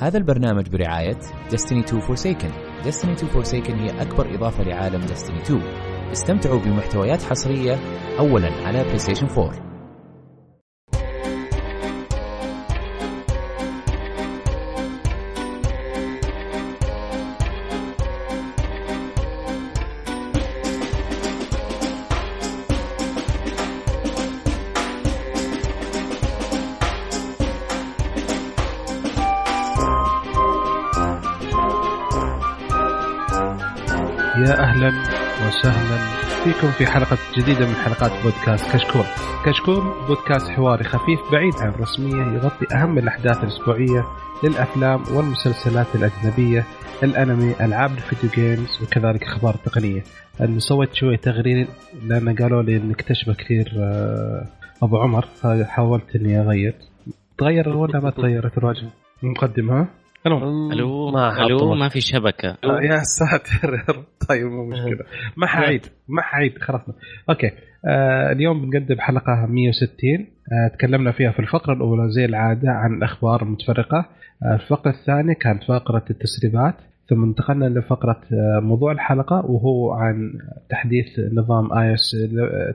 هذا البرنامج برعاية Destiny 2 Forsaken. Destiny 2 Forsaken هي أكبر إضافة لعالم Destiny 2 استمتعوا بمحتويات حصرية أولا على PlayStation 4 فيكم في حلقة جديدة من حلقات بودكاست كشكول. كشكول بودكاست حواري خفيف بعيد عن الرسمية يغطي أهم الأحداث الأسبوعية للأفلام والمسلسلات الأجنبية، الأنمي، ألعاب الفيديو جيمز وكذلك أخبار تقنية. اللي سويت شوية تغيير لأن قالوا لي إنك تشبه كثير آه، أبو عمر فحاولت إني أغير. تغير ولا ما تغيرت الواجهه؟ مقدمة ها؟ المهم ألو. ما ألو. ما في شبكة. آه، يا ساتر. طيب مو مشكلة. ما حعيد ما حعيد خلصنا أوكي. آه اليوم بنقدم حلقة 160 آه تكلمنا فيها في الفقرة الأولى زي العادة عن الأخبار المتفرقة. آه الفقرة الثانية كانت فقرة التسريبات. ثم انتقلنا لفقرة آه موضوع الحلقة وهو عن تحديث نظام iOS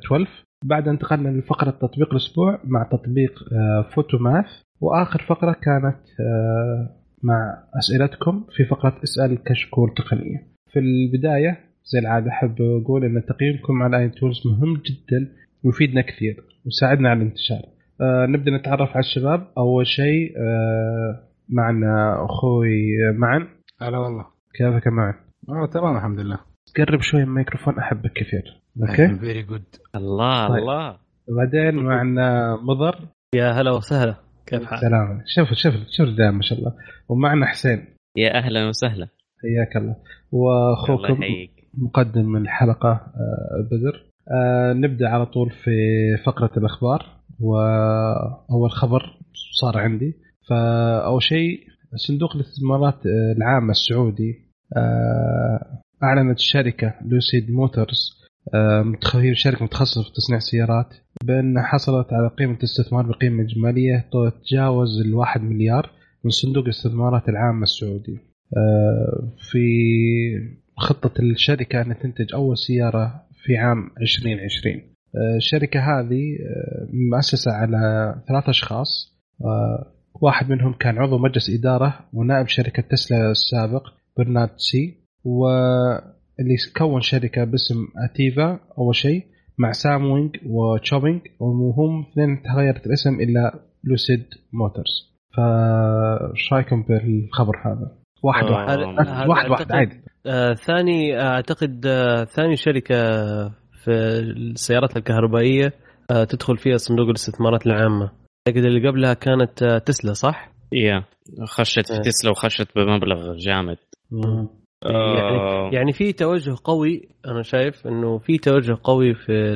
12 بعد انتقلنا لفقرة تطبيق الأسبوع مع تطبيق آه Photomath. وآخر فقرة كانت آه مع أسئلتكم في فقرة اسأل كشكول تقنية. في البداية زي العادة أحب أقول إن تقييمكم على iTunes مهم جدا ويفيدنا كثير ويساعدنا على الانتشار. آه نبدأ نتعرف على الشباب أول شيء آه معنا أخوي معن هلا والله كيفك يا معن؟ آه تمام الحمد لله قرب شوي من الميكروفون أحبك كثير. أوكي؟ very good الله طيب. الله بعدين معنا مضر يا هلا وسهلا كيف حالك؟ سلام. شوف شوف شوف ما شاء الله. ومعنا حسين. يا أهلا وسهلا. حياك الله. الله واخوكم يحييك. مقدم الحلقة آه، بدر. آه، نبدأ على طول في فقرة الأخبار. وأول خبر صار عندي. فأول شيء صندوق الاستثمارات آه، العامة السعودي أعلنت الشركة لوسيد موتورز هي شركة متخصصة في تصنيع السيارات بأن حصلت على قيمة استثمار بقيمة إجمالية تتجاوز الواحد مليار من صندوق الاستثمارات العامة السعودي. في خطة الشركة أن تنتج أول سيارة في عام 2020 آه، الشركة هذه مؤسسة على ثلاث أشخاص. واحد منهم كان عضو مجلس إدارة ونائب شركة تسلا السابق برنارد تسي. واللي كون شركة باسم أتيفا أول شيء مع سام وينج وتشوبينج وهم اثنين تغيرت الاسم إلى لوسيد موتورز فايش رأيكم بالخبر هذا؟ واحد آه، واحد واحد واحد عادي آه ثاني أعتقد آه ثاني شركة في السيارات الكهربائية آه تدخل فيها صندوق الاستثمارات العامة أعتقد اللي قبلها كانت آه تسلا صح؟ يا خشت في إيه. تسلا وخشت بمبلغ جامد آه، يعني في توجه قوي أنا شايف إنه في توجه قوي في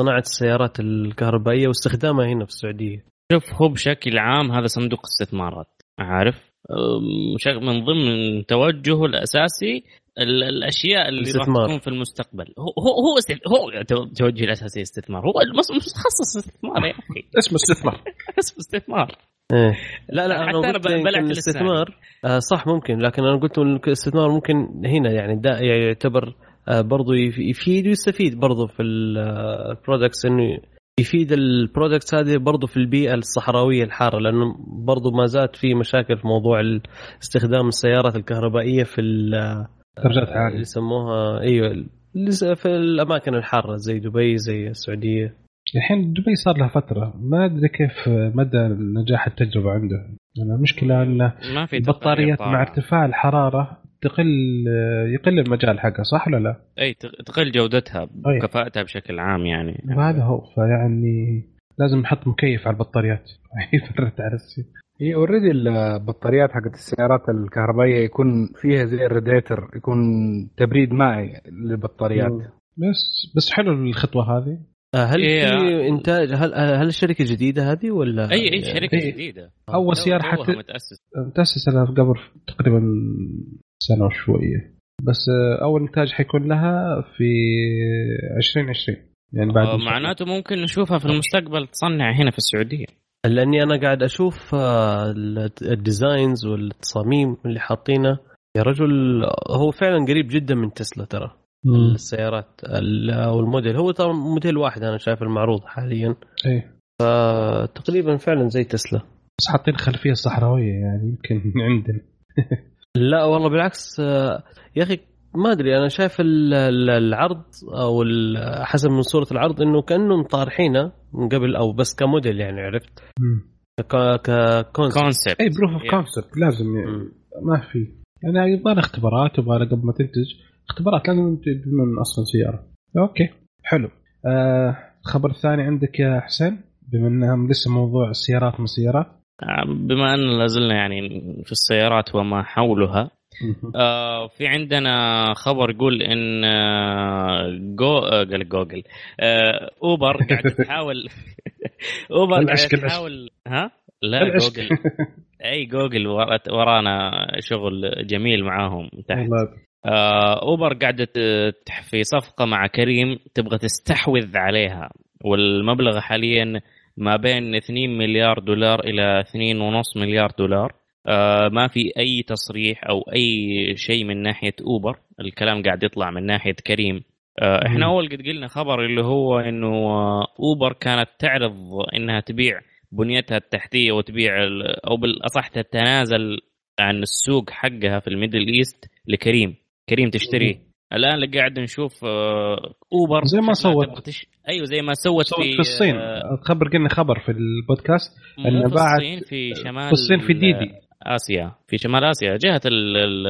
صناعة السيارات الكهربائية واستخدامها هنا في السعودية. شوف هو بشكل عام هذا صندوق استثمارات عارف؟ من ضمن توجهه الأساسي ال- الأشياء اللي راح الاستثمار. تكون في المستقبل. هو هو هو, است- هو تو- توجهه الاساسي استثمار هو متخصص استثمار يا أخي. اسمه استثمار. اسمه استثمار. إيه. لا لا حتى أنا بلعت الاستثمار آه صح ممكن لكن أنا قلت الاستثمار ممكن هنا يعني دا يعني يعتبر آه برضو يف- يفيد ويستفيد برضو في ال products إنه يفيد ال products هذه برضو في البيئة الصحراوية الحارة لأنه برضو ما زالت في مشاكل في موضوع استخدام السيارات الكهربائية في ال- درجات اللي عالية. يسموها إيوه في الأماكن الحارة زي دبي زي السعودية. الحين دبي صار لها فترة. ما أدري كيف مدى نجاح التجربة عنده. أن ما في البطاريات مع. ارتفاع الحرارة تقل يقل المجال حقها صح ولا لا؟ أي تق- تقل جودتها أي. وكفاءتها بشكل عام يعني. وهذا هو. فيعني لازم نحط مكيف على البطاريات. يبرد على السي هي already البطاريات حقت السيارات الكهربائية يكون فيها زي الراديتر يكون تبريد مائي للبطاريات. بس بس حلو الخطوة هذه. آه، هل إيه. في إنتاج هل هل الشركة جديدة هذه ولا؟ أي أي شركة إيه. جديدة. سيارة توها حتى متأسس. متأسس لها قبل تقريبا سنة وشوية. بس أول إنتاج حيكون لها في 2020 يعني بعد آه،. معناته ممكن نشوفها في المستقبل تصنع هنا في السعودية. لأني أنا قاعد أشوف آه، ال designs والتصاميم اللي حاطينه. يا رجل هو فعلا قريب جدا من تسلا ترى السيارات ال- أو الموديل. هو ترى موديل واحد أنا شايف المعروض حاليا. إيه تقريبا فعلا زي تسلا. بس حاطين خلفية صحراوية يعني يمكن عندنا. لا والله بالعكس آه، يا أخي ما أدري أنا شايف ال- ال- العرض أو حسب من صورة العرض إنه كأنهم طارحينه من قبل أو بس كموديل يعني عرفت؟ ك concept concept اي proof of. concept لازم يعني. ما في. يعني يبغى لها اختبارات يبغى لها قبل ما تنتج. اختبارات لازم تبنون أصلا سيارة. أوكي حلو. آه الخبر الثاني عندك يا حسين بما انها لسه موضوع السيارات من السيارات. بما أن لازلنا يعني في السيارات وما حولها آه في عندنا خبر يقول إن آه جو آه قال جوجل. آه أوبر قاعد تحاول أوبر قاعد. تحاول ها؟ لا العشق. جوجل. أي جوجل ورا- ورانا شغل جميل معاهم تحت. آه، أوبر قاعدة في صفقة مع كريم تبغى تستحوذ عليها. والمبلغ حاليا ما بين 2 مليار دولار إلى 2.5 مليار دولار. ما في أي تصريح أو أي شيء من ناحية أوبر. الكلام قاعد يطلع من ناحية كريم. آه، إحنا. أول قد قلنا خبر اللي هو إنه آه، أوبر كانت تعرض إنها تبيع بنيتها التحتية وتبيع أو بالأصح تتنازل عن السوق حقها في ال Middle East لكريم. كريم تشتريه الآن اللي قاعد نشوف آه، أوبر زي ما سوت. تش... أيوه زي ما سوت, سوت في الصين. آه، خبر قلنا خبر في البودكاست. في باعت- الصين في شمال في الصين في ديدي. آسيا في شمال آسيا جهة ال... ال...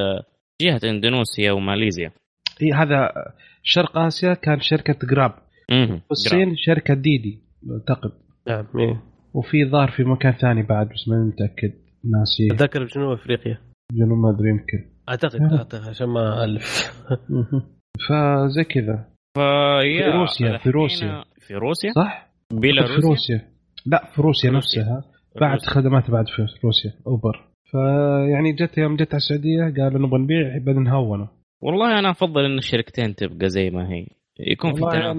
جهة إندونيسيا وماليزيا. اي هذا شرق آسيا كان شركة جراب مهم. في الصين شركة ديدي أعتقد. نعم إيه. وفي ظهر في مكان ثاني بعد بس ما متأكد. ناسي. أتذكر بجنوب أفريقيا. جنوب ما أدري يمكن. أعتقد نعم. أعتقد عشان ما ألف. فزي كذا. في روسيا- في روسيا. في روسيا؟ صح؟ في بيلاروسيا روسيا. لا في روسيا في روسيا. نفسها. بعد خدمات بعد في روسيا أوبر. فيعني جت يوم جت على السعودية قالوا نبغى نبيع بدنا نهونه والله أنا أفضل إن الشركتين تبقى زي ما هي. يكون في تنافس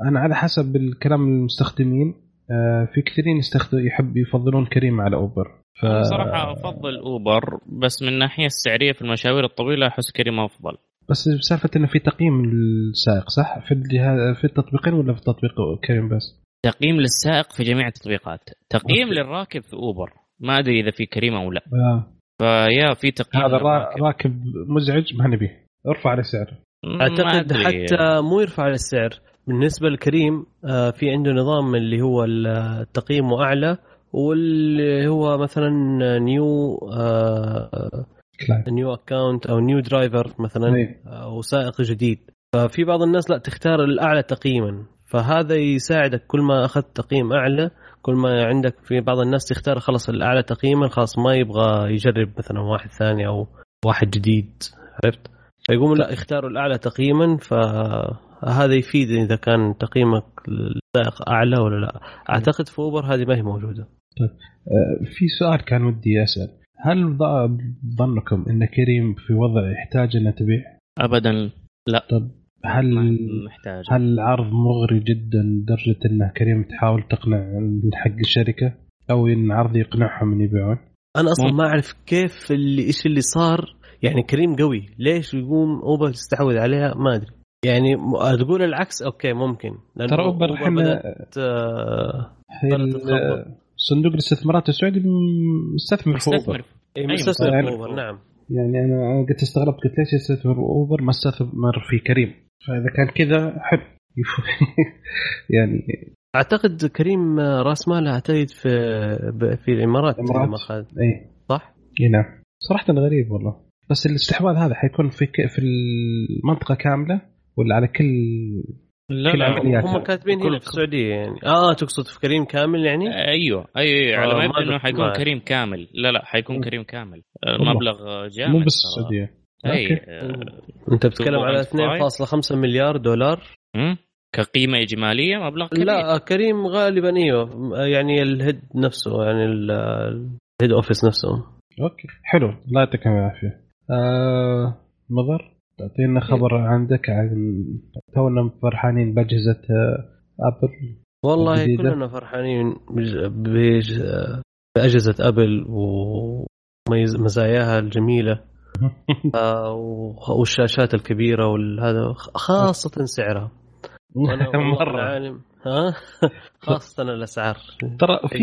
أنا أنا على حسب الكلام المستخدمين آه، في كثيرين يستخدم يحب يفضلون كريم على أوبر. ف أنا صراحة أفضل أوبر بس من الناحية السعرية في المشاوير الطويلة أحس كريم أفضل. بس سالفه إنه في تقييم للسائق صح؟ في الجهاز في التطبيقين ولا في تطبيق كريم بس؟ تقييم للسائق في جميع التطبيقات. تقييم أوكي. للراكب في أوبر. ما أدري إذا في كريم أو لا آه. فيا في تقييم هذا. راكب مزعج ما نبيه ارفع سعره ما أعتقد. حتى مو يرفع على السعر بالنسبة لكريم آه، في عنده نظام اللي هو التقييم أعلى واللي هو مثلا new آه، client new account أو new driver مثلا إيه. أو سائق جديد ففي بعض الناس لا تختار الأعلى تقييما فهذا يساعدك كل ما أخذت تقييم أعلى كل ما عندك في بعض الناس تختار خلاص الأعلى تقييما خلاص ما يبغى يجرب مثلا واحد ثاني أو واحد جديد عرفت؟ فيقوموا لا يختاروا الأعلى تقييما فهذا يفيد إذا كان تقييمك للسائق أعلى ولا لا. أعتقد في أوبر هذه ما هي موجودة. آه، في سؤال كان ودي أسأل. هل ظنكم إن كريم في وضع يحتاج إنه تبيع؟ ابدا هل محتاج. هل العرض مغري جدا لدرجة أنه كريم تحاول تقنع حق الشركة؟ أو إن العرض يقنعهم ان يبيعون؟ أنا أصلا مم. ما أعرف كيف اللي إيش اللي صار. يعني كريم قوي. ليش يقوم أوبر تستحوذ عليها؟ ما أدري. يعني تقول العكس؟ أوكي ممكن. ترى أوبر إحنا آه،. صندوق الاستثمارات السعودي مستثمر في أوبر. مستثمر. إيه، أيوة، في يعني- أوبر نعم. يعني أنا أنا قلت استغربت قلت ليش يستثمر أوبر؟ ما استثمر في كريم. فإذا كان كذا حلو يعني أعتقد كريم راس ماله اعتقد في ب- في الإمارات أخذ. إي صح؟ إي نعم صراحة غريب والله بس الاستحواذ هذا حيكون في ك... في المنطقة كاملة ولا على كل لا كل لا. هم كاتبين كل- هنا في السعودية يعني آه تقصد في كريم كامل يعني؟ أيوه أيوه أيوة. على آه، ما يبدو إنه. حيكون كريم كامل لا لا حيكون. كريم كامل. المبلغ جامد مو بس. السعودية أي okay. آه، أنت بتتكلم على 2.5 2.5 مليار دولار؟ مم. كقيمة إجمالية مبلغ كبير. لا كريم غالبا إيوه. يعني ال head نفسه يعني ال- ال head office نفسه. okay. حلو. الله يعطيكم العافية. آه مضر تعطينا خبر عندك عن تونا فرحانين بأجهزة آه، Apple والله الجديدة. كلنا فرحانين بأجهزة Apple ومزاياها الجميلة. وخ- والشاشات الكبيرة والهذا خاصة سعرها. مرة. العالم ها؟ خاصة الأسعار. ترى في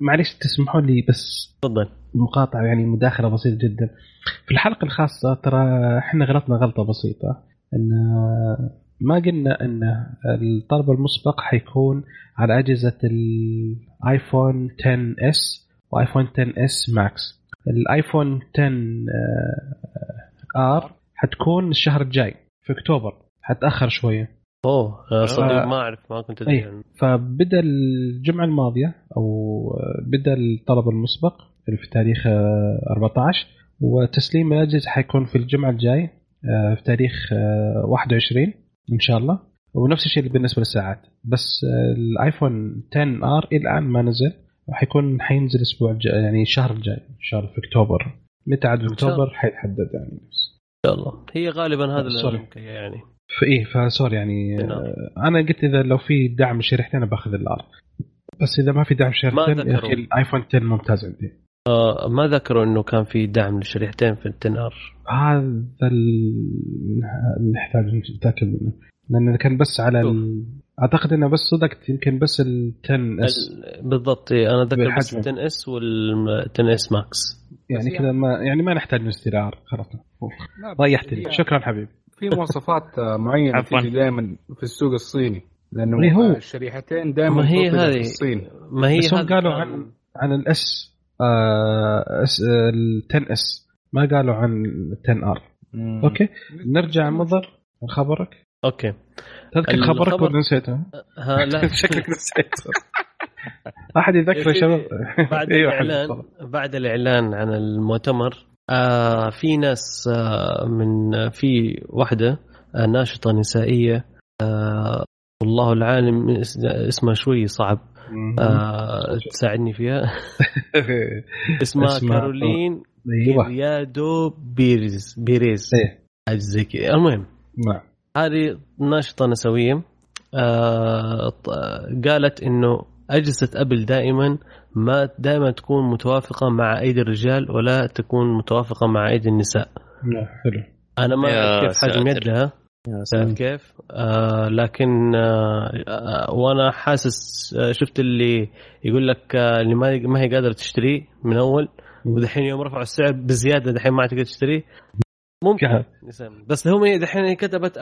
معلش تسمحوا لي بس تفضل. مقاطعة يعني مداخلة بسيطة جدا. في الحلقة الخاصة ترى إحنا غلطنا غلطة بسيطة. إن ما قلنا إن الطلب المسبق حيكون على أجهزة ال iPhone 10 S و iPhone 10 S Max ال iPhone 10 R حتكون الشهر الجاي في أكتوبر حتأخر شوية أوه آه، صدق آه. ما أعرف ما كنت أدري أي. عنه. فبدأ الجمعة الماضية أو بدأ الطلب المسبق في تاريخ آه، 14 وتسليم الاجهزه حيكون في الجمعة الجاي آه، في تاريخ آه، 21 إن شاء الله ونفس الشيء بالنسبة للساعات بس آه، ال iPhone 10 R إلى الآن ما نزل حيكون حينزل الأسبوع الجاي يعني الشهر الجاي الله في أكتوبر. متى عاد. أكتوبر؟ حيتحدد يعني. إن شاء الله. هي غالبا هذا اللي يعني. فايه فسوري يعني نعم. آه، أنا قلت إذا لو في دعم شريحتين باخذ الآر. بس إذا ما في دعم شريحتين يا. أخي الآيفون 10 ممتاز عندي. آه ما ذكروا إنه كان في دعم للشريحتين في التنار هذا ال- اللي نحتاج نتأكد منه. لأن كان بس على ال... أعتقد إنه بس صدقت يمكن بس ال 10 اس بالضبط إيه، أنا ذكر بس بالحجم. 10 S وال 10 S Max يعني كذا ما يعني ما نحتاج نشتري R خلاص لا، ضيعتني هي شكرا حبيبي. في مواصفات آه، معينة. تيجي دائما في السوق الصيني لأنه هو. آه، الشريحتين دائما ما هي توطدة هذه. في الصين. ما هي بس هم قالوا عن عن ال S آه S ال 10 S ما قالوا عن ال 10 R. okay. نرجع مضر. خبرك. okay. تذكر الخبر- خبرك ولا نسيته؟ ها لا. شكلك نسيته أحد يذكر يا شباب؟ بعد حبيبي، الاعلان. بعد الإعلان عن المؤتمر آه في ناس آه من في واحدة آه ناشطة نسائية آه والله العالم اس- اسمها شوي صعب آه تساعدني فيها. اسمها كارولين أيوه. كيريادو بيريز بيريز. إيه. حاجة زي كذا. المهم نعم. هذه ناشطة نسوية آه قالت إنه أجهزة Apple دائما ما دائما تكون متوافقة مع أيدي الرجال ولا تكون متوافقة مع أيدي النساء. نعم حلو. أنا ما أعرف كيف حجم. يدها تعرف. كيف؟ آه لكن آه آه وأنا حاسس آه شفت اللي يقول لك آه اللي ما ما هي قادرة تشتريه من أول ودحين يوم رفعوا السعر بزيادة دحين ما تقدر تشتريه ممكن. بس هم دحين كتبت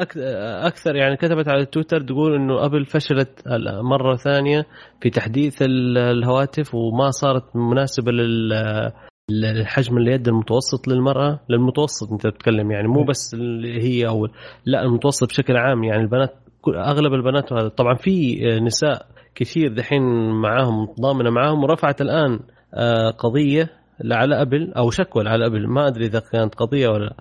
أكثر يعني كتبت على تويتر تقول إنه أبل فشلت مرة ثانية في تحديث ال- الهواتف وما صارت مناسبة لل الحجم اليد المتوسط للمرأة. للمتوسط أنت بتتكلم يعني مو بس اللي هي أو لا المتوسط بشكل عام يعني البنات أغلب البنات وهذا طبعا في نساء كثير دحين معاهم ضامنة معاهم ورفعت الآن آه، قضية على Apple أو شكوى على Apple. ما أدري إذا كانت قضية ولا لا.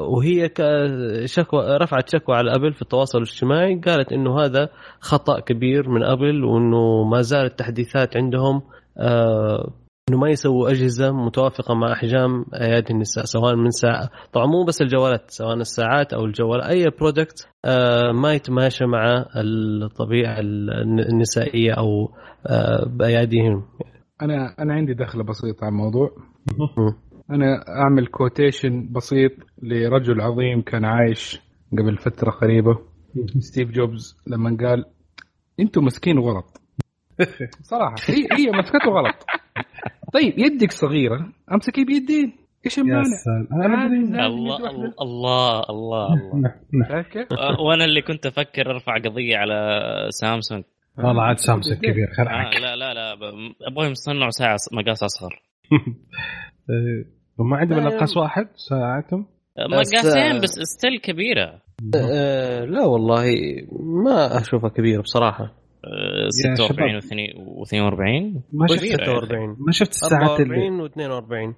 وهي ك- شكوى رفعت شكوى على Apple في التواصل الاجتماعي. قالت إنه هذا خطأ كبير من Apple وإنه ما زالت التحديثات عندهم آه، إنه ما يسووا أجهزة متوافقة مع احجام أيادي النساء سواء من ساعه طبعا مو بس الجوالات سواء الساعات أو الجوال أي product آه، ما يتماشى مع الطبيعة النسائية أو آه، بأياديهم. أنا أنا عندي دخلة بسيطة على الموضوع. أنا أعمل quotation بسيط لرجل عظيم كان عايش قبل فترة قريبة ستيف جوبز لما قال أنتم ماسكين غلط صراحة هي هي مسكته غلط طيب يدك صغيرة أمسكي بيدين إيش يا المانع؟ الله. الله الله الله. شايف كيف؟ وأنا اللي كنت أفكر أرفع قضية على سامسونج. والله عاد سامسونج كبير آه خرعك لا لا لا ابغاهم يصنعوا ساعة مقاس أصغر. إيه، وما عندهم مقاس واحد ساعتهم. أه، بس، مقاسين آه، بس ستيل كبيرة. آه، لا والله ما أشوفها كبيرة بصراحة. أه، يا 46 و42 ما شفت كبيرة. 46 ما شفت الساعات اللي 44 و42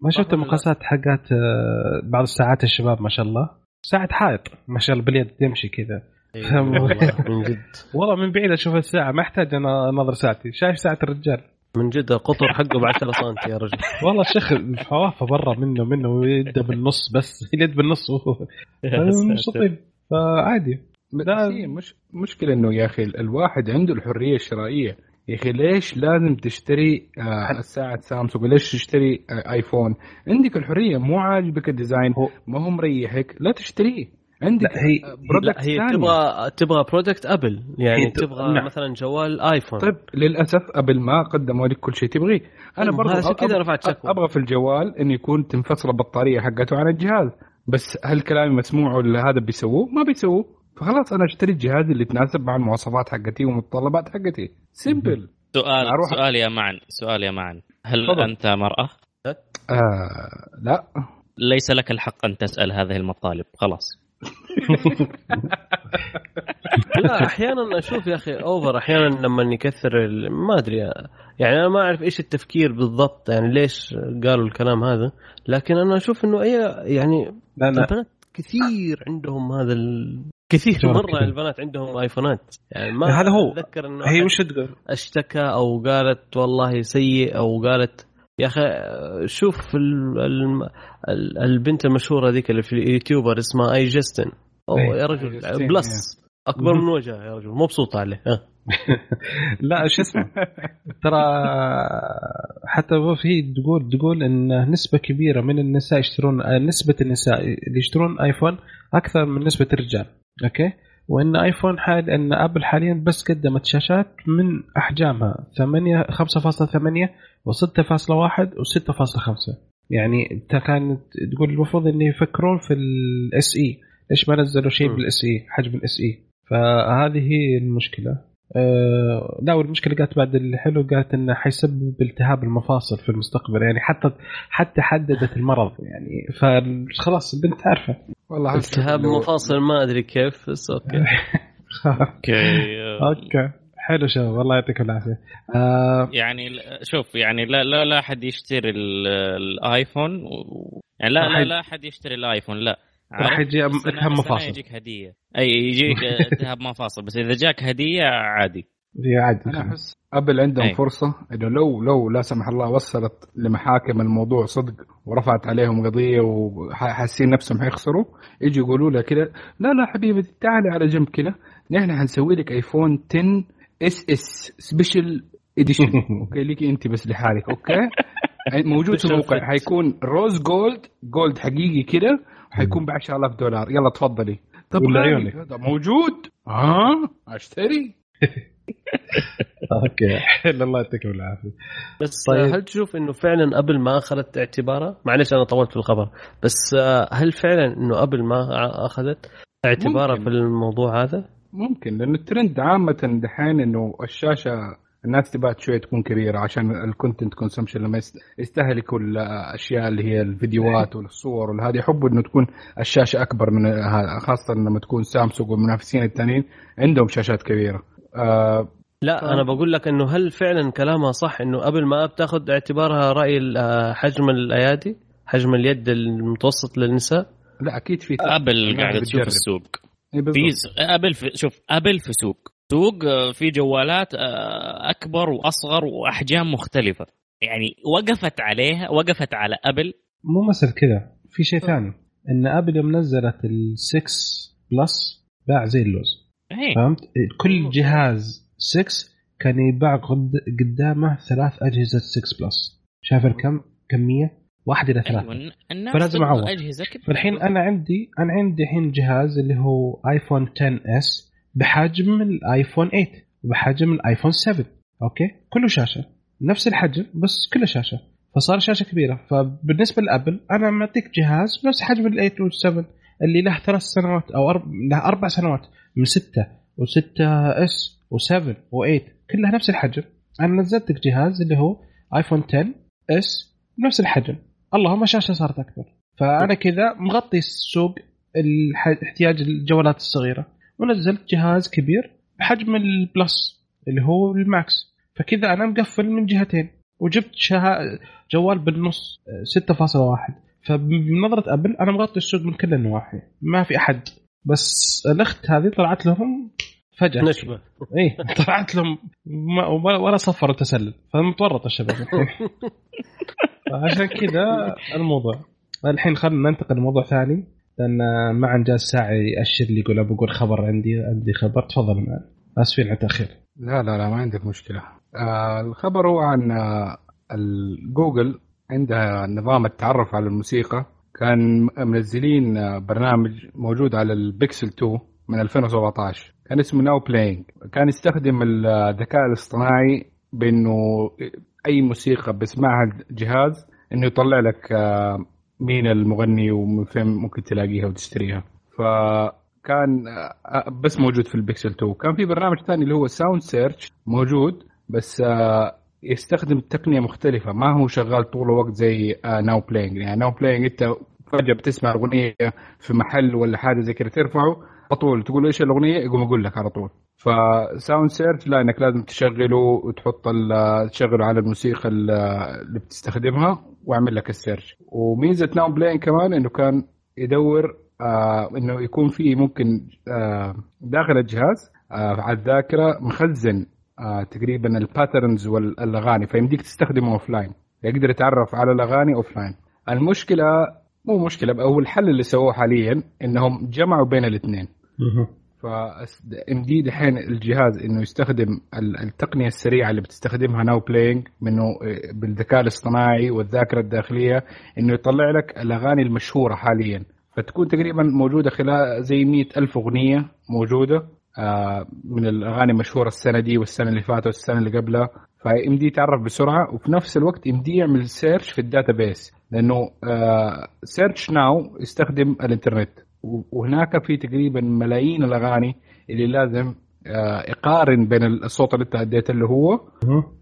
ما شفت؟ المقاسات حقات آه، بعض الساعات الشباب ما شاء الله. ساعة حائط ما شاء الله باليد يمشي كذا. من جد. والله من بعيد أشوف الساعة ما أحتاج أنا أنظر ساعتي. شايف ساعة الرجال. من جد القطر حقه ب 10 سم يا رجل. والله الشيخ الحوافة برا منه منه يده بالنص بس. اليد بالنص وهو. مستطيل فعادي. مش مشكلة إنه يا أخي الواحد عنده الحرية الشرائية. يا أخي ليش لازم تشتري آه الساعة سامسونج؟ ليش تشتري آه آيفون؟ عندك الحرية. مو عاجبك ال design ما هو مريحك لا تشتريه. عندك لا، هي- لا product هي ثانية. تبغى تبغى product Apple يعني تبغى نعم. مثلا جوال iPhone طيب للأسف Apple ما قدموا لك كل شيء تبغيه. أنا طيب، برضو عشان كذا رفعت شكوى. أبغى في الجوال انه يكون تنفصل البطارية حقته عن الجهاز. بس هل كلامي مسموع ولا هذا بيسووه؟ ما بيسووه. فخلاص أنا أشتري الجهاز اللي يتناسب مع المواصفات حقتي والمتطلبات حقتي. simple سؤال أروح- سؤال يا معن. سؤال يا معن. هل تفضل. أنت مرأة؟ آه لا. ليس لك الحق أن تسأل هذه المطالب. خلاص. لا أحيانا أشوف يا أخي اوفر أحيانا لما يكثر ما أدري يعني أنا ما أعرف إيش التفكير بالضبط يعني ليش قالوا الكلام هذا لكن أنا أشوف إنه أي يعني لا لا البنات كثير عندهم هذا ال... كثير مرة كثير. البنات عندهم ايفونات يعني ما هذا هو. أتذكر إنه هي وش تقول؟ أشتكى أو قالت والله سيء أو قالت يا أخي شوف ال... ال... ال- البنت المشهورة ذيك اللي في ال YouTuber اسمها iJustine أو إيه. يا رجل Plus أكبر. من وجهها يا رجل مبسوط عليه ها. لا شو اسمه ترى حتى في تقول تقول إن نسبة كبيرة من النساء يشترون نسبة النساء اللي يشترون iPhone أكثر من نسبة الرجال okay وإن iPhone حال إن Apple حاليا بس قدمت شاشات من أحجامها 8 5.8 و6.1 و6.5 يعني أنت كانت تقول المفروض ان يفكرون في ال SE ليش ما نزلوا شيء. بال SE حجم ال SE فهذه هي المشكلة. لا والمشكلة قالت بعد الحلو قالت إنه حيسبب التهاب المفاصل في المستقبل يعني حتى حتى حددت المرض يعني فخلاص البنت عارفه والله التهاب لو- مفاصل ما أدري كيف بس okay. okay okay. حلو شباب الله يعطيكم العافية. آه يعني شوف يعني لا لا لا أحد يشتري ال- الآيفون و... يعني لا لا لا أحد يشتري الآيفون لا. راح؟ يجي السنة مفاصل. يجيك هدية. أي يجيك التهاب مفاصل. بس إذا جاك هدية عادي. هي عادي. أنا احس أبل عندهم أي. فرصة. انه لو لو لا سمح الله وصلت لمحاكم الموضوع صدق ورفعت عليهم قضية وحاسين نفسهم حيخسروا يجي يقولوا لها كذا لا لا حبيبتي تعالي على جنب كذا نحن حنسوي لك ايفون 10 اس اس special edition okay ليكي أنت بس لحالك. okay؟ موجود في الموقع. حيكون rose gold gold حقيقي كذا وحيكون ب 10000 دولار يلا تفضلي طب. عيونك. هذا موجود ها أشتري okay حلو الله يعطيكم العافية بس طيب. طيب. هل تشوف إنه فعلا أبل ما أخذت اعتبارها؟ معلش أنا طولت في الخبر بس آه، هل فعلا إنه أبل ما أخذت اعتبارها ممكن. في الموضوع هذا؟ ممكن لأنه الترند عامة دحين إنه الشاشة الناس تبغى شوية تكون كبيرة عشان ال content consumption لما يست- يستهلكوا الأشياء اللي هي الفيديوهات والصور والهذه يحبوا إنه تكون الشاشة أكبر من هذا خاصة لما تكون سامسونج والمنافسين الثانيين عندهم شاشات كبيرة. آه لا طيب. أنا بقول لك إنه هل فعلا كلامها صح إنه ابل ما بتاخذ اعتبارها رأي آه، حجم الأيادي؟ حجم اليد المتوسط للنساء؟ لا أكيد في أبل الناس قاعدة تشوف. السوق إيه س- أبل في شوف أبل في سوق سوق آه، في جوالات آه، أكبر وأصغر وأحجام مختلفة. يعني وقفت عليها وقفت على أبل. مو مسألة كذا. في شيء ثاني. إن أبل يوم نزلت ال 6 plus باع زي اللوز. إيه. فهمت؟ كل جهاز 6 كان يباع قد- قدامه ثلاث أجهزة 6 plus شايف الكم؟ كمية؟ واحد إلى ثلاثة. أيوة، فلازم كده فالحين أنا عندي أنا عندي الحين جهاز اللي هو ايفون 10 اس بحجم الايفون 8 وبحجم الايفون 7 okay؟ كله شاشة. نفس الحجم بس كله شاشة. فصار شاشة كبيرة. فبالنسبة لأبل أنا معطيك جهاز نفس حجم ال 8 وال 7 اللي له ثلاث سنوات أو أرب... له أربع سنوات من 6 و6 اس و7 و8 كلها نفس الحجم. أنا نزلت لك جهاز اللي هو ايفون 10 اس نفس الحجم. اللهم الشاشه صارت أكبر. فأنا كذا مغطي السوق الح- احتياج الجوالات الصغيرة. ونزلت جهاز كبير بحجم ال plus اللي هو ال max. فكذا أنا مقفل من جهتين وجبت شها جوال بالنص آه، 6.1 فبنظرة أبل أنا مغطي السوق من كل النواحي ما في أحد. بس الأخت هذه طلعت لهم فجأة. نشبه اي طلعت لهم ما ولا- صفر وتسلل. فمتورط الشباب. عشان كذا الموضوع. الحين خلينا ننتقل لموضوع ثاني. لأن ما عن جاء الساعة ياشر لي يقول بقول خبر عندي عندي خبر. تفضل أسفين على التأخير. لا لا لا ما عندك مشكلة. آه الخبر هو عن آه جوجل عندها نظام التعرف على الموسيقى. كان منزلين آه، برنامج موجود على البيكسل 2 من 2017 كان اسمه Now Playing كان يستخدم الذكاء الاصطناعي بأنه أي موسيقى بيسمعها الجهاز إنه يطلع لك آه، مين المغني ومن فين ممكن تلاقيها وتشتريها. فكان آه، بس موجود في البيكسل 2 كان في برنامج ثاني اللي هو Sound Search موجود بس آه، يستخدم تقنية مختلفة. ما هو شغال طول الوقت زي Now Playing يعني Now Playing انت فجأة بتسمع اغنيه في محل ولا حاجة زي كذا تعرفه على طول. تقول إيش الأغنية؟ يقوم يقول لك على طول. ف Sound Search لا إنك لازم تشغله وتحط تشغله على الموسيقى اللي بتستخدمها. وأعمل لك ال search وميزة Now Playing كمان إنه كان يدور آه إنه يكون في ممكن آه داخل الجهاز آه على الذاكرة مخزن آه تقريبا ال patterns والأغاني فيمديك تستخدمه offline يقدر يتعرف على الأغاني offline المشكلة مو مشكلة هو الحل اللي سووه حاليا إنهم جمعوا بين الاثنين. يمدي دحين الجهاز إنه يستخدم التقنية السريعة اللي بتستخدمها Now Playing منه آه، بالذكاء الاصطناعي والذاكرة الداخلية إنه يطلع لك الأغاني المشهورة حاليا. فتكون تقريبا موجودة خلال زي مئة ألف أغنية موجودة آه، من الأغاني المشهورة السنة دي والسنة اللي فاتت والسنة اللي قبلها. فيمدي يتعرف بسرعة وفي نفس الوقت يمدي يعمل search في ال database لأنه search آه، ناو يستخدم الإنترنت. وهناك في تقريبا ملايين الأغاني اللي لازم آه، يقارن بين الصوت اللي انت أديته اللي هو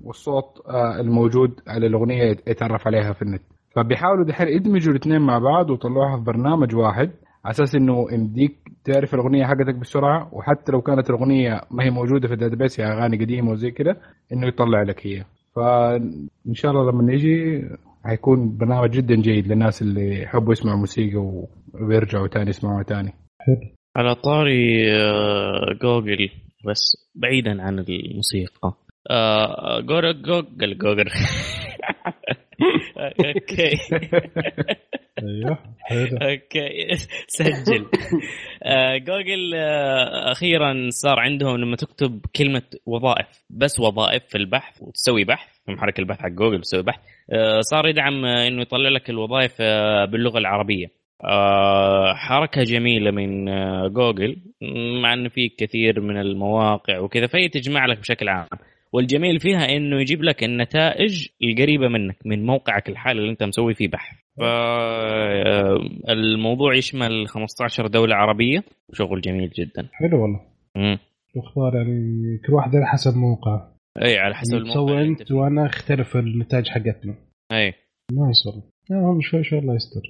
والصوت آه، الموجود على الأغنية يتعرف عليها في النت. فبيحاولوا دحين يدمجوا الاثنين مع بعض ويطلعوها في برنامج واحد على أساس إنه يمديك تعرف الأغنية حقتك بسرعة وحتى لو كانت الأغنية ما هي موجودة في ال database هي أغاني قديمة وزي كذا إنه يطلع لك هي. فإن شاء الله لما نيجي حيكون برنامج جدا جيد للناس اللي يحبوا يسمعوا موسيقى ويرجعوا تاني يسمعوها تاني. حلو على طاري آه، جوجل بس بعيدا عن الموسيقى. آه، جوجل جوجل جوجل. أوكي. أيوه أوكي. سجل. آه، جوجل أخيرا صار عندهم لما تكتب كلمة وظائف بس وظائف في البحث وتسوي بحث في محرك البحث حق جوجل تسوي بحث. صار يدعم إنه يطلع لك الوظائف باللغة العربية. آه، حركة جميلة من آه، جوجل مع إنه في كثير من المواقع وكذا فهي تجمع لك بشكل عام. والجميل فيها إنه يجيب لك النتائج القريبة منك من موقعك الحالي اللي أنت مسوي فيه بحث. فالموضوع آه، يشمل 15 دولة عربية شغل جميل جدا. حلو والله. الأخبار؟ يعني كل واحد على حسب موقعه. اي على حسب الموقع تسوي انت وأنا أختلف النتائج حقتنا. اي. nice والله هم شوي شوي الله يستر.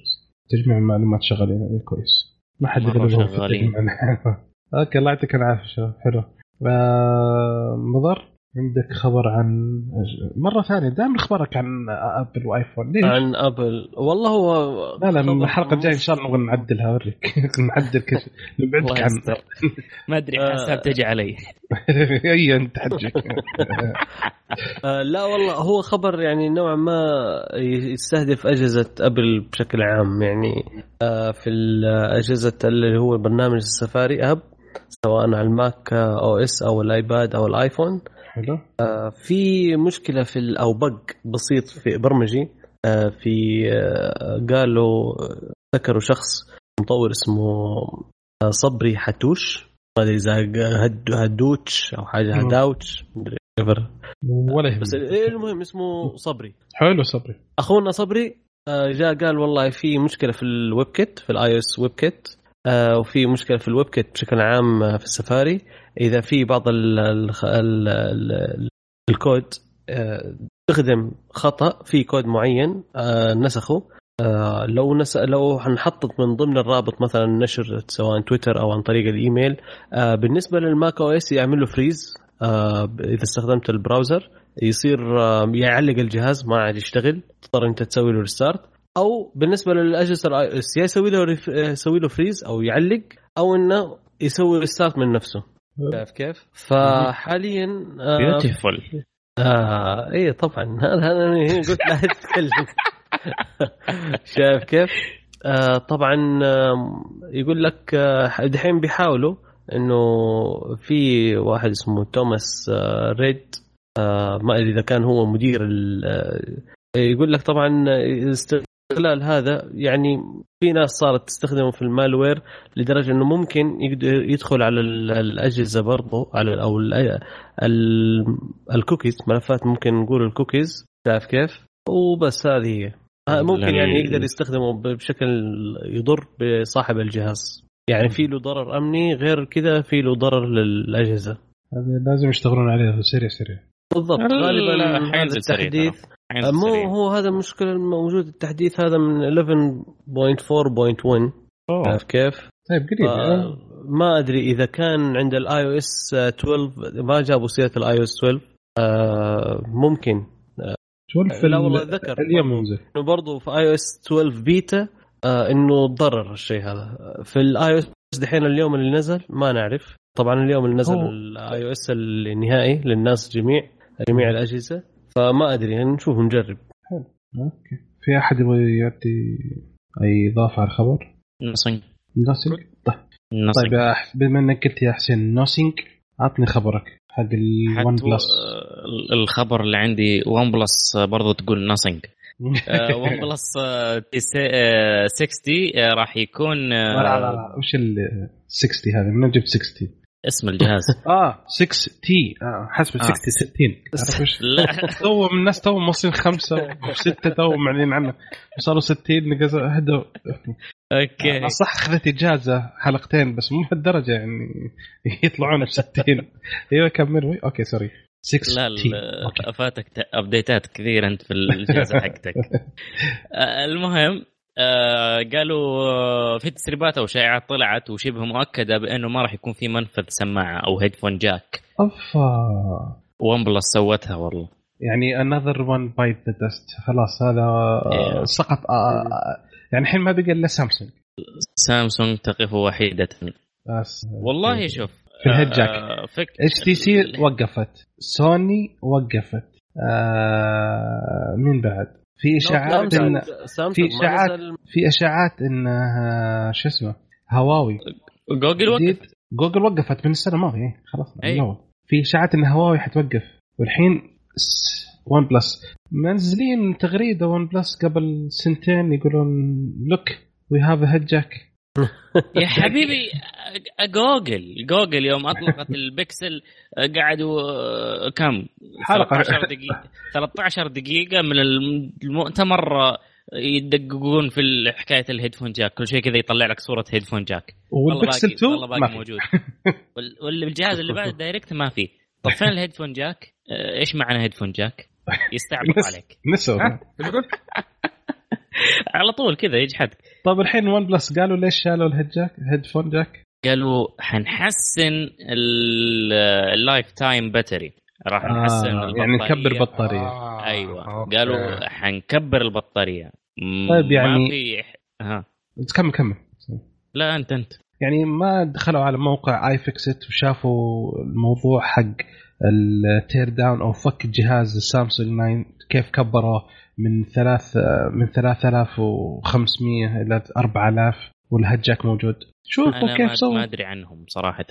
تجميع المعلومات شغالين إيه، كويس. ما حد شغالين. okay الله يعطيك العافية حلو. آه مضر؟ عندك خبر عن مرة ثانية دائما أخبارك عن ابل وايفون ليش؟ عن ابل والله هو لا لا من الحلقة الجاية إن شاء الله نبغى نعدلها اوريك نعدل شيء نبعدك عن ما أدري حساب تجي علي. أي أنت حجك. آه، لا والله هو خبر يعني نوعا ما يستهدف أجهزة ابل بشكل عام. يعني آه، في اجهزه اللي هو برنامج السفاري app سواء على الماك OS أو الآيباد أو الآيفون. حلو. آه في مشكلة في أو bug بسيط في برمجي آه في آه قالوا ذكروا شخص مطور اسمه آه صبري حتوش. ما أدري إذا هد هدوتش أو حاجة هداوتش مدري ولا بس إيه، المهم اسمه صبري. حلو صبري. أخونا صبري آه، جاء قال والله في مشكلة في ال WebKit في ال iOS WebKit آه، وفي مشكلة في ال WebKit بشكل عام آه، في السفاري. إذا في بعض ال ال ال ال الكود استخدم خطأ في كود معين نسخه لو نس... لو حنحطط من ضمن الرابط مثلا نشر سواء تويتر أو عن طريق الإيميل بالنسبة لل macOS يعمل له freeze إذا استخدمت ال browser يصير يعلق الجهاز ما عاد يشتغل تضطر أنت تسوي له restart أو بالنسبة للأجهزة ال iOS يا يسوي له يسوي له freeze أو يعلق أو إنه يسوي restart من نفسه. شايف كيف؟ فحاليا beautiful آه اي طبعا هذا أنا قلت لا تتكلم شايف كيف؟ آه طبعا آه يقول لك آه دحين بيحاولوا إنه في واحد اسمه توماس آه ريد آه ما أدري إذا كان هو مدير آه يقول لك طبعا استغلال هذا يعني في ناس صارت تستخدمه في ال malware لدرجة إنه ممكن يقدر يدخل على ال- الأجهزة برضو على أو ال- ال- الكوكيز ملفات ممكن نقول الكوكيز شايف كيف؟ وبس هذه هي. ممكن لل- يعني يقدر يستخدمه بشكل يضر بصاحب الجهاز. يعني في له ضرر أمني غير كذا في له ضرر للأجهزة. هذا لازم يشتغلون عليه سريع سريع. بالضبط. غالبا هذا التحديث مو سريع. هو هذا المشكلة الموجود التحديث هذا من 11.4.1 أوه. عارف كيف؟ طيب قريب آه، ما أدري إذا كان عند ال iOS 12 ما جابوا سيره ال iOS 12 آه، ممكن. 12 في لا ال- والله ذكر اليوم إنه برضه في iOS 12 بيتا آه إنه ضرر الشيء هذا. في ال iOS دحين اليوم اللي نزل ما نعرف. طبعا اليوم اللي نزل ال iOS النهائي للناس جميع جميع الأجهزة. فما أدري يعني نشوف نجرب okay. في أحد يبغى يعطي أي إضافة على الخبر؟ nothing nothing طيب. طيب بما إنك قلت يا حسين nothing عطني خبرك. حق ال OnePlus الخبر اللي عندي OnePlus برضو تقول nothing OnePlus آه، تس- آه، 60 آه، راح يكون آه، لا لا لا وش ال 60 هذه؟ من جبت 60 اسم الجهاز. آه 6T آه حسب آه. 60 60 عرفت وش لا. تو من الناس تو موصلين خمسة وستة تو معلنين عنه صاروا 60 نقص هدوا. okay. أنا صح أخذت إجازة حلقتين بس مو بهالدرجة يعني يطلعون ب 60 أيوه كمل okay sorry 6 لا لا،. فاتك update ات كثير أنت في الجهاز حقتك. آه، المهم آه، قالوا آه، في تسريبات أو شائعات طلعت وشبه مؤكدة بأنه ما راح يكون في منفذ سماعة أو headphone jack أفا. OnePlus سوتها والله. يعني another one bite the dust. خلاص هذا إيه. سقط آه، يعني الحين ما بقى إلا سامسونج سامسونج تقف وحيدة. بس. والله شوف في ال head jack. آه، HTC وقفت. سوني وقفت. آه مين بعد؟ في إشاعات ان في. نزل- في إشاعات إن شو اسمه هواوي. جوجل وقف؟ جديد. جوجل وقفت من السنة الماضية. إيه، خلاص من. الأول. في إشاعات إن هواوي حتوقف. والحين OnePlus منزلين تغريدة OnePlus قبل سنتين يقولون look we have head jack يا حبيبي جوجل جوجل يوم أطلقت البكسل قعدوا كم حلقة. 13 دقيقة 13 دقيقة من المؤتمر آه، يدققون في حكاية ال headphone jack كل شيء كذا يطلع لك صورة headphone jack وال Pixel باقي 2 والله باقي ما في. موجود وال- والجهاز اللي بعد ال direct ما فيه طب فين ال headphone jack؟ آه، إيش معنى headphone jack؟ يستعبط عليك نسوا؟ على طول كذا يجحدك طيب الحين OnePlus قالوا ليش شالوا ال head jack headphone jack؟ قالوا حنحسن ال- ال lifetime battery راح نحسن آه يعني البطارية. نكبر بطاريه آه، أيوه. okay. قالوا حنكبر البطارية. طيب يعني- ما في ها. كمل كمل. لا أنت أنت. يعني ما دخلوا على موقع iFixit وشافوا الموضوع حق ال teardown أو فك جهاز السامسونج 9 كيف كبروه من ثلاث من 3500 إلى 4000 وال head jack موجود. شوفوا كيف سووا ما أدري عنهم صراحة.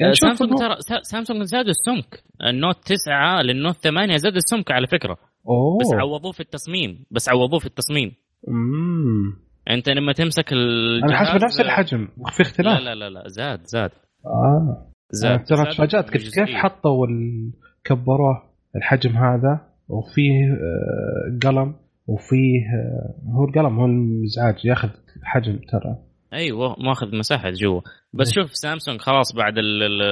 يعني آه، سامسونج ترى سا- سامسونج زادوا السمك. ال Note 9 لل Note 8 زاد السمك على فكرة. أوه. بس عوضوه في التصميم. بس عوضوه في التصميم. امم أنت لما تمسك الجهاز أنا حاسب نفس الحجم في اختلاف. لا لا لا لا زاد زاد. آه. ترى زاد تفاجأت كيف. حطوا كبروه الحجم هذا وفيه آه، قلم وفيه آه، هو القلم هو المزعاج ياخذ حجم ترى. أيوه ماخذ مساحة جوا. بس شوف سامسونج خلاص بعد ال- ال-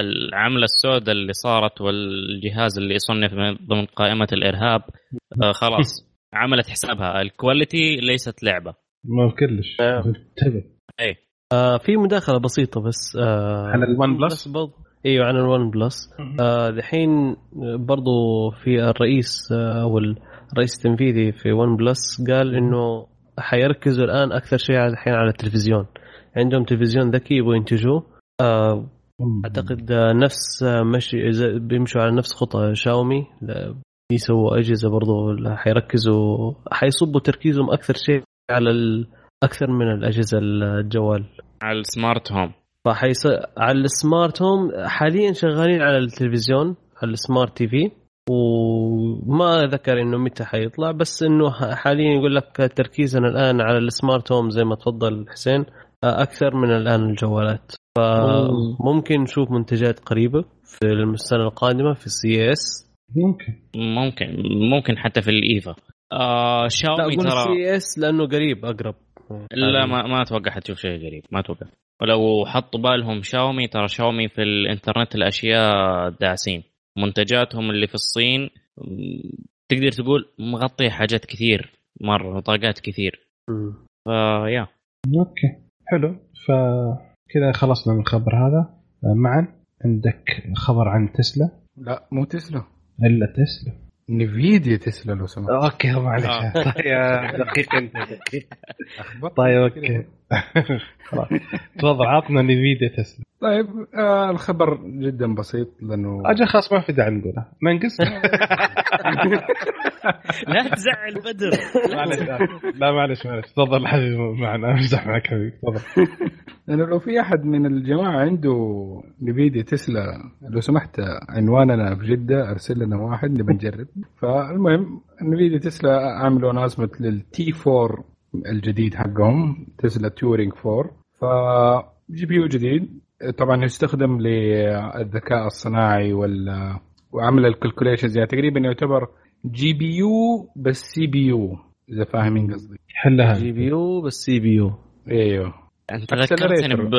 العملة السوداء اللي صارت والجهاز اللي يصنف من- ضمن قائمة الإرهاب آه خلاص عملت حسابها. ال quality ليست لعبة. ما كلش. انتبه آه في مداخلة بسيطة بس آه على ال OnePlus؟ بس برضو إيوه عن ال OnePlus آه دحين برضو في الرئيس آه، أو الرئيس التنفيذي في OnePlus قال إنه حيركزوا الآن أكثر شيء على الحين على التلفزيون. عندهم تلفزيون ذكي يبغوا ينتجوه. آه أعتقد آه، نفس آه، مشي بيمشوا على نفس خطى شاومي. لا، بيسووا أجهزة برضو حيركزوا حيصبوا تركيزهم أكثر شيء على ال أكثر من الأجهزة الجوال. على السمارت هوم. فحيص... على السمارت هوم حاليا شغالين على التلفزيون على السمارت تي في. وما ذكر إنه متى حيطلع بس إنه حاليا يقول لك تركيزنا الآن على السمارت هوم زي ما تفضل حسين أكثر من الآن الجوالات. فممكن نشوف منتجات قريبة في السنة القادمة في ال CES؟ ممكن. ممكن. ممكن حتى في ال IFA. آه لا شاومي ترى ال CES لأنه قريب أقرب. لا ما ما أتوقع حتشوف شيء قريب ما أتوقع. ولو حطوا بالهم شاومي ترى شاومي في الإنترنت الأشياء داعسين. منتجاتهم اللي في الصين تقدر تقول مغطيه حاجات كثير مرة نطاقات كثير. فيا أوكي حلو. فكذا خلصنا من الخبر هذا. معا عندك خبر عن تسلا؟ لا مو تسلا. إلا Tesla. Nvidia Tesla لو سمحت. أوكي معلش آه. طيب دقيق أنت. طيب. أوكي. خلاص. تفضل عطنا Nvidia Tesla. طيب آه الخبر جدا بسيط لأنه أجل خلاص ما في داعي نقوله. ننقص لا تزعل بدر. معلش لا معلش معلش. تفضل حبيبي معنا امزح معك حبيبي تفضل. لأنه لو في أحد من الجماعة عنده Nvidia Tesla لو سمحت عنواننا في جدة أرسل لنا واحد نبي نجرب. فالمهم Nvidia Tesla عملوا announcement لل T4 الجديد حقهم Tesla Turing 4 ف GPU جديد. طبعا يستخدم للذكاء الصناعي وال وعمل ال calculations. يعني تقريبا يعتبر GPU بس CPU إذا فاهمين قصدي. حلها. GPU بس CPU. إيوه. أنت ذكرتني ب...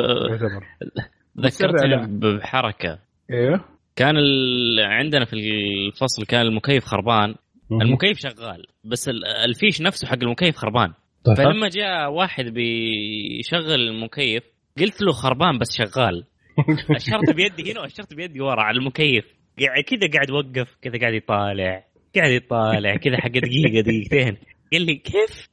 ذكرتني. بحركة. إيوه. كان ال... عندنا في الفصل كان المكيف خربان. المكيف شغال بس ال- الفيش نفسه حق المكيف خربان. طيب. فلما جاء واحد بيشغل المكيف قلت له خربان بس شغال. اشرت بيدي هنا واشرت بيدي ورا على المكيف. قاعد كذا قاعد وقف كذا قاعد يطالع قاعد يطالع كذا حق دقيقة دقيقتين. قال لي كيف؟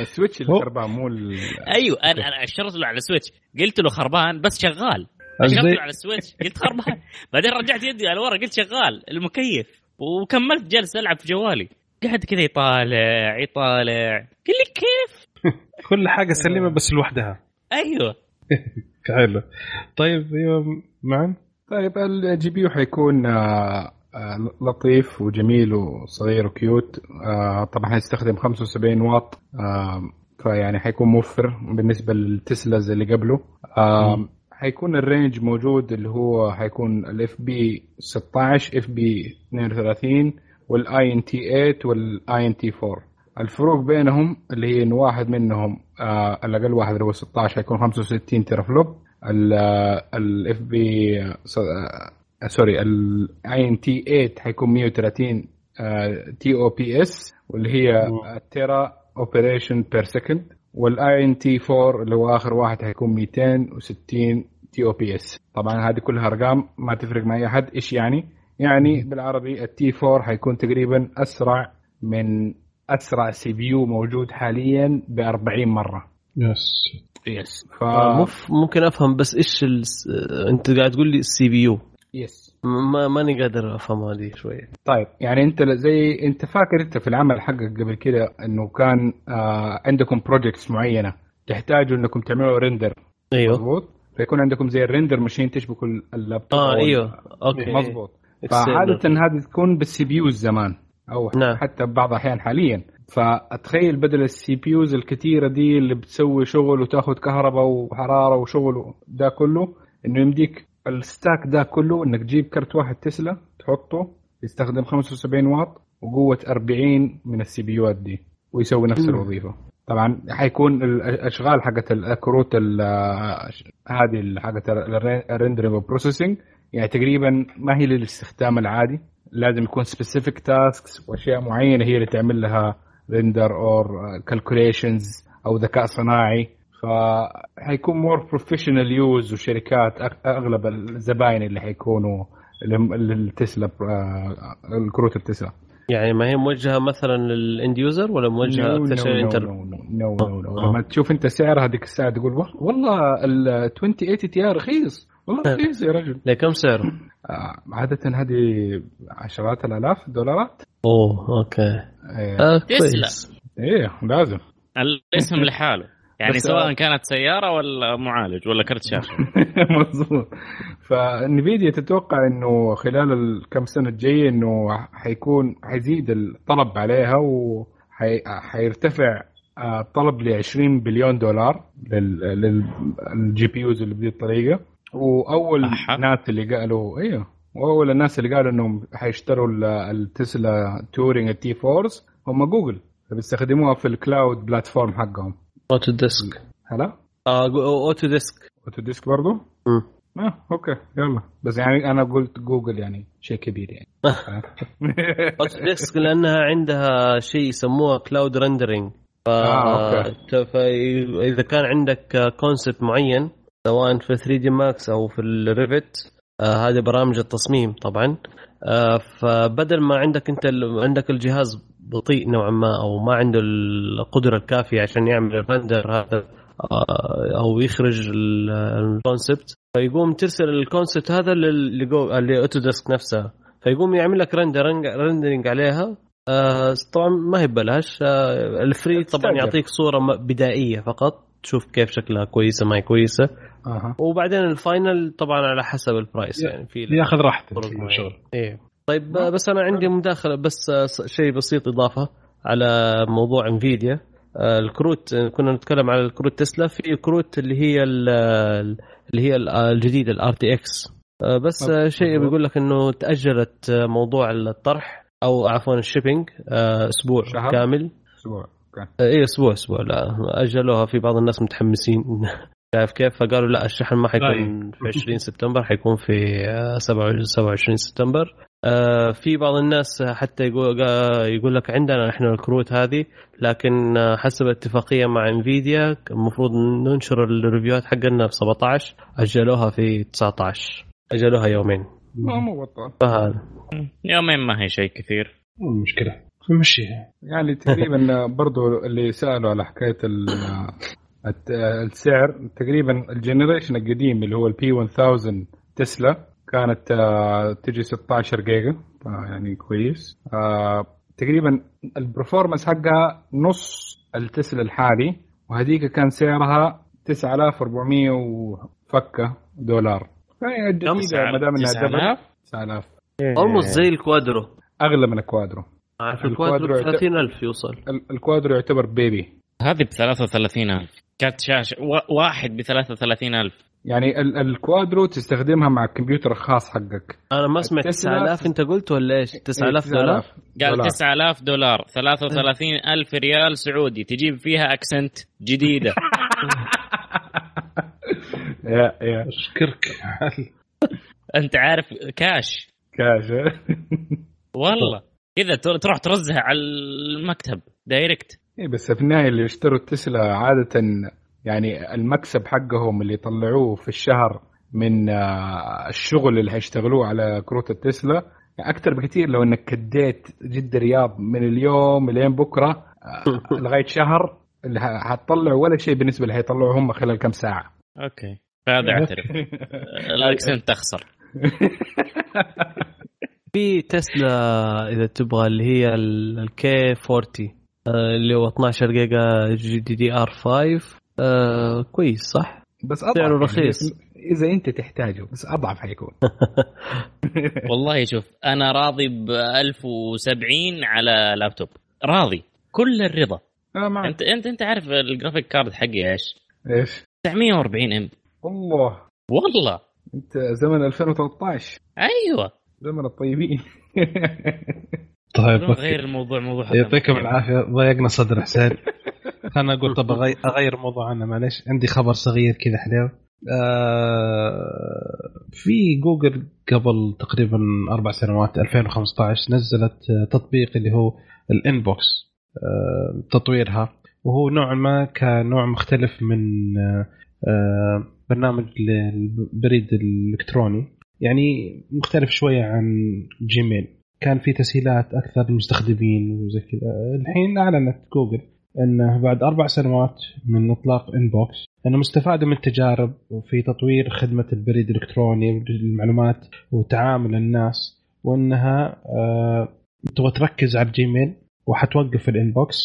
ال switch اللي خربان مو ال- أيوه أنا أنا أشرت له على ال switch قلت له خربان بس شغال. أشرت له على ال switch قلت خربان. بعدين رجعت يدي على ورا قلت شغال المكيف. وكملت جالس ألعب في جوالي. قاعد كذا يطالع يطالع. قال لي كيف؟ كل حاجة سليمة بس لوحدها. أيوه. حلو. طيب أيوه معا طيب ال GPU حيكون آه، آه، لطيف وجميل وصغير و cute. آه، طبعا حيستخدم 75 واط. فيعني حيكون موفر بالنسبة لل Teslas اللي قبله. حيكون ال range موجود اللي هو حيكون ال FP 16 FP 32 وال INT 8 وال INT 4 الفروق بينهم اللي هي إن واحد منهم آه الأقل واحد اللي هو 16 حيكون 65 teraflop. ال FP sorry ال INT 8 حيكون 130 TOPS واللي هي tera operation per second وال INT 4 اللي هو آخر واحد حيكون 260 TOPS طبعا هذه كلها أرقام ما تفرق مع أي أحد. إيش يعني؟ يعني بالعربي ال T4 حيكون تقريبا أسرع من أسرع CPU موجود حاليا ب 40 مرة. Yes. Yes. ف آه، مف- ممكن أفهم بس إيش ال... أنت قاعد تقول لي ال CPU. Yes. ما ماني قادر أفهم هذه شوية. طيب يعني أنت زي أنت فاكر أنت في العمل حقك قبل كده إنه كان آه عندكم projects معينة تحتاجوا إنكم تعملوا render أيوه. مضبوط فيكون عندكم زي ال render machine تشبكوا اللابتوب آه أيوه. أوكي. مضبوط. فعادة هذه تكون بال CPUs زمان أو نعم. حتى بعض الأحيان حاليا فاتخيل بدل ال CPUs الكثيره دي اللي بتسوي شغل وتأخذ كهرباء وحرارة وشغل ده كله إنه يمديك ال stack ده كله إنك تجيب كرت واحد تسلا تحطه يستخدم 75 واط وقوة 40 من ال CPU ات دي ويسوي نفس. الوظيفة طبعا حيكون الأشغال حقت الكروت ال- هذه حقت ال rendering وال processing يعني تقريبا ما هي للاستخدام العادي لازم يكون specific tasks وأشياء معينة هي اللي تعمل لها render or calculations أو ذكاء صناعي. فحيكون more professional use وشركات أغلب الزباين اللي حيكونوا لل- للتسلا آه، الكروت التسلا. يعني ما هي موجهة مثلا لل end user ولا موجهة أكثر لل enter no no no no. لما تشوف أنت سعر هذيك الساعة تقول وال- والله ال 2080 Ti رخيص. والله رخيص يا رجل. لكم سعره؟ آه، عادة هذه عشرات الآلاف دولارات. أوه أوكي. إيه, آه تسلا. إيه لازم. الاسم لحاله. يعني سواء كانت سيارة ولا معالج ولا كرت شاشة. مظبوط. ف Nvidia تتوقع إنه خلال الكم سنة الجاية إنه حيكون حيزيد الطلب عليها وحيرتفع الطلب ل 20 بليون دولار لل GPUs اللي بهذه الطريقة. وأول أحا. ناس اللي قالوا أيوه وأول الناس اللي قالوا إنهم حيشتروا ال- ال Tesla Turing ال T4s هم جوجل بيستخدموها في ال cloud platform حقهم. Autodesk هلا Autodesk Autodesk برضه مم. آه أوكي يلا. بس يعني أنا قلت جوجل يعني شيء كبير يعني. أوتو ديسك لأنها عندها شيء يسموه cloud rendering ف... آه، أوكي. فإذا كان عندك concept معين سواء في 3D Max أو في ال Revit آه هذه برامج التصميم طبعا. آه فبدل ما عندك أنت. عندك الجهاز بطيء نوعا ما أو ما عنده القدرة الكافية عشان يعمل ال render هذا آه، أو يخرج ال- ال concept فيقوم ترسل ال concept هذا لاوتوديسك نفسها فيقوم يعمل لك rendering rendering عليها. آه طبعا ما هي ببلاش. آه ال free طبعا. يعطيك صورة بدائية فقط. تشوف كيف شكلها كويسة ما هي كويسة. أها. وبعدين ال final طبعا على حسب ال price يعني في ياخذ راحته. الشغل إيه. طيب آه، بس أنا عندي مداخلة بس آه، شيء بسيط إضافة على موضوع انفيديا آه، الكروت آه، كنا نتكلم على الكروت تسلا في كروت اللي هي ال- اللي هي ال- الجديدة ال RTX بس آه، شيء مظبوط. بيقول لك إنه تأجلت آه، موضوع الطرح أو عفوا ال shipping آه، أسبوع شهر؟ كامل. أسبوع آه، إيه أسبوع أسبوع لا أجلوها في بعض الناس متحمسين. شايف كيف؟ فقالوا لا الشحن ما حيكون في 20 سبتمبر حيكون في آه، 27 27 سبتمبر. آه، في بعض الناس حتى يقول يقول لك عندنا إحنا الكروت هذه لكن آه، حسب اتفاقية مع انفيديا المفروض ننشر ال review هات حقنا في 17 أجلوها في 19 أجلوها يومين. ما مو بطال فهذا. يومين ما هي شيء كثير. مو المشكلة نمشيها يعني تقريبا برضو اللي سألوا على حكاية السعر تقريبا ال generation القديم اللي هو ال P 1000 تسلا كانت آه، تجي 16 جيجا آه، يعني كويس. آه، تقريبا ال performance حقها نص التسلا الحالي وهذيك كان سعرها 9400 وفكة دولار. فهي الجديده ما دام إنها double 9000 9000 almost زي الكوادرو. أغلى من الكوادرو. الكوادرو الكوادرو يعت- 30000 يوصل. ال- الكوادرو يعتبر baby هذه ب 33000 كارت شاشة. واحد ب 33000 يعني ال- الكوادرو تستخدمها مع الكمبيوتر الخاص حقك. أنا ما سمعت التسلا- 9000 أنت قلت ولا إيش؟ 9000 إيه، دولار؟ قال دولار. 9000 دولار. 33000 ريال سعودي. تجيب فيها أكسنت جديدة. يا يا. أشكرك. أنت عارف cash. cash. والله. كذا تر- تروح ترزها على المكتب. direct. إيه بس في النهايه اللي يشتروا التسلا عادة يعني المكسب حقهم اللي يطلعوه في الشهر من آه، الشغل اللي هيشتغلوه على كروت التسلا أكثر بكثير لو إنك كديت جده رياض من اليوم لين بكرة آه، لغاية شهر اللي ه- هتطلع ولا شيء بالنسبة اللي هيطلعوه هم خلال كم ساعة. okay. فهذا اعترف الأكسنت تخسر. في تسلا إذا تبغى اللي هي ال K 40 آه، اللي هو 12 جيجا GDDR 5 آه، كويس صح؟ بس أضعف سعره يعني رخيص. إذا أنت تحتاجه بس أضعف حيكون. والله شوف أنا راضي ب 1070 على لابتوب. راضي. كل الرضا. آه معك. انت انت أنت عارف ال graphic card حقي إيش؟ إيش؟ 940 M الله. والله. أنت زمن 2013 أيوه. زمن الطيبين. طيب غير الموضوع موضوع يعطيكم العافية. ضيقنا صدر حسين. أنا قلت طب اغير موضوع عنه معلش عندي خبر صغير كذا حلو. آه في جوجل قبل تقريبا أربع سنوات 2015 نزلت تطبيق اللي هو ال Inbox آه تطويرها. وهو نوع ما كان نوع مختلف من آه آه برنامج للبريد الإلكتروني. يعني مختلف شوية عن جيميل. كان في تسهيلات أكثر للمستخدمين وزي كذا. الحين أعلنت جوجل إنه بعد أربع سنوات من إطلاق Inbox إنه مستفاده من التجارب في تطوير خدمة البريد الإلكتروني والمعلومات وتعامل الناس وإنها آه، تبغى تركز على ال Gmail وحتوقف ال Inbox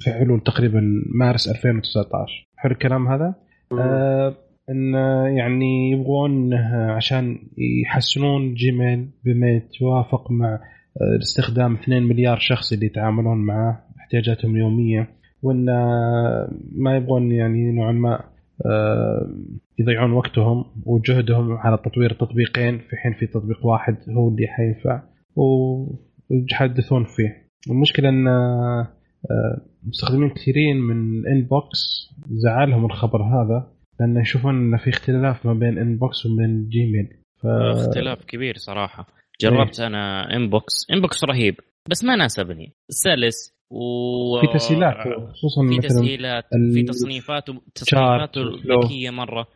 في حلول تقريبا مارس 2019 حلو الكلام هذا؟ آه إن يعني يبغون عشان يحسنون Gmail بما يتوافق مع آه، استخدام 2 مليار شخص اللي يتعاملون معه احتياجاتهم اليوميه وإن آه، ما يبغون يعني نوعا ما آه، يضيعون وقتهم وجهدهم على تطوير تطبيقين في حين في تطبيق واحد هو اللي حينفع ويتحدثون فيه. المشكلة إن مستخدمين كثيرين من Inbox زعلهم الخبر هذا. لأن يشوفون إن في اختلاف ما بين Inbox وبين Gmail ف... اختلاف كبير صراحة. جربت أنا Inbox Inbox رهيب بس ما ناسبني. سلس و في تسهيلات خصوصا في تسهيلات ال- في تصنيفاته تصنيفاته. ذكية مرة.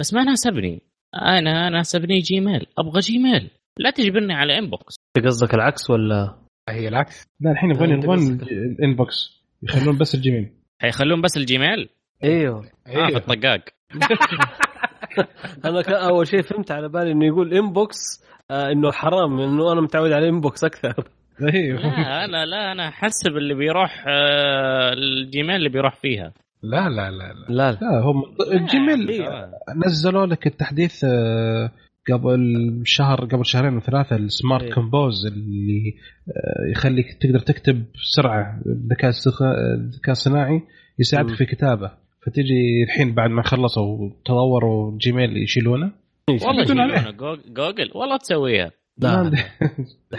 بس ما ناسبني. أنا ناسبني Gmail أبغى Gmail لا تجبرني على Inbox انت قصدك العكس ولا؟ هي العكس. لا الحين يبغون يبغون ال Inbox يخلون بس ال Gmail. حيخلون بس ال Gmail؟ إيوه. في إيوه. الطقاق أنا كان أول شيء فهمت على بالي إنه يقول Inbox آه إنه حرام إنه أنا متعود على Inbox أكثر. أيوه لا أنا لا أنا أحسب اللي بيروح آه، الجيميل اللي بيروح فيها. لا لا لا لا. لا لا. هم الجيميل أيوة. نزلوا لك التحديث آه، قبل شهر قبل شهرين وثلاثه ال smart إيه. compose اللي آه، يخليك تقدر تكتب بسرعة الذكاء الذكاء الصناعي يساعدك. في كتابه. فتجي الحين بعد ما خلصوا تطوروا جيميل يشيلونه؟ والله. يشيلونه. جوجل والله تسويها. لا.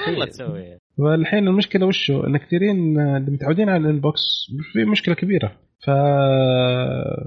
والله تسويها. والحين المشكلة وشو؟ ان كثيرين اللي متعودين على الإنبوكس في مشكلة كبيرة. ف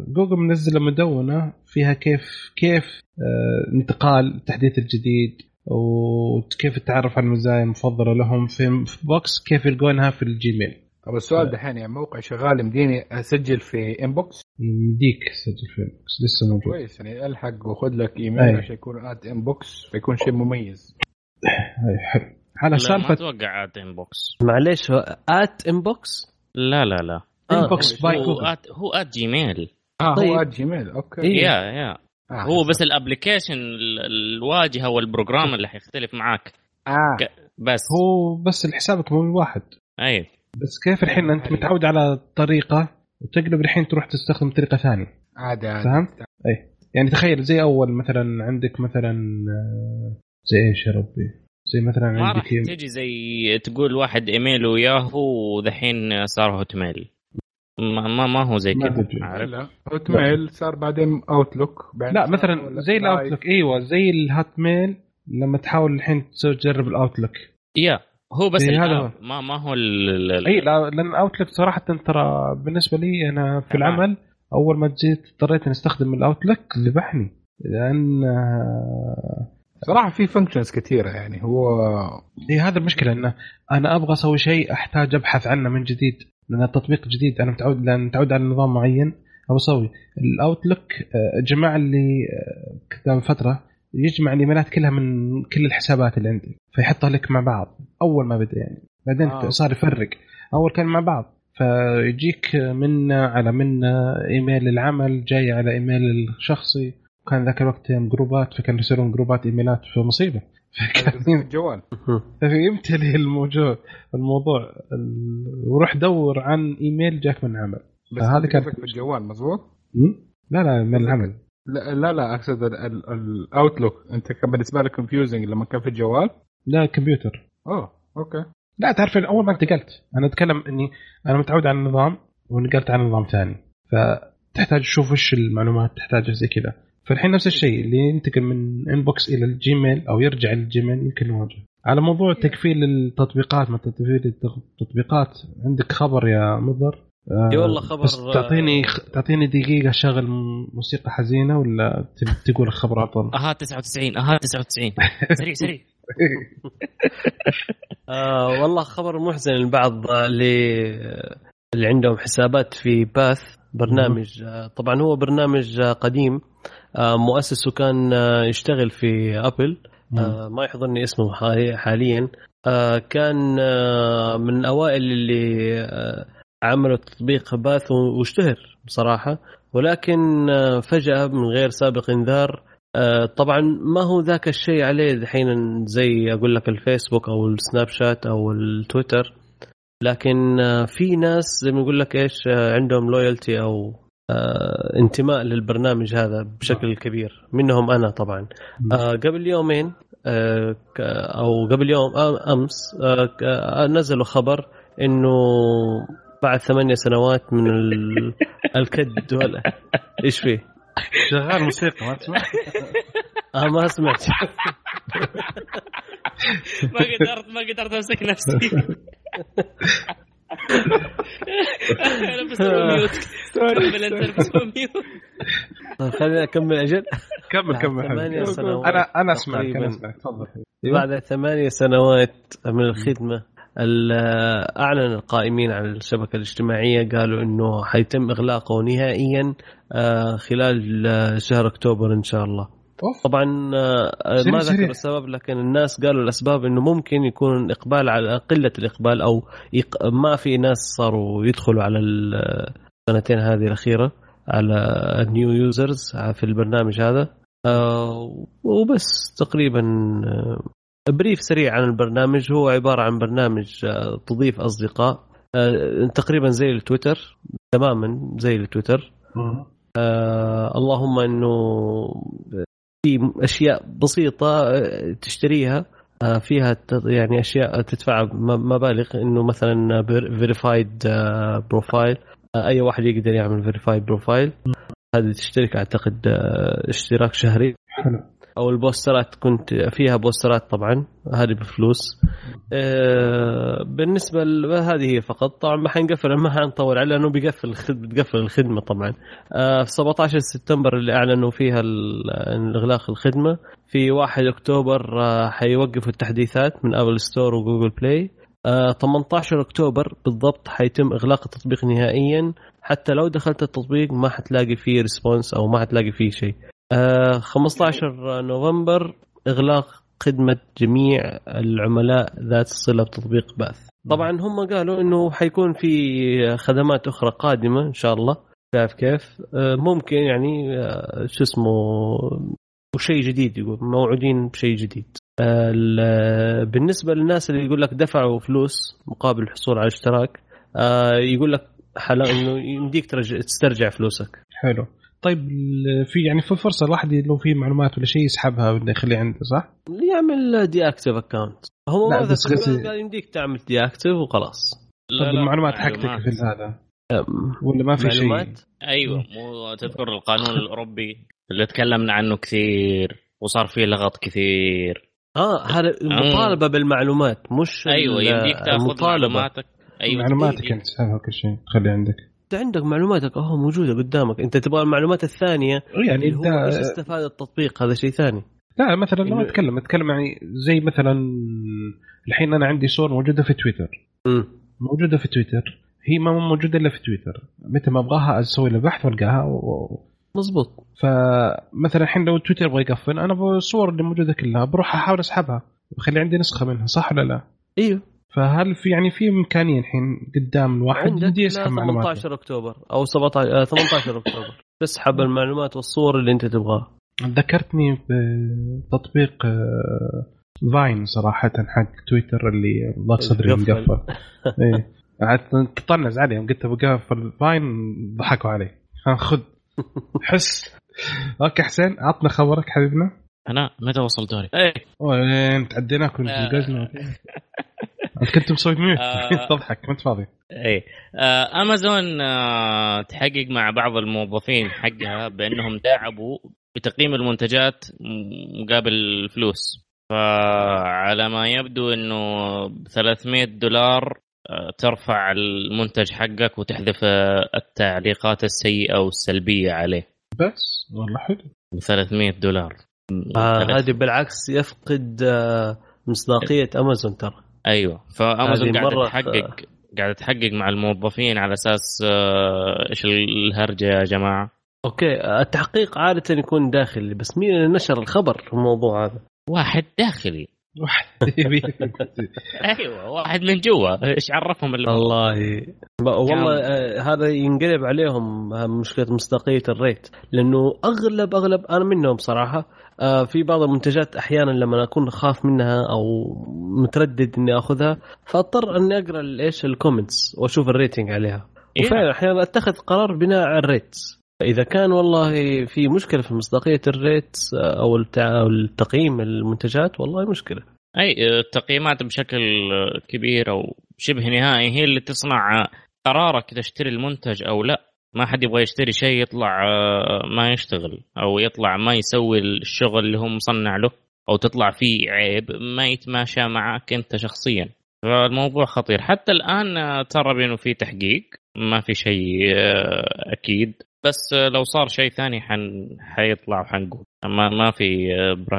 جوجل منزلة مدونة فيها كيف كيف آه، انتقال التحديث الجديد وكيف التعرف على المزايا المفضلة لهم في في بوكس كيف يلقونها في الجيميل. طب السؤال دحين يعني موقع شغال يمديني أسجل في Inbox يمديك تسجل في الانبوكس لسه موجود. كويس يعني ألحق وخذ لك ايميل. عشان يكون at Inbox فيكون شيء مميز. أي، حلو. على لا ما سالفه أتوقع ات انبوكس معليش ات انبوكس لا لا لا. انبوكس باي هو ات هو ات جيميل آه طيب. هو ات جيميل أوكي. إيه. يا يا آه. هو بس ال application ال- الواجهة وال program اللي حيختلف معاك. آه. ك- بس. هو بس حسابك مو واحد أي. بس كيف الحين أنت متعود على طريقة وتقلب الحين تروح تستخدم طريقة ثانية؟ عادي عادي. فهمت؟ أي. يعني تخيل زي أول مثلا عندك مثلا آه، زي إيش يا ربي؟ زي مثلا ما راح عندك تجي زي تقول واحد ايميله ياهو ودحين صار هوت ميل ما ما, ما هو زي ما كذا. عارف. لا هوت ميل صار بعدين اوتلوك لا مثلا زي الاوتلوك إيوه زي الهوت ميل لما تحاول الحين تسوي تجرب الاوتلوك yeah. هو بس إيه، هذا. ما ما هو اي لا لأن اوتلوك صراحة ترى بالنسبة لي أنا في تمام. العمل أول ما جيت اضطريت إني أستخدم الاوتلوك ذبحني لأن آه، صراحة في functions كثيرة يعني هو هي هذا المشكلة إنه أنا أبغى أسوي شيء أحتاج أبحث عنه من جديد لأن التطبيق جديد أنا متعود لأن متعود على نظام معين أبغى أسوي الاوتلوك آه، جمع لي آه، قبل فترة يجمع الإيميلات كلها من كل الحسابات اللي عندي فيحطها لك مع بعض أول ما بدأ يعني. بعدين آه. صار يفرق. أول كان مع بعض. فيجيك منا على منا إيميل العمل جاي على إيميل الشخصي. كان ذاك الوقت يوم جروبات فكان يصيرون جروبات إيميلات في مصيبة. فكان الجوال فيمتلي الموضوع الموضوع. ال- وروح دور عن إيميل جاك من عمل. بس هذا كان- كان في الجوال مظبوط؟ م? لا لا من العمل. لا لا, لا أقصد الاوتلوك أنت كان بالنسبة لك confusing لما كان في الجوال؟ لا كمبيوتر. أوه okay. لا تعرف أول ما انتقلت أنا أتكلم إني أنا متعود على النظام ونقلت على نظام ثاني. فتحتاج تشوف وش المعلومات تحتاج زي كذا. فالحين نفس الشيء اللي ينتقل من Inbox إلى الجيميل أو يرجع للجيميل يمكن نواجه على موضوع تكفيل التطبيقات ما تكفيل التطبيقات عندك خبر يا مضر؟ آه، إي والله خبر، بس تعطيني تعطيني دقيقة شغل موسيقى حزينة ولا تقول الخبر على طول؟ أها 99 أها 99 سريع سريع. آه والله خبر محزن للبعض آه، اللي اللي عندهم حسابات في باث برنامج. آه طبعا هو برنامج آه قديم. آه مؤسسه كان يشتغل في ابل آه ما يحضرني اسمه حالي- حاليا. كان من أوائل اللي عملوا تطبيق Path واشتهر بصراحة. ولكن فجأة من غير سابق إنذار طبعا ما هو ذاك الشيء عليه الحين زي أقول لك الفيسبوك أو السناب شات أو التويتر. لكن آه، في ناس زي ما يقول لك إيش آه، عندهم loyalty أو آه، انتماء للبرنامج هذا بشكل كبير منهم أنا طبعا. آه، قبل يومين آه، أو قبل يوم آه، أمس آه، آه، نزلوا خبر إنه بعد ثمانية سنوات من ال- الكد ولا إيش فيه؟ شغال موسيقى ما تسمع؟ آه ما سمعت. ما قدرت ما قدرت أمسك نفسي. طيب خليني أكمل أجل. كمل كمل ثمانية حبيبي. سنوات أنا أنا اسمعك. أنا اسمعك تفضل. أيوه. بعد ثمانية سنوات من الخدمة. أعلن القائمين على الشبكة الاجتماعية قالوا أنه حيتم إغلاقه نهائيا آه، خلال آه، شهر أكتوبر إن شاء الله أوف. طبعا آه، ما. ذكر السبب لكن الناس قالوا الأسباب أنه ممكن يكون إقبال على قلة الإقبال أو يق- ما في ناس صاروا يدخلوا على السنتين هذه الأخيرة على new users في البرنامج هذا وبس تقريبا brief سريع عن البرنامج هو عبارة عن برنامج آه، تضيف أصدقاء آه، تقريبا زي التويتر تماما زي التويتر. آه اللهم إنه في أشياء بسيطة آه، تشتريها آه، فيها يعني أشياء تدفع مبالغ إنه مثلا verified profile أي واحد يقدر يعمل verified profile هذه تشترك أعتقد آه، اشتراك شهري. حلو. أو ال boosters ات كنت فيها boosters ات طبعا هذه بفلوس. آه، بالنسبة هذه هي فقط. طبعا ما حنقفل ما حنطول عليه لأنه بيقفل بتقفل الخدمة طبعا. آه، في 17 سبتمبر اللي أعلنوا فيها اغلاق الخدمة في 1 أكتوبر آه، حيوقفوا التحديثات من App Store وجوجل بلاي آه، 18 أكتوبر بالضبط حيتم إغلاق التطبيق نهائيا. حتى لو دخلت التطبيق ما حتلاقي فيه ريسبونس أو ما حتلاقي فيه شيء. آه، 15 نوفمبر إغلاق خدمة جميع العملاء ذات الصله بتطبيق بأث. طبعا هم قالوا إنه حيكون في خدمات أخرى قادمة إن شاء الله. تعرف كيف؟ آه، ممكن يعني آه، شو اسمه وشيء جديد يقول موعودين بشيء جديد. آه، ال- بالنسبة للناس اللي يقول لك دفعوا فلوس مقابل الحصول على اشتراك آه، يقول لك حلا إنه يمديك ترجع تسترجع فلوسك. حلو. طيب في يعني في فرصة الواحد لو في معلومات ولا شيء يسحبها ولا يخليها عنده صح؟ يعمل deactivate account هو لا، ما قال يمديك تعمل deactivate وخلاص. طب المعلومات حقتك في هذا ولا ما في شيء؟ معلومات؟ أيوه مو تذكر القانون الأوروبي اللي تكلمنا عنه كثير وصار فيه لغط كثير. آه هذا المطالبه بالمعلومات مش أيوه يمديك تأخذ معلوماتك. أيوه معلوماتك. انت تسحبها كل شيء تخلي عندك. أنت عندك معلوماتك أهو موجودة قدامك. أنت تبغى المعلومات الثانية يعني اللي هو انت إيش استفاد التطبيق؟ هذا شيء ثاني. لا مثلا لو أتكلم أتكلم يعني زي مثلا الحين أنا عندي صور موجودة في تويتر. امم موجودة في تويتر. هي ما موجودة إلا في تويتر. متى ما أبغاها أسوي لها بحث وألقاها و... مزبوط فمثلا الحين لو تويتر يبغى يقفل أنا بالصور اللي موجودة كلها بروح أحاول أسحبها. بخلي عندي نسخة منها صح ولا لا؟ إيوه. فهل في يعني في إمكانية الحين قدام الواحد عندك إلى يسحب معلومات 18 أكتوبر أو 17 آه، 18 أكتوبر. تسحب المعلومات والصور اللي أنت تبغاها. ذكرتني بتطبيق آه، فاين صراحة حق تويتر اللي ضاق صدري قفل. مقفل. إيه. قعدت تطنز عليهم قلت بقفل فاين ضحكوا علي. خذ. حس. okay حسين عطنا خبرك حبيبنا. أنا متى وصل دوري؟ إيه. وين تعديناك ونقزنا انت كنت مسوي mute. آه. تضحك ما انت فاضي. إيه. آه امازون آه تحقق مع بعض الموظفين حقها بأنهم تعبوا بتقييم المنتجات مقابل فلوس فعلى ما يبدو إنه ب 300 دولار آه، ترفع المنتج حقك وتحذف آه، التعليقات السيئة والسلبية عليه. بس والله حلو. ب 300 دولار. آه هذه بالعكس يفقد آه مصداقية امازون ترى. أيوه. فأمازون قاعدة مرة- تحقق قاعدة تحقق مع الموظفين على أساس آه، إيش الهرجة يا جماعة؟ أوكي. التحقيق عادة يكون داخلي بس مين اللي نشر الخبر في الموضوع هذا؟ واحد داخلي. واحد. أيوه واحد من جوا. إيش عرفهم اللي والله ب- والله آه هذا ينقلب عليهم آه، مشكلة مصداقية ال rate. لأنه اغلب أغلب أنا منهم صراحة في بعض المنتجات أحيانا لما أكون خاف منها أو متردد إني آخذها فأضطر إني أقرأ إيش ال comments وأشوف ال rating عليها. إيه. وفعلا أحيانا أتخذ قرار بناء على ال rate فاذا كان والله في مشكلة في مصداقية الريت آه، أو التقييم المنتجات والله مشكلة. أي التقييمات بشكل كبير أو شبه نهائي هي اللي تصنع قرارك تشتري المنتج أو لا. ما حد يبغى يشتري شيء يطلع آه، ما يشتغل أو يطلع ما يسوي الشغل اللي هو مصنع له أو تطلع فيه عيب ما يتماشى معك أنت شخصيا. فالموضوع خطير. حتى الآن آه، ترى بانه في تحقيق ما في شيء آه، أكيد. بس لو صار شيء ثاني حن حيطلع وحنقول. ما ما في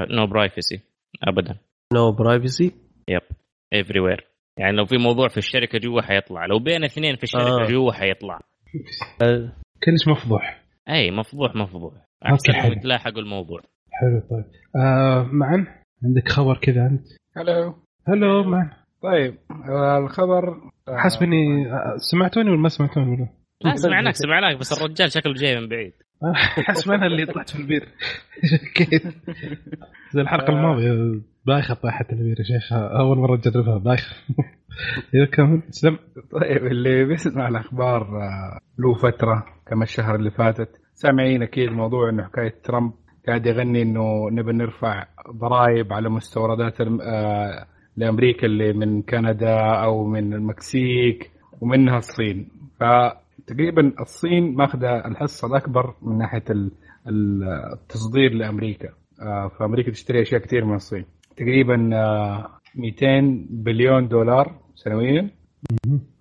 no privacy ابدا. no privacy yep everywhere يعني لو في موضوع في الشركة جوا حيطلع. لو بين اثنين في الشركة. آه. جوا حيطلع. كلش مفضوح. اي مفضوح مفضوح. احسن يتلاحقوا الموضوع. حلو طيب. آه معن عندك خبر كذا أنت؟ hello. hello معن. طيب آه، الخبر آه، حسب إني آه، سمعتوني ولا ما سمعتوني ولا؟ لا سمعناك سمعناك بس الرجال شكله جاي من بعيد. حسب أنا اللي طلعت في البير كيف؟ زي الحلقة الماضية. بايخة البير يا شيخ أول مرة اجربها بايخة. يلا كمل اسلم طيب اللي بيسمع الأخبار آه، له فترة كما الشهر اللي فاتت سامعين أكيد موضوع إنه حكاية ترامب قاعد يغني إنه نبي نرفع ضرائب على مستوردات آه، لأمريكا اللي من كندا أو من المكسيك ومنها الصين. فتقريبا الصين ماخذة الحصة الأكبر من ناحية ال- ال- التصدير لأمريكا. آه، فأمريكا تشتري أشياء كثير من الصين. تقريبا آه، 200 بليون دولار سنويا.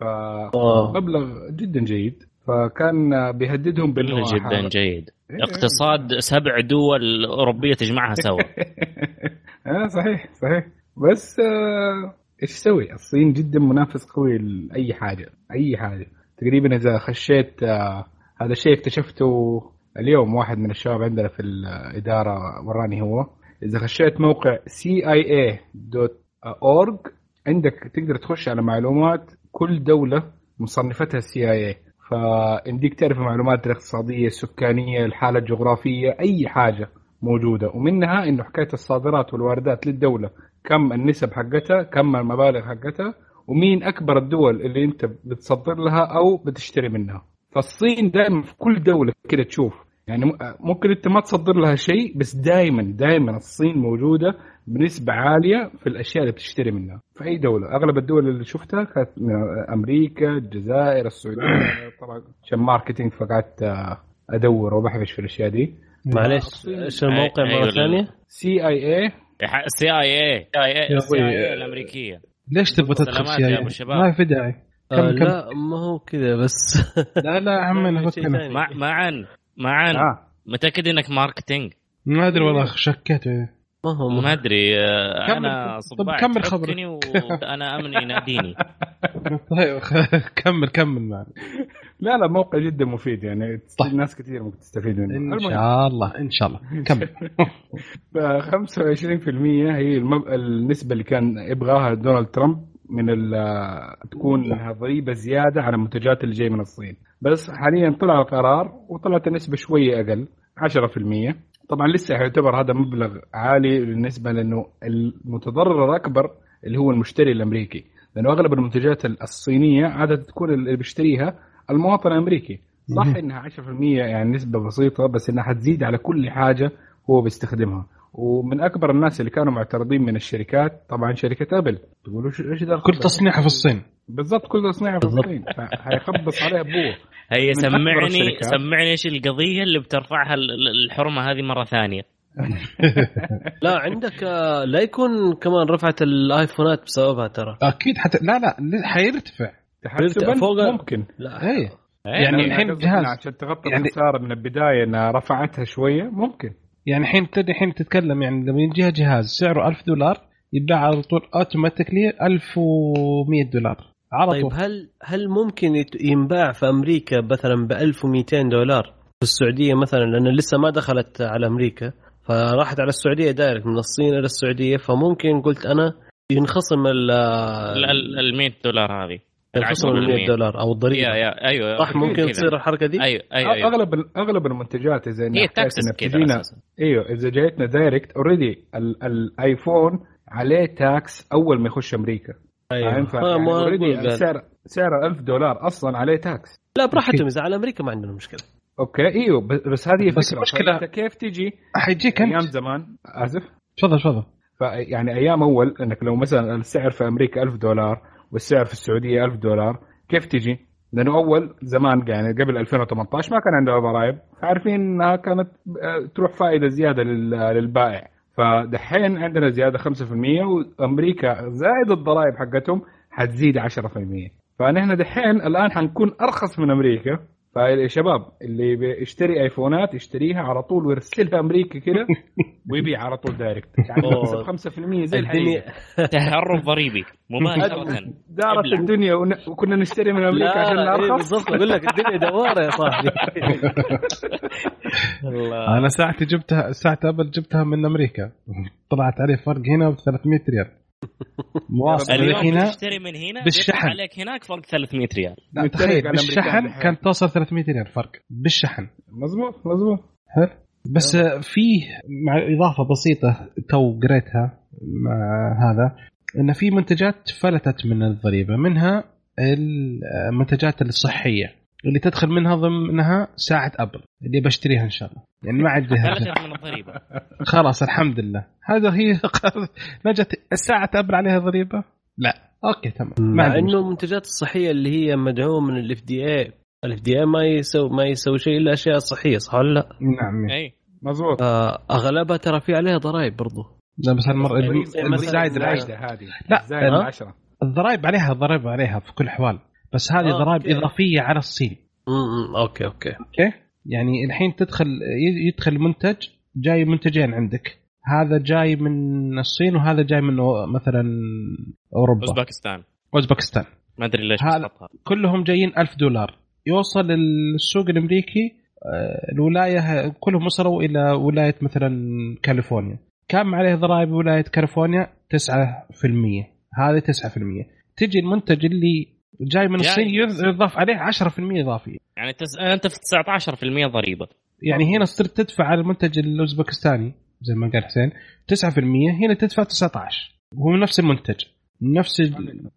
آه. فمبلغ جدا جيد. فكان بيهددهم بانه جدا جيد. إيه. اقتصاد سبع دول أوروبية تجمعها سوا. آه صحيح صحيح. بس آه إيش تسوي؟ الصين جدا منافس قوي لأي حاجة أي حاجة. تقريبا إذا خشيت آه هذا الشيء اكتشفته اليوم واحد من الشباب عندنا في الإدارة وراني هو. إذا خشيت موقع cia.org عندك تقدر تخش على معلومات كل دولة مصنفتها السي اي اي فيمديك تعرف المعلومات الاقتصادية السكانية الحالة الجغرافية أي حاجة موجودة. ومنها إنه حكاية الصادرات والواردات للدولة. كم النسب حقتها كم المبالغ حقتها ومين أكبر الدول اللي أنت بتصدر لها أو بتشتري منها. فالصين دائما في كل دولة كده تشوف. يعني م- ممكن انت ما تصدر لها شيء بس دائما دائما الصين موجودة بنسبة عالية في الأشياء اللي بتشتري منها في أي دولة أغلب الدول اللي شفتها كانت من أمريكا الجزائر السعودية طبعا عشان ماركتينج فقعدت آه، أدور وبحبش في الأشياء دي معليش إيش الموقع مرة ثانية؟ سي اي اي سي اي اي سي اي سي. اي الأمريكية ليش تبغى تدخل سلامات يا سيايير؟ أبو الشباب. ما في داعي آه كم- كم؟ لا ما هو كذا بس لا لا يا عم أنا لا، شيء بتكلم ثاني. مع معا معا آه. متأكد إنك ماركتينج ما أدري والله شكيت. ما هو ما أدري آه،. أنا طب صباع كمل تحكني وأنا امني يناديني. طيب كمل كمل معنا. لا لا موقع جدا مفيد يعني. طيب. ناس كثير ممكن تستفيد منه. إن المهم، شاء الله إن شاء الله. كمل. ف 25% هي المب... النسبة اللي كان يبغاها دونالد ترامب. من ال- تكون ضريبة زيادة على المنتجات اللي جاية من الصين. بس حاليا طلع القرار وطلعت النسبة شوية أقل 10% طبعا لسه يعتبر هذا مبلغ عالي بالنسبة لأنه المتضرر الأكبر اللي هو المشتري الأمريكي. لأنه أغلب المنتجات الصينية عادة تكون اللي بيشتريها المواطن الأمريكي. صح. إنها 10% يعني نسبة بسيطة بس إنها حتزيد على كل حاجة هو بيستخدمها. ومن أكبر الناس اللي كانوا معترضين من الشركات طبعا شركة أبل. تقولوا إيش ده كل تصنيعها في الصين. بالضبط كل تصنيعها في. الصين. حيخبص عليها أبوه. هي سمعني. سمعني إيش القضية اللي بترفعها ال- ال- الحرمة هذه مرة ثانية. لا عندك آه، لا يكون كمان رفعت الآيفونات بسببها ترى. أكيد حتى لا لا حيرتفع. تحسبا فوق- ممكن. لا. إيه. إيه، يعني أنا الحين إنها عشان تغطي يعني- الخساره من البداية إنها رفعتها شوية ممكن. يعني الحين تدري الحين تتكلم يعني لما يجيها جهاز سعره 1000 دولار يتباع على طول اوتوماتيكلي 1100 دولار. على طيب طول. هل هل ممكن ينباع في أمريكا مثلا ب 1200 دولار؟ في السعودية مثلا لأن لسه ما دخلت على أمريكا فراحت على السعودية direct من الصين إلى السعودية فممكن قلت أنا ينخصم ال ال 100 دولار هذه. الخصم من 100 دولار أو يا الضريبة. يا أيوه صح ممكن. تصير الحركة دي؟ أيوه أيوه, أيوة. أغلب أغلب المنتجات إذا هي taxes أساساً. أيوه إذا جايتنا direct already الايفون عليه tax أول ما يخش أمريكا. آه، يعني قال. سعر سعر 1000 دولار أصلا عليه tax لا براحتهم إذا على أمريكا ما عندنا مشكلة. أوكي أيوه بس هذه بس فكرة. المشكلة- فأنت كيف تجي حيجيك أيام انت زمان؟ آسف؟ تفضل تفضل. فيعني أيام أول إنك لو مثلا السعر في أمريكا 1000 دولار والسعر في السعودية 1000 دولار. كيف تجي؟ لأنه أول زمان يعني قبل 2018 ما كان عندها ضرائب عارفين إنها كانت آه، تروح فائدة زيادة لل- للبائع. فدحين عندنا زيادة 5% وأمريكا زائد الضرائب حقتهم حتزيد 10% فنحن دحين الآن حنكون أرخص من أمريكا. فيا شباب اللي بيشتري آيفونات يشتريها على طول ويرسلها أمريكا كده ويبيع على طول direct يعني أوه. بيكسب 5% زي الدنيا تهرب ضريبي مباشره دارت. الدنيا. وكنا نشتري من أمريكا عشان لا إيه نرخص. بالضبط. أقول لك الدنيا دوارة يا صاحبي. الله. أنا ساعتي جبتها ساعة أبل جبتها من أمريكا. طلعت عليه فرق هنا ب 300 ريال. مواصل. اليوم هنا تشتري من هنا بالشحن. عليك هناك فرق 300 ريال. لا متفق تخيل على بالشحن. كانت توصل 300 ريال فرق بالشحن. مزبوط مزبوط حلو. بس فيه مع إضافة بسيطة تو قريتها مع هذا إن في منتجات فلتت من الضريبة منها المنتجات الصحية. اللي تدخل منها ضمنها ساعة أبل اللي بشتريها إن شاء الله. يعني ما من الضريبه خلاص الحمد لله. هذا هي نجت الساعة أبل عليها ضريبة؟ لا. okay تمام. ما مع إنه. المنتجات الصحية اللي هي مدعومه من ال FDA ال FDA ما يسوي ما يسوي شيء إلا أشياء صحية صح ولا لا؟ نعم. إي. مزبوط. آه، أغلبها ترى في عليها ضرائب برضو. لا بس هالمرة يعني الزايد الزايده هذه. لا، الزايد ها؟ العشرة. الضرائب عليها ضرائب عليها في كل الاحوال بس هذه آه، ضرائب okay. إضافية على الصين. امم okay okay. okay? يعني الحين تدخل ي- يدخل منتج جاي منتجين عندك. هذا جاي من الصين وهذا جاي من مثلا أوروبا. أوزباكستان. اوزبكستان ما أدري ليش هذا- كلهم جايين ألف دولار. يوصل السوق الأمريكي آه، الولاية كلهم وصلوا إلى ولاية مثلا كاليفورنيا. كم عليه ضرائب ولاية كاليفورنيا؟ 9% هذه 9% تجي المنتج اللي جاي من. الصين يضاف عليه 10% اضافي يعني تس... أنت في 19% ضريبة. يعني هنا صرت تدفع على المنتج الأوزبكستاني زي ما قال حسين 9% هنا تدفع 19 وهو نفس المنتج نفس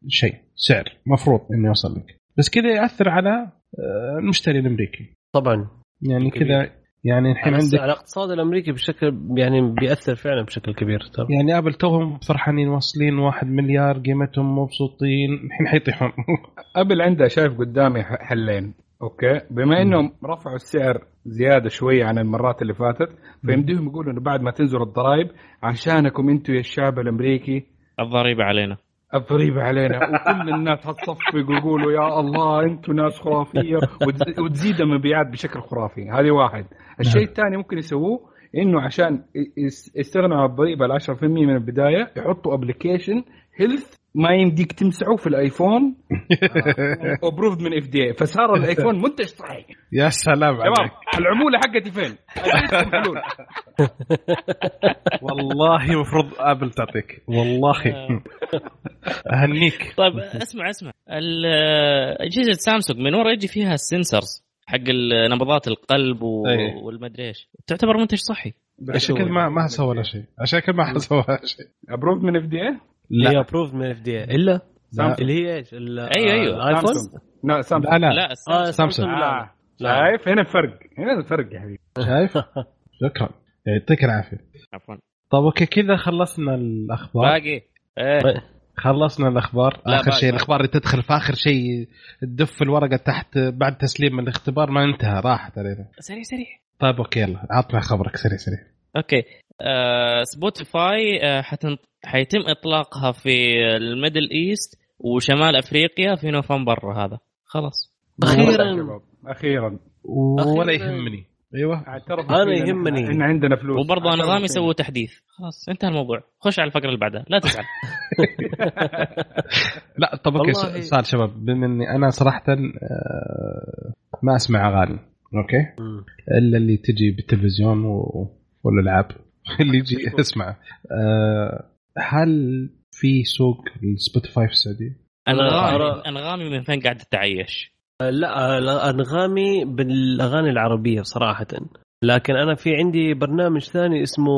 الشيء سعر مفروض انه يوصل لك. بس كذا يأثر على آه، المشتري الأمريكي. طبعا. يعني. كذا يعني الحين عندك على الاقتصاد الأمريكي بشكل يعني بيأثر فعلا بشكل كبير ترى. يعني أبل توهم فرحانين واصلين واحد مليار قيمتهم مبسوطين الحين حيطيحون. أبل عندها شايف قدامي حلين okay? بما إنهم رفعوا السعر زيادة شوية عن المرات اللي فاتت فيمديهم يقولوا انه بعد ما تنزل الضرائب عشانكم أنتم يا الشعب الأمريكي. الضريبة علينا. الضريبه علينا. وكل الناس حتصفق ويقولوا يا الله أنتم ناس خرافية. وتز- وتزيد المبيعات بشكل خرافي. هذه واحد. الشيء الثاني ممكن يسووه إنه عشان يس- يستغنوا عن الضريبة ال 10% من البداية يحطوا application health ما يمديك تمسحه في الآيفون. approved من FDA فصار الآيفون منتج صحي يا سلام عليك. العمولة حقتي فين؟ والله المفروض آبل تعطيك. والله. أهنيك. طيب اسمع اسمع. أجهزة سامسونج من ورا يجي فيها ال sensors حق نبضات القلب و... والمدري إيش. تعتبر منتج صحي. عشان كذا ما ما سوى ولا شيء. عشان كذا ما سوى ولا شيء. ابروفد من اف دي هي لا ابروف من اف دي اي إلا؟ سامسونج. اللي هي إيش؟ ال- أيوة، أيوة. الايفون سامسونج. لا سامسونج. لا لا. آه، سامسونج. آه. لا. شايف؟ هنا الفرق. هنا الفرق يا حبيبي. شايف؟ شكرا. يعطيك العافية. عفوا. طيب أوكي كذا خلصنا الأخبار. باقي. إيه. خلصنا الأخبار. لا، آخر شيء. الأخبار اللي تدخل في آخر شيء تدف الورقة تحت بعد تسليم الاختبار ما انتهى راحت علينا. سريع سريع. طيب okay يلا عطنا خبرك. سريع سريع. okay. آه Spotify آه حتن... حيتم إطلاقها في ال Middle East وشمال أفريقيا في نوفمبر هذا. خلاص. أخيرا. أخيرا. ولا. يهمني. أيوه. أعترف أنا فينا. يهمني. ان عندنا فلوس. وبرضه فينا. سووا تحديث. خلاص انتهى الموضوع. خش على الفقرة اللي بعدها. لا تزعل. لا طب okay سؤال شباب. بما إني أنا صراحة آه، ما أسمع أغاني okay. إلا اللي تجي بالتلفزيون. والالعاب اللي يجي اسمع. آه، هل في سوق لل Spotify في السعودية؟ انغامي أنغامي من فين قاعد تتعيش؟ لا أنغامي بالأغاني العربية صراحة. لكن أنا في عندي برنامج ثاني اسمه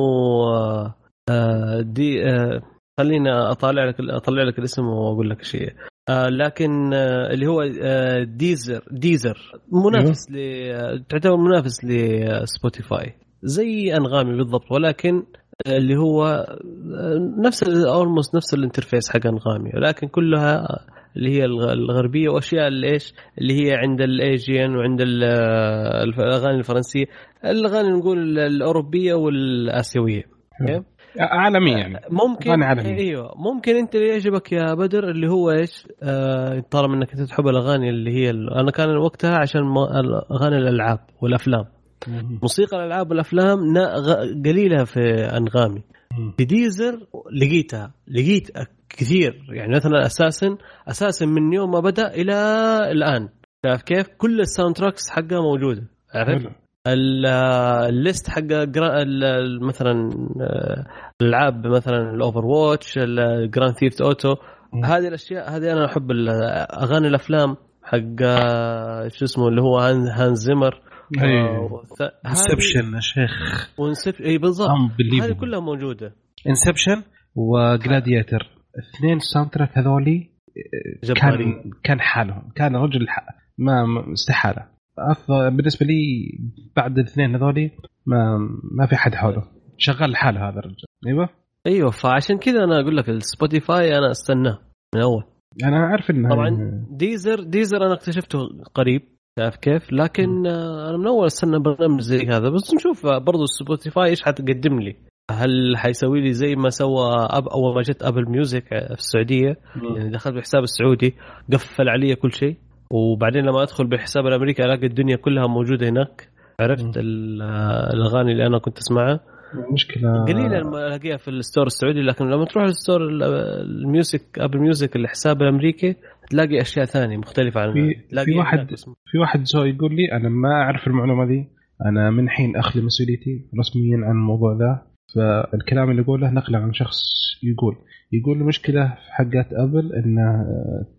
آه، دي آه، خليني اطالع لك أطلع لك الاسم وأقول لك شيء. آه لكن آه اللي هو آه Deezer Deezer. منافس ل تعتبر منافس ل Spotify زي أنغامي بالضبط ولكن اللي هو نفس almost نفس ال interface حق أنغامي ولكن كلها اللي هي الغربية وأشياء اللي إيش اللي هي عند ال Asian وعند الأغاني الفرنسية الأغاني نقول الأوروبية والآسيوية. عالميا. يعني ممكن عالمية. أيوه. ممكن أنت اللي يعجبك يا بدر اللي هو إيش؟ آه طالما إنك أنت تحب الأغاني اللي هي أنا كان وقتها عشان اغاني الألعاب والأفلام. موسيقى الألعاب والأفلام قليلة في أنغامي. في Deezer لقيتها لقيت كثير. يعني مثلا أساسا أساسا من يوم ما بدأ إلى الآن. شايف كيف؟ كل ال soundtracks حقها موجودة. عرفت؟ ال list حق مثلا الألعاب مثلا ال Overwatch ال Grand Theft Auto. هذه الاشياء هذه أنا أحب أغاني الأفلام حق شو اسمه اللي هو Hans Zimmer. Inception يا شيخ. و Inception إي بالضبط. هذه كلها موجودة. Inception و Gladiator اثنين ال soundtrack هذولي كان كان حالهم. كان رجل ما استحالة. بالنسبة لي بعد الاثنين هذولي ما ما في حد حوله. شغال لحاله هذا الرجال أيوه. أيوه فعشان كذا أنا أقول لك ال Spotify أنا أستناه من أول. أنا عارف إنه طبعا Deezer Deezer أنا اكتشفته قريب. تعرف كيف؟ لكن أنا من أول استنى برنامج زي هذا بس نشوف برضو Spotify إيش حتقدم لي. هل حيسوي لي زي ما سوى Apple أول ما جت Apple Music في السعودية. يعني دخلت بحساب السعودي قفل علي كل شيء. وبعدين لما أدخل بحساب الأمريكي ألاقي الدنيا كلها موجودة هناك. عرفت الأغاني اللي أنا كنت أسمعها. مشكلة. قليلا ما ألاقيها في ال store السعودي لكن لما تروح لل store ال music Apple Music الحساب الأمريكي تلاقي أشياء ثانية مختلفة عن في, في واحد في واحد زو يقول لي أنا ما أعرف المعلومة دي أنا من حين اخلي مسؤوليتي رسميا عن الموضوع ذا. فالكلام اللي يقوله نقله عن شخص يقول. يقول المشكلة في حقات Apple إن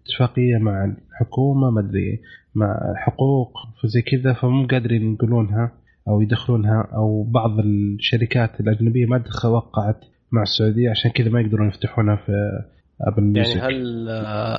اتفاقية مع الحكومة ما أدري مع حقوق فزي كذا فمو قادرين ينقلونها أو يدخلونها أو بعض الشركات الأجنبية ما وقعت مع السعودية عشان كذا ما يقدرون يفتحونها في Apple Music يعني هل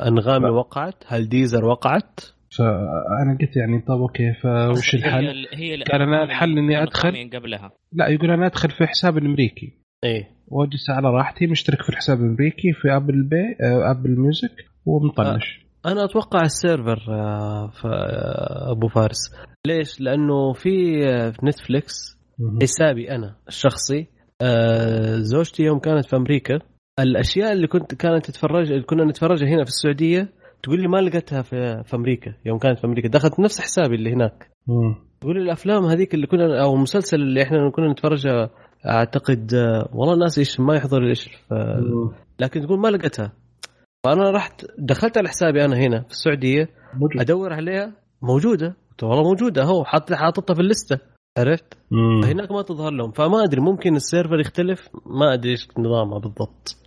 أنغامي ف... وقعت؟ هل Deezer وقعت؟ فانا قلت يعني طب okay فوش الحل؟ هي هي قال أنا الحل إني ادخل قبلها لا يقول أنا أدخل في حساب الامريكي إيه وأجلس على راحتي مشترك في الحساب الامريكي في Apple بي Apple Music ومطنش أنا أتوقع ال server آه، آه، أبو فارس ليش؟ لأنه في Netflix حسابي أنا الشخصي آه، زوجتي يوم كانت في أمريكا الأشياء اللي كنت كانت تتفرج كنا نتفرجها هنا في السعودية تقول لي ما لقيتها في في أمريكا. يوم كانت في أمريكا. دخلت نفس حسابي اللي هناك. تقول لي الأفلام هذيك اللي كنا أو المسلسل اللي إحنا كنا نتفرجها أعتقد والله الناس إيش ما يحضر إيش لكن تقول ما لقيتها. فأنا رحت دخلت على حسابي أنا هنا في السعودية موجود. أدور عليها. موجودة. والله موجودة. أهو حاططها في اللستة. عرفت؟ فهناك ما تظهر لهم. فما أدري ممكن السيرفر يختلف. ما أدري إيش نظامها بالضبط.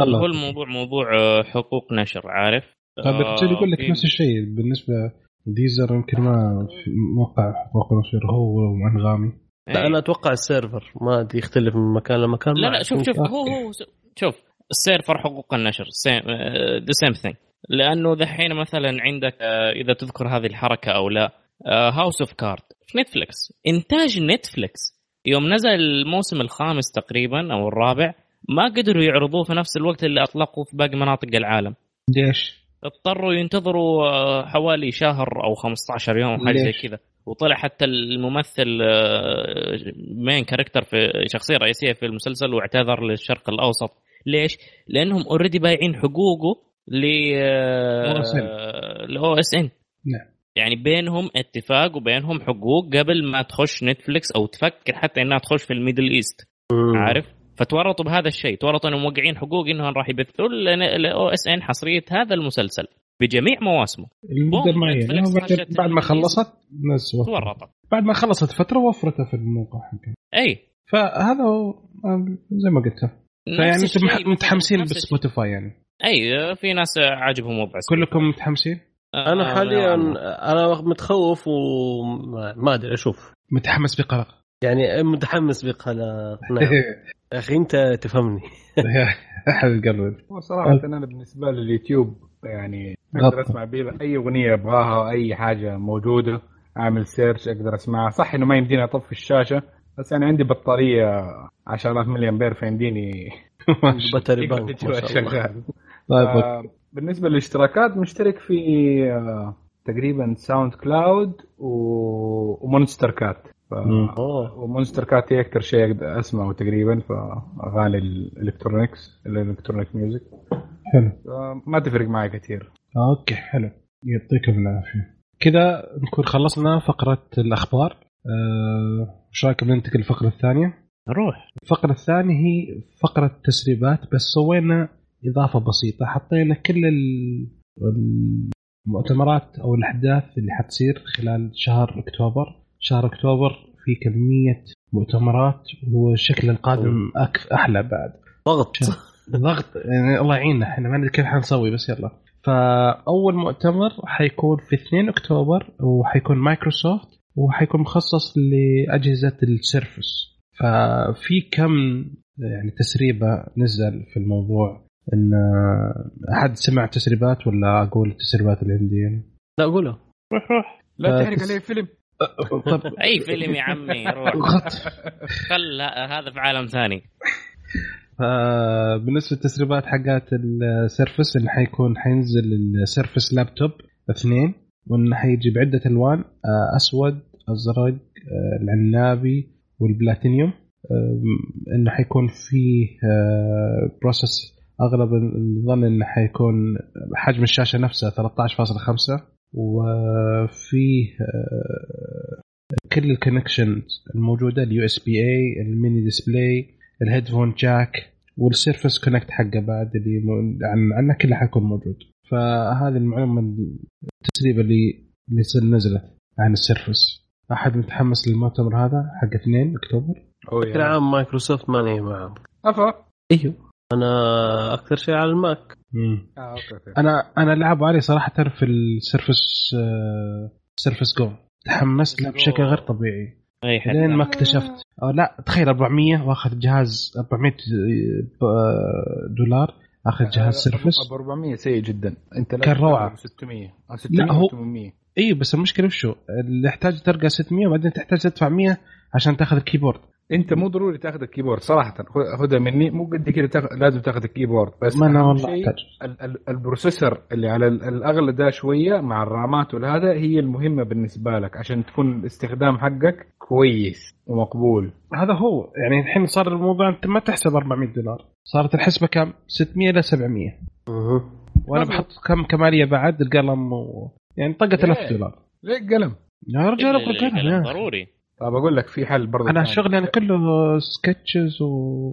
هو الموضوع موضوع آه، حقوق نشر عارف؟ طيب آه يقول لك نفس الشيء بالنسبة Deezer يمكن ما في موقع حقوق نشر هو وأنغامي. لا أنا أتوقع ال server ما أدري يختلف من مكان لمكان. لا لا شوف شوف هو هو شوف ال server حقوق النشر ذا same thing لأنه دحين مثلا عندك آه، إذا تذكر هذه الحركة أو لا House of Cards في Netflix إنتاج Netflix يوم نزل الموسم الخامس تقريبا أو الرابع ما قدروا يعرضوه في نفس الوقت اللي أطلقوه في باقي مناطق العالم. ليش؟ اضطروا ينتظروا آه، حوالي شهر أو 15 يوم حاجة زي كذا. وطلع حتى الممثل مين آه، character في شخصية رئيسية في المسلسل واعتذر للشرق الأوسط. ليش؟ لأنهم already بايعين حقوقه ل ال OSN نعم. يعني بينهم اتفاق وبينهم حقوق قبل ما تخش Netflix أو تفكر حتى إنها تخش في ال Middle East عارف؟ فتورطوا بهذا الشيء تورطوا أنهم موقعين حقوق إنهم راح يبثوا ال OSN حصرية هذا المسلسل بجميع مواسمه. المده المعينه بعد ما خلصت الناس تورطت. بعد ما خلصت فترة وفرتها في الموقع حقها. أي. فهذا هو زي ما قلت فيعني أنتم متحمسين ب Spotify يعني. أي في ناس عاجبهم وضع. كلكم متحمسين؟ أنا آه، حاليا نعم. أنا متخوف وما أدري أشوف. متحمس بقلق. يعني متحمس بقلق نعم. يا أخي أنت تفهمني. أحد القلب هو صراحة أنا بالنسبة لي اليوتيوب يعني غطى. أقدر أسمع بيه أي أغنية أبغاها أي حاجة موجودة أعمل سيرش أقدر أسمعها. صح إنه ما يمديني أطفي الشاشة بس أنا عندي بطارية 10000 ملي أمبير فيمديني الله. شغال طيب آه، بالنسبة للاشتراكات مشترك في آه، تقريبا SoundCloud و Monstercat. ف... و Monstercat هي أكثر شيء أسمعه تقريبا في اغاني ال electronics ال electronic music. حلو. ما تفرق معي كثير. okay حلو. يعطيكم العافية. كذا نكون خلصنا فقرة الأخبار. آه، وش رأيكم ننتقل للفقرة الثانية؟ روح الفقرة الثانية هي فقرة تسريبات بس سوينا إضافة بسيطة. حطينا كل ال- المؤتمرات أو الأحداث اللي حتصير خلال شهر أكتوبر. شهر أكتوبر في كمية مؤتمرات وهو الشكل القادم أك- أحلى بعد. ضغط. ضغط يعني الله يعيننا إحنا ما ندري كيف حنسوي بس يلا. فأول مؤتمر حيكون في 2 أكتوبر وحيكون مايكروسوفت وحيكون مخصص لأجهزة ال Surface. ففي كم يعني تسريبة نزل في الموضوع؟ إن أحد سمع تسريبات ولا أقول التسريبات اللي عندي يعني لا قولها روح روح لا آه، تحرق عليه فيلم. طب أي فيلم يا عمي روح. خل هذا في عالم ثاني. آه، بالنسبة للتسريبات حقات ال Surface اللي حيكون حينزل ال Surface Laptop اثنين وإنه حيجي بعدة ألوان آه، أسود أزرق آه، العنابي والبلاتينيوم. إنه حيكون فيه process أغلب الظن إنه حيكون حجم الشاشة نفسها 13.5 وفيه آه، كل ال connections الموجودة ال USB-A ال mini display ال headphone jack وال Surface Connect حقه بعد اللي عن عنه كله حيكون موجود. فهذه المعلومة التسريبه اللي اللي نزلت عن ال Surface. أحد متحمس للمؤتمر هذا حق 2 أكتوبر؟ بشكل عام مايكروسوفت ماني معهم. افا إيوه. أنا أكثر شيء على ال Mac. okay أنا أنا لعب علي صراحة في ال Surface آه، Surface Go تحمست له بشكل غير طبيعي. أي حد. لين ما اكتشفت. أو لا تخيل 400 وأخذ جهاز 400 دولار أخذ جهاز Surface ابو 400 سيء جدا. أنت كان روعة. 600 أو 600 لا، هو- 800 أيوه بس المشكلة وشو؟ اللي يحتاج ترقى 600 وبعدين تحتاج تدفع 100 عشان تاخذ الكيبورد. أنت مو ضروري تاخذ ال keyboard صراحة. خذ- خذها مني. مو قد كذا تاخذ لازم تاخذ ال keyboard بس ما أنا والله أحتاج. ال- ال- ال processor اللي على ال- الأغلى ده شوية مع ال RAMات والهذا هي المهمة بالنسبة لك عشان تكون الاستخدام حقك كويس ومقبول. هذا هو. يعني الحين صار الموضوع أنت ما تحسب 400 دولار. صارت الحسبة كم؟ 600 إلى 700 وأنا مظبوط. بحط كم كمالية بعد القلم و... يعني طقت 1000 ليه؟ دولار ليه قلم؟ يا رجال أبغى قلم. ضروري. طب أقول لك في حل برضه أنا. شغلي أنا كله sketches و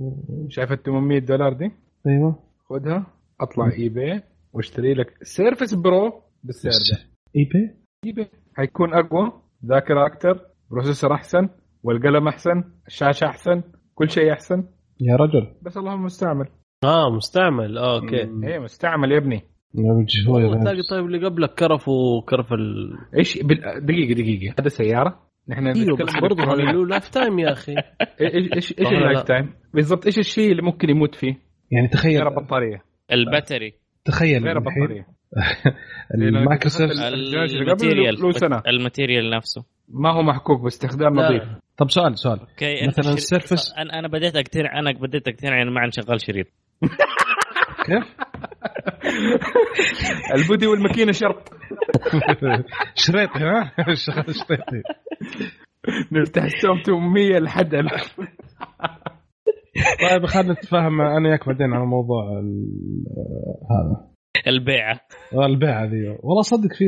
شايف ال 800 دولار دي؟ أيوه. خذها أطلع eBay واشتري لك Surface Pro بالسعر ده. eBay eBay حيكون أقوى ذاكرة أكثر processor أحسن والقلم أحسن الشاشة أحسن كل شيء أحسن. يا رجل. بس اللهم مستعمل. آه مستعمل. آه، okay. إيه مستعمل يا ابني. تلاقي طيب اللي قبلك كرف وكرف ال إيش؟ بال- دقيقة دقيقة. هذا سياره نحن إيوه بس برضه. له lifetime يا أخي. إيش إيش. ال lifetime بالضبط إيش الشيء اللي ممكن يموت فيه؟ يعني تخيل غير البطارية. ال battery. تخيل غير البطارية. المايكروسوفت له سنة. الماتيريال نفسه. ما هو محكوك باستخدام. نظيف. طب سؤال سؤال. مثلاً السيرفس- أنا أنا بديت اقتنع أنا بديت أقتنع انه ما عاد شغال شريط كيف؟ البودي والماكينة شرط. شريط ها؟ شريطي. نفتح السوم 800 لحد 1000 طيب خلينا نتفاهم أنا وياك بعدين على موضوع ال- هذا. البيعه البيعه ذي والله صدق في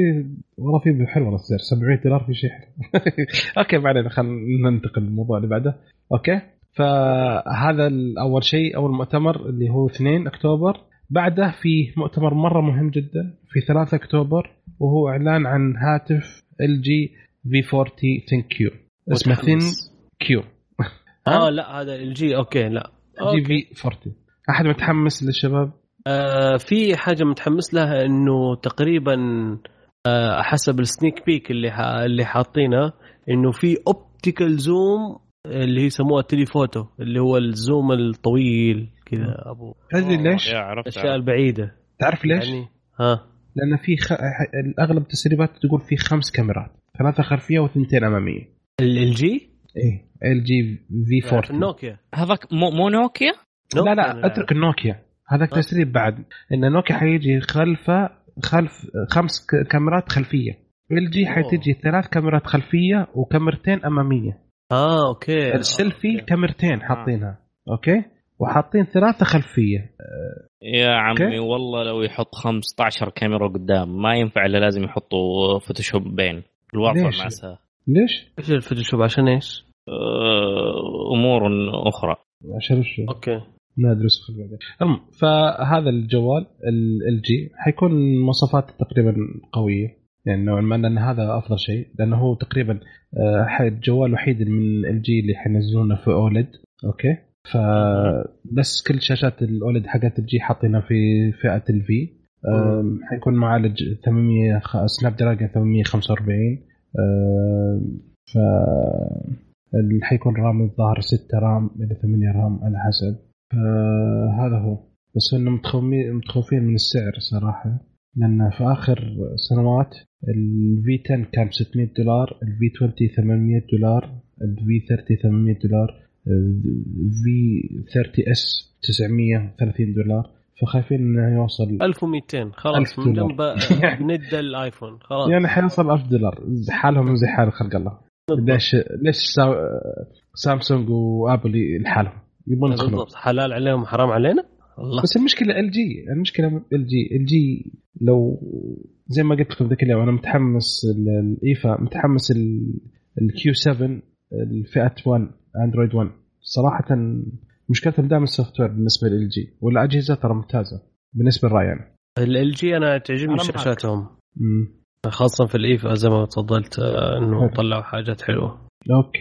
والله في حلو والله السعر. 700 دولار في شيء حلو. أوكي بعدين خلينا ننتقل للموضوع اللي بعده. أوكي؟ فهذا ال- أول شيء أول مؤتمر اللي هو 2 أكتوبر. بعده في مؤتمر مرة مهم جدا في 3 أكتوبر وهو إعلان عن هاتف ال جي في 40 ثين كيو اسمه ثين متحمس. كيو آه لا هذا الجي أوكي لا. جي في 40 أحد متحمس للشباب؟ آه في حاجة متحمس لها إنه تقريبا آه حسب ال sneak peek اللي ح... اللي حاطينه إنه في optical zoom اللي هي يسموها telephoto اللي هو ال zoom الطويل كذا. أبو. تدري ليش؟ يا عرفت الاشياء. البعيدة. تعرف ليش؟ يعني ها. لأن في خ... اغلب التسريبات تقول في خمس كاميرات ثلاثة خلفية وثنتين أمامية. الجي إيه ال جي في في 40 النوكيا هذاك مو, مو نوكيا؟ لا لا أترك النوكيا. هذاك آه. تسريب بعد. إن نوكيا حيجي خلفه خلف خمس كاميرات خلفية. ال جي. حتجي ثلاث كاميرات خلفية وكاميرتين أمامية. آه أوكي. السيلفي أوكي. كاميرتين حاطينها أوكي؟ وحاطين ثلاثة خلفية. يا عمي أوكي. والله لو يحط 15 كاميرا قدام ما ينفع إلا لازم يحطوا فوتوشوب بين. الواقع ليش؟ مأساة ليش؟ إيش الفوتوشوب؟ عشان إيش؟ آه، أمور أخرى. عشان وش؟ okay. ما أدري بعدين المهم فهذا الجوال LG حيكون مواصفات تقريبا قوية. يعني نوعا ما لأن هذا أفضل شيء لأنه هو تقريبا آه، الجوال الوحيد من LG اللي حينزلونه في OLED okay؟ فبس كل شاشات ال OLED حقت ال LG حاطينها في فئة ال V حيكون معالج 800 خ- Snapdragon 845 آم، ف حيكون RAM الظاهر 6 RAM إلى 8 RAM على حسب. فهذا هو. بس انه متخوفين من السعر صراحة. لأن في آخر سنوات ال V 10 كان 600 دولار ال V 20 800 دولار ال V 30 800 دولار ال V 30 S 930 دولار. فخايفين إنه يوصل 1200 خلاص 1000 من. جنب ند الآيفون. خلاص. يعني حيوصل 1000 دولار. حالهم زي حال خلق الله. ليش ليش سا- سامسونج وآبل لحالهم يبون بالضبط. حلال عليهم حرام علينا؟ الله بس المشكلة ال جي المشكلة ال جي ال جي لو زي ما قلت لكم ذاك اليوم أنا متحمس ال- الايفا متحمس الكيو 7 الفئه 1 اندرويد 1 صراحة مشكلتهم دائما ال software بالنسبة لل LG والأجهزة ترى ممتازة بالنسبة لرأيي أنا LG أنا تعجبني. شاشاتهم مم. خاصة في ال IFA زي ما تفضلت آه، إنه. طلعوا حاجات حلوة okay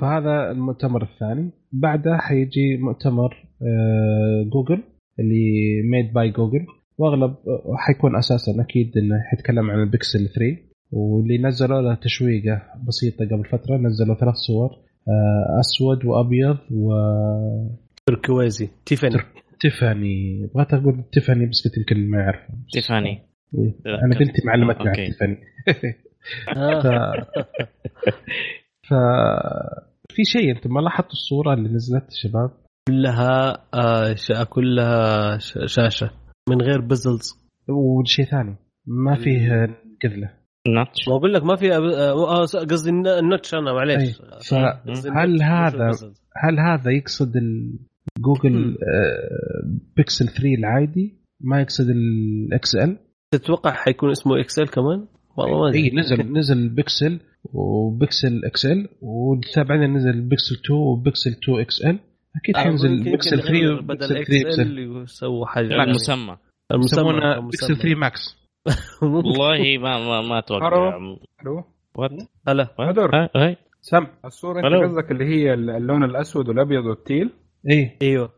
فهذا المؤتمر الثاني. بعده حيجي مؤتمر آه، جوجل اللي made by Google واغلب آه، حيكون أساسا أكيد إنه حيتكلم عن البكسل 3 واللي نزلوا له تشويقة بسيطة قبل فترة نزلوا ثلاث صور آه، أسود وأبيض تركوازي تيفاني. وتيفاني بغيت أقول تيفاني بس قلت يمكن ما يعرف تيفاني. لا، أنا بنتي معلمتني على أوكي. تيفاني. ف... ف في شيء أنتم ما لاحظتوا الصورة اللي نزلت شباب؟ كلها آه كلها ش- شاشة من غير bezels وشيء ثاني. ما فيه كذله notch ما أقول لك ما في آه، آه، قصدي ال n- ال notch أنا معليش. ال notch، مش هذا. هل هذا يقصد ال- جوجل. آه، بيكسل 3 العادي؟ ما يقصد ال XL تتوقع حيكون اسمه XL كمان؟ والله ما اي أدري. نزل نزل بيكسل وبيكسل XL وبعدين نزل بيكسل 2 وبيكسل 2 XL أكيد آه، حينزل بيكسل يمكن 3 يغير وبيكسل بدل 3 إكس ال يسووا يعني. مسمى. المسمى يسمونه. بيكسل 3 ماكس. والله ما ما ما أتوقع. ألو وات هلا. هاي. سم الصورة أنت. قصدك اللي هي اللون الأسود والأبيض والتيل؟ اي أيوه.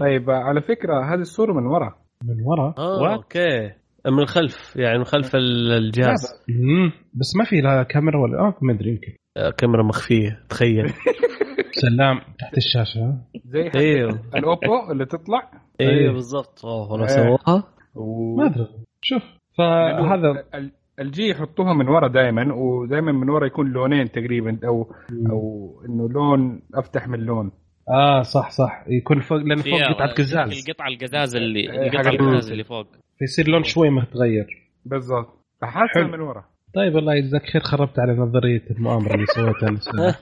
طيب على فكرة هذه الصورة من ورا. من ورا? أوكي من الخلف يعني من خلف ال- الجهاز. بس ما في لا كاميرا ولا آه ما أدري يمكن. آه، كاميرا مخفية تخيل. سلام تحت الشاشة. ها؟ زي أيوه الأوبو اللي تطلع؟ أيوه بالضبط. أوه والله إيه. سووها. ما أدري. شوف فهذا ال- الجي يحطوها من ورا دائما ودائما من ورا يكون لونين تقريبا أو أو إنه لون أفتح من لون. آه صح صح. يكون فوق لأن فوق قطعة قزاز. القطعه القزاز اللي إيه، القطعه القزاز ال- اللي فوق. فيصير لون شوي متغير. بالضبط. فحاسه. من ورا. طيب الله يجزاك خير خربت على نظرية المؤامرة اللي سويتها.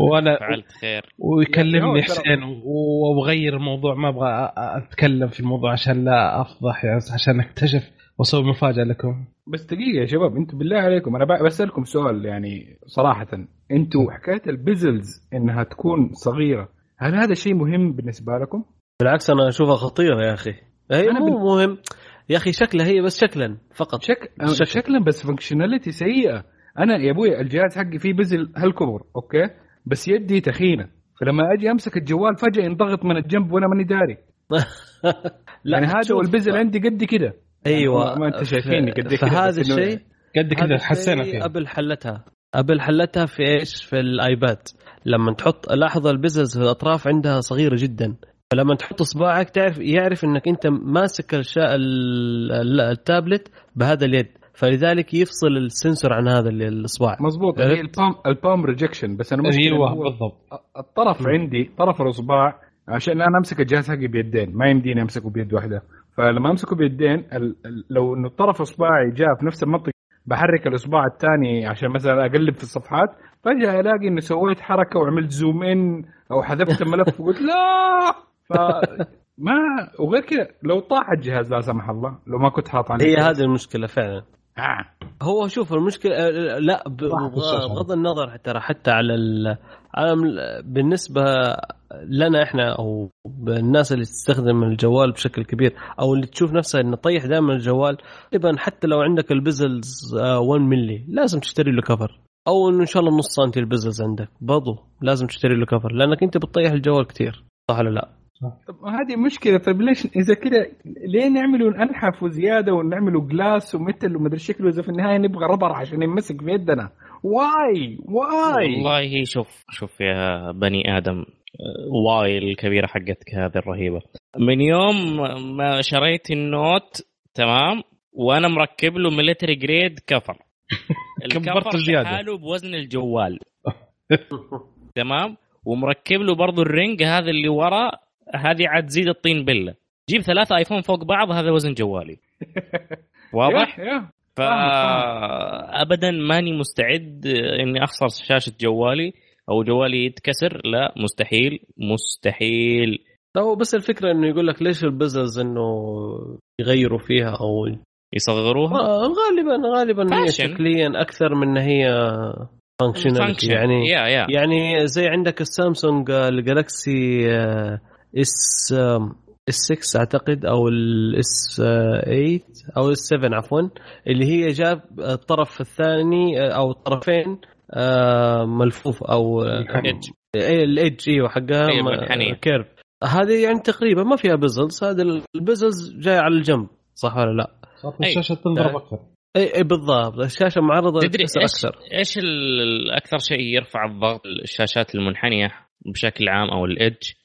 وأنا فعلت خير. ويكلمني حسين و- وبغير الموضوع ما أبغى أتكلم في الموضوع عشان لا أفضح يعني عشان أكتشف وأسوي مفاجأة لكم. بس دقيقة يا شباب أنتم بالله عليكم. أنا بسألكم سؤال يعني صراحة. أنتم حكايه البيزلز إنها تكون صغيرة هل هذا شيء مهم بالنسبة لكم؟ بالعكس أنا أشوفها خطيرة يا أخي. هي أنا مو بال- مهم. يا أخي شكلها هي بس شكلا فقط. شك... شكل. شكلا. بس functionality سيئة. أنا يا أبوي الجهاز حقي فيه bezel هالكبر okay؟ بس يدي تخينة. فلما أجي أمسك الجوال فجأة ينضغط من الجنب وأنا ماني داري. لا يعني هذا وال bezel عندي قد كده. أيوه. ما أنت شايفيني قد كده فهذا الشيء قد كذا هذا حسينا فيه ابل حلتها. ابل حلتها في إيش؟ في الآيباد. لما تحط لاحظ ال bezels في الأطراف عندها صغيرة جدا. فلما تحط اصبعك تعرف يعرف إنك أنت ماسك الشا... ال- ال- التابلت بهذا اليد. فلذلك يفصل ال sensor عن هذا ال- الإصبع. مظبوط هي؟ ال palm ال palm rejection بس أنا مشكلة أيوه بالضبط. الطرف عندي طرف الإصبع عشان أنا امسك الجهاز حقي بيدين. ما يمديني أمسكه بيد واحدة. فلما أمسكه بيدين. لو إنه طرف إصبعي جاء في نفس المنطقة بحرك الإصبع الثاني عشان مثلا أقلب في الصفحات فجأة ألاقي إني سويت حركة وعملت zoom in أو حذفت الملف وقلت لا! ف ما وغير كذا لو طاح الجهاز لا سمح الله لو ما كنت حاط عليه هي. هذه المشكلة فعلا آه. هو شوف المشكلة آه، لا. بغض النظر ترى حتى على ال... على بالنسبة لنا إحنا أو الناس اللي تستخدم الجوال بشكل كبير أو اللي تشوف نفسها إنه طيح دائما الجوال غالبا حتى لو عندك البزلز آه، 1 ملي لازم تشتري له كفر أو إنه إن شاء الله نص سنتي ال bezels عندك برضو لازم تشتري له cover لأنك أنت بتطيح الجوال كثير صح ولا لا؟ طب هذه مشكلة طيب ليش إذا كذا ليه نعملوا انحف وزيادة ونعملوا glass و metal ومدري شكله اذا في النهاية نبغى rubber عشان يمسك في يدنا why why والله شوف شوف يا بني آدم why الكبيرة حقتك هذه الرهيبة. من يوم ما شريت النوت تمام؟ وأنا مركب له military grade cover. كبرت ال cover زيادة. لحاله بوزن الجوال. تمام؟ ومركب له برضو ال ring هذا اللي ورا هذه عاد تزيد الطين بلة. جيب ثلاثة آيفون فوق بعض هذا وزن جوالي. واضح؟ فابدا ماني مستعد إني أخسر شاشة جوالي أو جوالي يتكسر. لا مستحيل مستحيل. هو بس الفكرة إنه يقول لك ليش ال bezels إنه يغيروا فيها أو يصغروها؟ آه، غالبا غالبا هي. شكليا أكثر من هي functionality. يعني يا يا يعني زي عندك السامسونج آه، الجالكسي آه، S S 6 أعتقد أو ال S 8 أو ال S 7 عفوا اللي هي جاب الطرف الثاني آه، أو الطرفين آه، ملفوف أو. ال edge أيوه حقها أيوة، م- منحنية. curve هذه يعني تقريبا ما فيها bezels هذا ال bezels جاي على الجنب صح ولا لا؟ صارت أي. الشاشة تنضرب. أكثر اي اي بالضبط الشاشة معرضة تدري إيش أكثر إيش أكثر شيء يرفع الضغط الشاشات المنحنية بشكل عام أو ال edge آه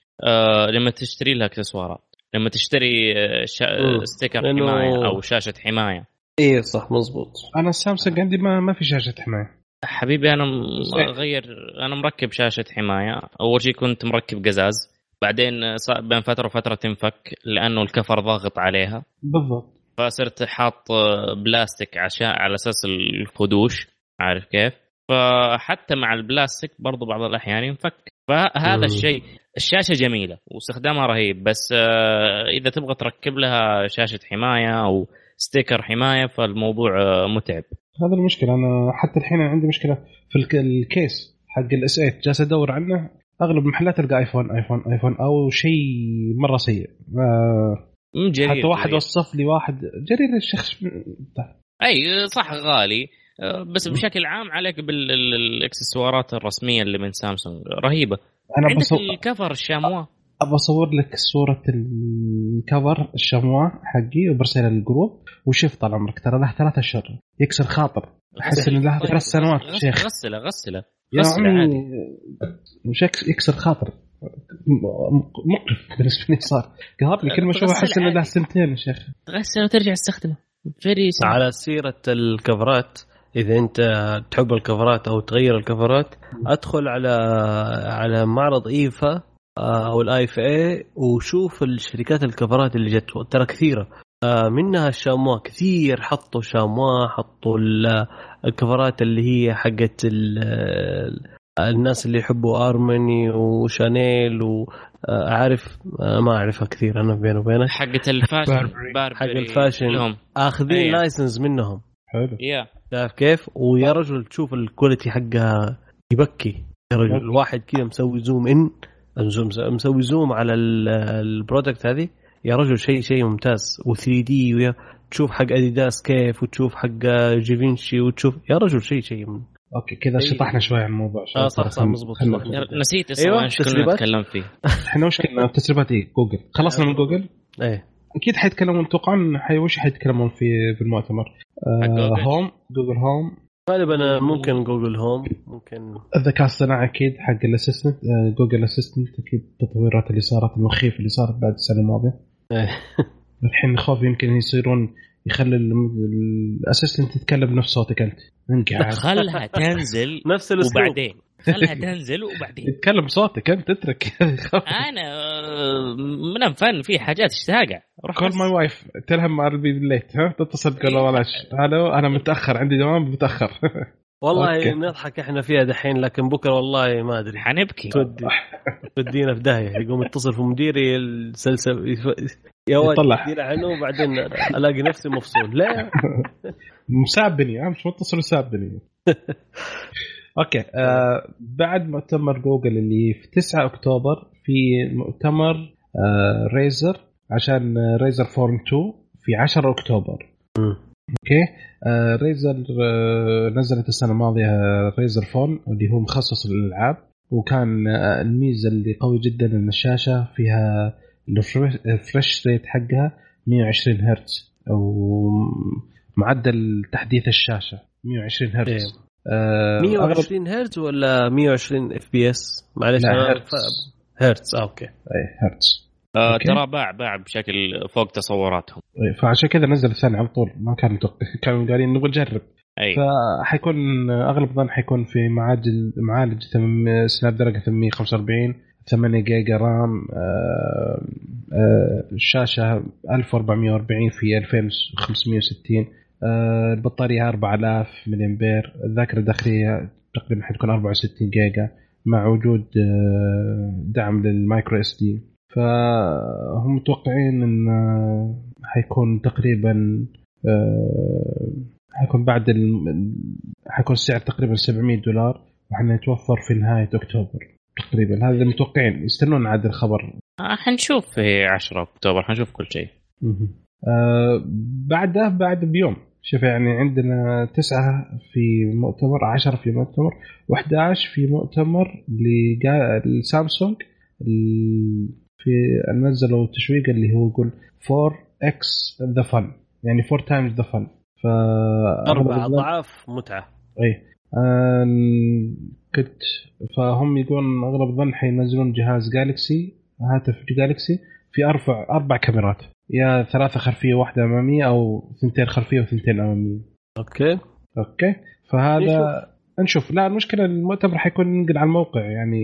لما تشتري لها اكسسوارات. لما تشتري آه، شا... مم. sticker حماية أو شاشة حماية. اي صح مزبوط أنا السامسونج عندي ما ما في شاشة حماية. حبيبي أنا. غير أنا مركب شاشة حماية. أول شيء كنت مركب قزاز. بعدين صار بين فترة وفترة تنفك لأنه الكفر ضاغط عليها. بالضبط. فصرت حاط آه، بلاستيك عشان على أساس الخدوش. عارف كيف؟ فحتى مع البلاستيك برضو بعض الأحيان ينفك. فهذا. الشيء الشاشة جميلة واستخدامها رهيب بس آه، إذا تبغى تركب لها شاشة حماية أو ستيكر حماية فالموضوع آه، متعب. هذا المشكلة أنا حتى الحين عندي مشكلة في الك- ال case حق الاس 8 جالس أدور عنه. أغلب المحلات القى آيفون آيفون آيفون أو شيء مرة سيء. مم، جرير حتى واحد جرير. وصف لي واحد. جرير الشخص. أي صح غالي. آه، بس بشكل عام عليك بالإكسسوارات الرسمية اللي من سامسونج. رهيبة. أنا عندك بصور ال cover الشاموا ابى أصور لك صورة ال cover الشاموا حقي وبرسلها للجروب. وشوف طال عمرك ترى له ثلاثة أشهر. يكسر خاطر. أحس انه له ثلاث سنوات شيخ. غسله غسله يا عمي يكس- يكسر خاطر. مقرف بالنسبة لي صار. قهر لي كل ما اشوفه أحس انه له سنتين يا شيخ. تغسل وترجع تستخدمه فيري على سيرة الكفرات إذا أنت تحب الكفرات أو تغير الكفرات أدخل على على معرض إيفا آه، أو ال IFA وشوف الشركات الكفرات اللي جت ترى كثيرة. آه، منها الشاموا كثير حطوا شاموا حطوا ال- الكفرات اللي هي حقت ال- الناس اللي يحبوا ارماني وشانيل وعارف ما أعرفها كثير أنا بيني وبينك. حقة ال fashion حق ال fashion. آخذين أيه. license منهم. حلو. يا شايف كيف؟ ويا رجل تشوف ال quality حقها يبكي. يا رجل الواحد كذا مسوي zoom in zoom مسوي zoom على ال- ال product هذه. يا رجل شيء شيء ممتاز. و 3D تشوف حق اديداس كيف وتشوف حق جيفينشي وتشوف يا رجل شيء شيء okay كذا شطحنا شوي عن الموضوع. آه صح صح مضبوط نسيت أيوة، إيش كنا تسريبات. نتكلم فيه. إحنا وش كنا؟ تسريبات إيه؟ جوجل خلصنا من جوجل إيه. أكيد حيتكلمون أتوقع حي وش حيتكلمون في في المؤتمر؟ حق آه جوجل. Home جوجل Home غالبا ممكن جوجل Home ممكن. الذكاء الصناعي أكيد حق ال assistant. آه جوجل assistant أكيد التطويرات اللي صارت المخيفه اللي صارت بعد السنة الماضية. إيه. الحين خوف يمكن يصيرون يخلي ال assistant يتكلم بنفس صوتك أنت. انقعد. خلها تنزل نفس الأسلوب. وبعدين. خلها تنزل وبعدين. يتكلم بصوتك انت اترك أنا من فن في حاجات اشتاقع روح كول. ماي وايف تلهم ار بي ليت ها؟ تتصل تقول له بلاش. ألو أنا متأخر عندي دوام متأخر. والله. نضحك إحنا فيها دحين لكن بكرة والله ما أدري. حنبكي. تودي. تودينا في داهية. يقوم يتصل في مديري السلسل يا ولد عنه وبعدين ألاقي نفسي مفصول. لا. مسابني ها مش متصل مسابني. okay آه بعد مؤتمر جوجل اللي في 9 أكتوبر في مؤتمر آه ريزر عشان آه، ريزر فون 2 في 10 أكتوبر مم. okay آه ريزر آه نزلت السنة الماضية آه، ريزر فون اللي هو مخصص للألعاب وكان آه الميزة اللي قوي جدا إن الشاشة فيها ال refresh rate حقها 120 هرتز ومعدل تحديث الشاشة 120 إيه. هرتز آه أغلب 120 هرتز ولا 120 FPS معلش لا، أنا- هرتز. هرتز آه، okay. إيه، هرتز. آه. ترى باع باع بشكل فوق تصوراتهم. إيه، فعشان كذا نزل الثاني على طول ما كان متوقع. كانوا قايلين نبغى نجرب. أي. فحيكون أغلب الظن حيكون في معالج معالج سناب دراجون 845 8 جيجا رام آه، آه، الشاشه 1440 في 2560 آه، البطارية 4000 ملي امبير الذاكرة الداخلية تقريبا حتكون 64 جيجا مع وجود آه، دعم لل micro SD. فهم متوقعين إن آه، حيكون تقريبا آه، حيكون بعد ال... حيكون السعر تقريبا 700 دولار وحنتوفر في نهاية أكتوبر تقريبا. هذا المتوقعين يستنون عاد الخبر. آه حنشوف في 10 أكتوبر. حنشوف كل شيء. آه بعده بعد بيوم. شوف يعني عندنا تسعة في مؤتمر عشرة في مؤتمر و11 في مؤتمر لسامسونج في نزلوا تشويق اللي هو يقول 4X the fun يعني 4 times the fun ف أربع أضعاف متعة. اي كنت فهم يقولون أغلب الظن حينزلون جهاز جالكسي هاتف جالكسي في أربع أربع كاميرات. يا ثلاثة خلفية واحدة اماميه أو ثنتين خلفية وثنتين اماميه okay. okay. فهذا نشوف. لا المشكلة المؤتمر حيكون ينقل على الموقع يعني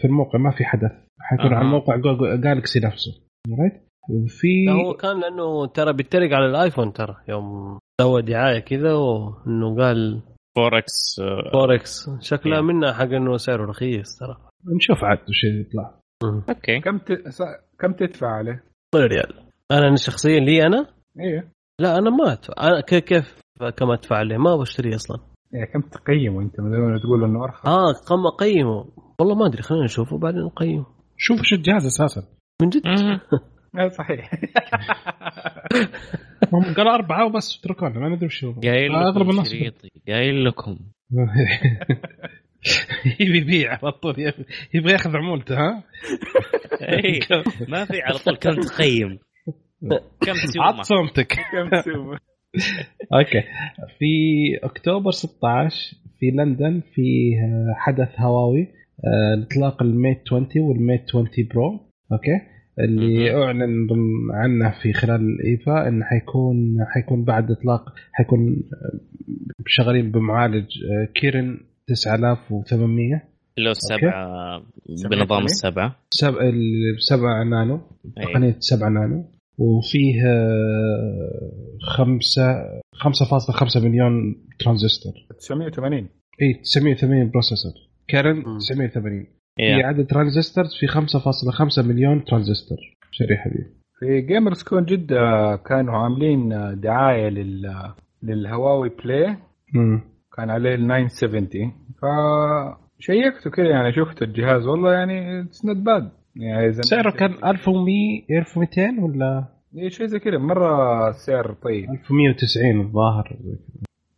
في الموقع ما في حدث. حيكون أها. على موقع جالكسي نفسه. right في هو كان لأنه ترى بيتريق على الآيفون ترى. يوم سوى دعاية كذا وإنه قال 4X 4X شكلها إيه. منها حق إنه سعره رخيص ترى. نشوف عاد وش يطلع. okay. كم ت... كم تدفع عليه؟ ريال أنا شخصيا لي أنا؟ إيه. لا أنا ما ادفع أنا كيف كيف؟ كم ادفع عليه ما بشتريه أصلا. يعني كم تقيمه أنت؟ من تقول إنه أرخص. آه قم أقيمه. والله ما أدري خلينا نشوفه وبعدين نقيمه. شوف وش الجهاز أساسا. من جد. آه، صحيح. هم قالوا أربعة وبس اتركونا ما ندري وش هو اغلب لكم الناس شريطي قايل لكم. يبي يبيع على طول يبغى ياخذ عمولته ها؟ اي ما في على طول كم تقيم؟ كم عط تسوى صمتك كم تسوي؟ أوكي. في أكتوبر 16 في لندن في حدث هواوي آه، اطلاق الميت 20 والميت 20 Pro okay؟ اللي أعلن عنه في خلال ال IFA انه حيكون حيكون بعد إطلاق حيكون آه، شغالين بمعالج آه، Kirin 9800 لو السبعه بنظام سبعة السبعة. سبع السبعة نانو. أي. تقنية 7 نانو. وفيه آه، خمسة 5.5 مليون ترانزستور. 980 اي 980 processor. Kirin مم. 980 في يا. عدد transistors في 5.5 مليون ترانزستور. شريحة دي في Gamers Con جدة كانوا عاملين دعاية لل للهواوي Play مم. كان عليه ال 970 فشيكته كذا يعني شفت الجهاز. والله يعني it's not bad يعني سعره كان 1100 1200 ولا؟ إيه شيء زي كذا. مرة سعر طيب. 1190 الظاهر.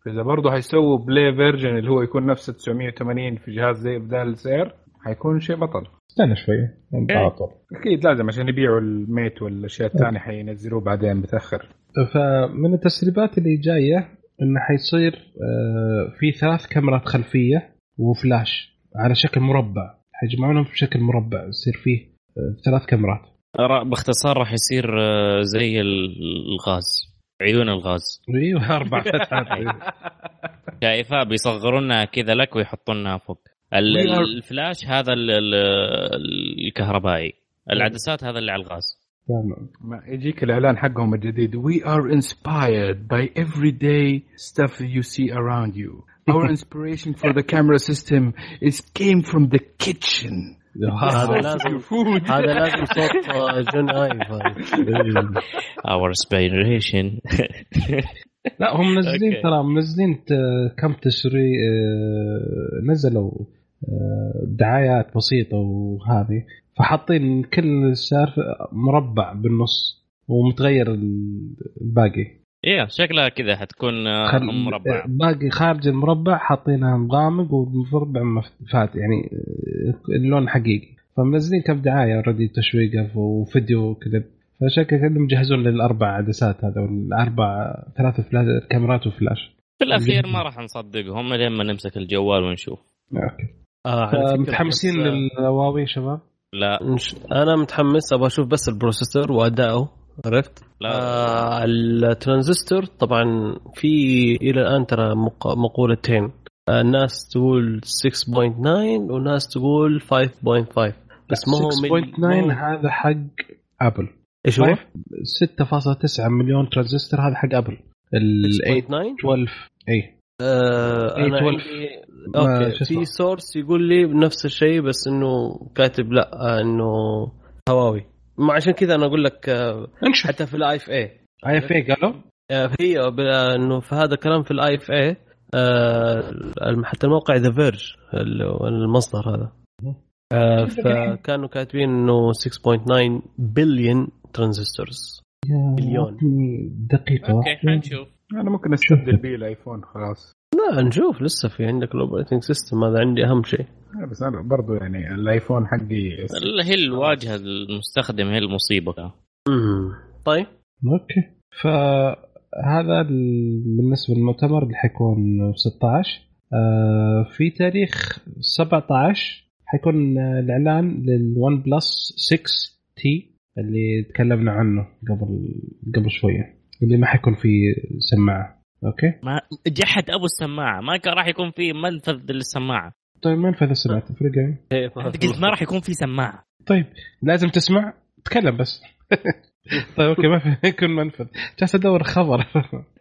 فاذا برضه هيسووا Play version اللي هو يكون نفس 980 في جهاز زي بدال السعر حيكون شيء بطل. استنى شوية على طول أكيد لازم عشان يبيعوا ال Mate والأشياء الثانية حينزلوه بعدين متاخر فمن التسريبات اللي جاية إنه حيصير آه، في ثلاث كاميرات خلفية وفلاش على شكل مربع. حيجمعونهم في شكل مربع يصير فيه آه، ثلاث كاميرات. را- باختصار راح يصير آه، زي ال- الغاز عيون الغاز. أيوه أربع فتحات شايفها بيصغرونها كذا لك ويحطونها فوق. الفلاش هذا ال- ال- الكهربائي. العدسات هذا اللي على الغاز. ما يجيك الاعلان حقهم الجديد We are inspired by everyday stuff you see around you Our inspiration for the camera system is came from the kitchen هذا لازم هذا لازم صوت آه، جون ايف. اور inspiration لا هم منزلين. ترى منزلين كم تسري آه، نزلوا آه، دعايات بسيطه وهذه فحاطين كل سعر مربع بالنص ومتغير ال- الباقي. إيه شكلها كذا حتكون آه، خل- مربع. باقي خارج المربع حاطينها مغامق والمربع مف- فات يعني آه، اللون حقيقي. فمنزلين كم دعاية already تشويقة وفيديو كذا. فشكل كأنهم يجهزون للأربع عدسات هذا والأربع ثلاث فلاش كاميرات وفلاش. في الأخير ما راح نصدقهم لين ما نمسك الجوال ونشوف. okay. آه، متحمسين آه، للهواوي شباب؟ لا. نش- أنا متحمس أبغى أشوف بس ال processor وادائه عرفت؟ لا. آه الترانزستور طبعا في إلى الآن ترى مق- مقولتين. آه الناس تقول 6.9 وناس تقول 5.5 بس ما هو ملي- 6.9 ما هو- هذا حق ابل إيش هو؟ 6.9 مليون ترانزستور هذا حق ابل ال 8 6.9 12 اي آه أنا 812. أوكي؟ في سورس يقول لي بنفس الشيء بس إنه كاتب لا آه إنه هواوي. ما عشان كذا أنا أقول لك آه حتى في الاي اف اي اي اف اي قالوا؟ آه، هي ب- إنه في هذا الكلام في ال IFA حتى الموقع The Verge المصدر هذا. آه، فكانوا كاتبين إنه 6.9 بليون transistors مليون. دقيقة okay. حنشوف. أنا ممكن أستبدل بيه الآيفون خلاص. لا نشوف لسه في عندك ال operating system هذا عندي أهم شيء. بس أنا برضو يعني الآيفون حقي اللي هي الواجهة المستخدم هي المصيبة مم. طيب. okay. فهذا ال- بالنسبة للمؤتمر اللي حيكون في 16 آه، في تاريخ 17 حيكون الإعلان لل OnePlus 6T اللي تكلمنا عنه قبل قبل شوية اللي ما حيكون فيه سماعة. okay. ما جحد أبو السماعة. ما كان راح يكون في منفذ للسماعة. طيب ما نفذ السماعه تفرق يعني إيه، أنت قلت ما راح يكون في سماعة. طيب لازم تسمع. تكلم بس. طيب okay ما في يكون منفذ. جالس أدور خبر.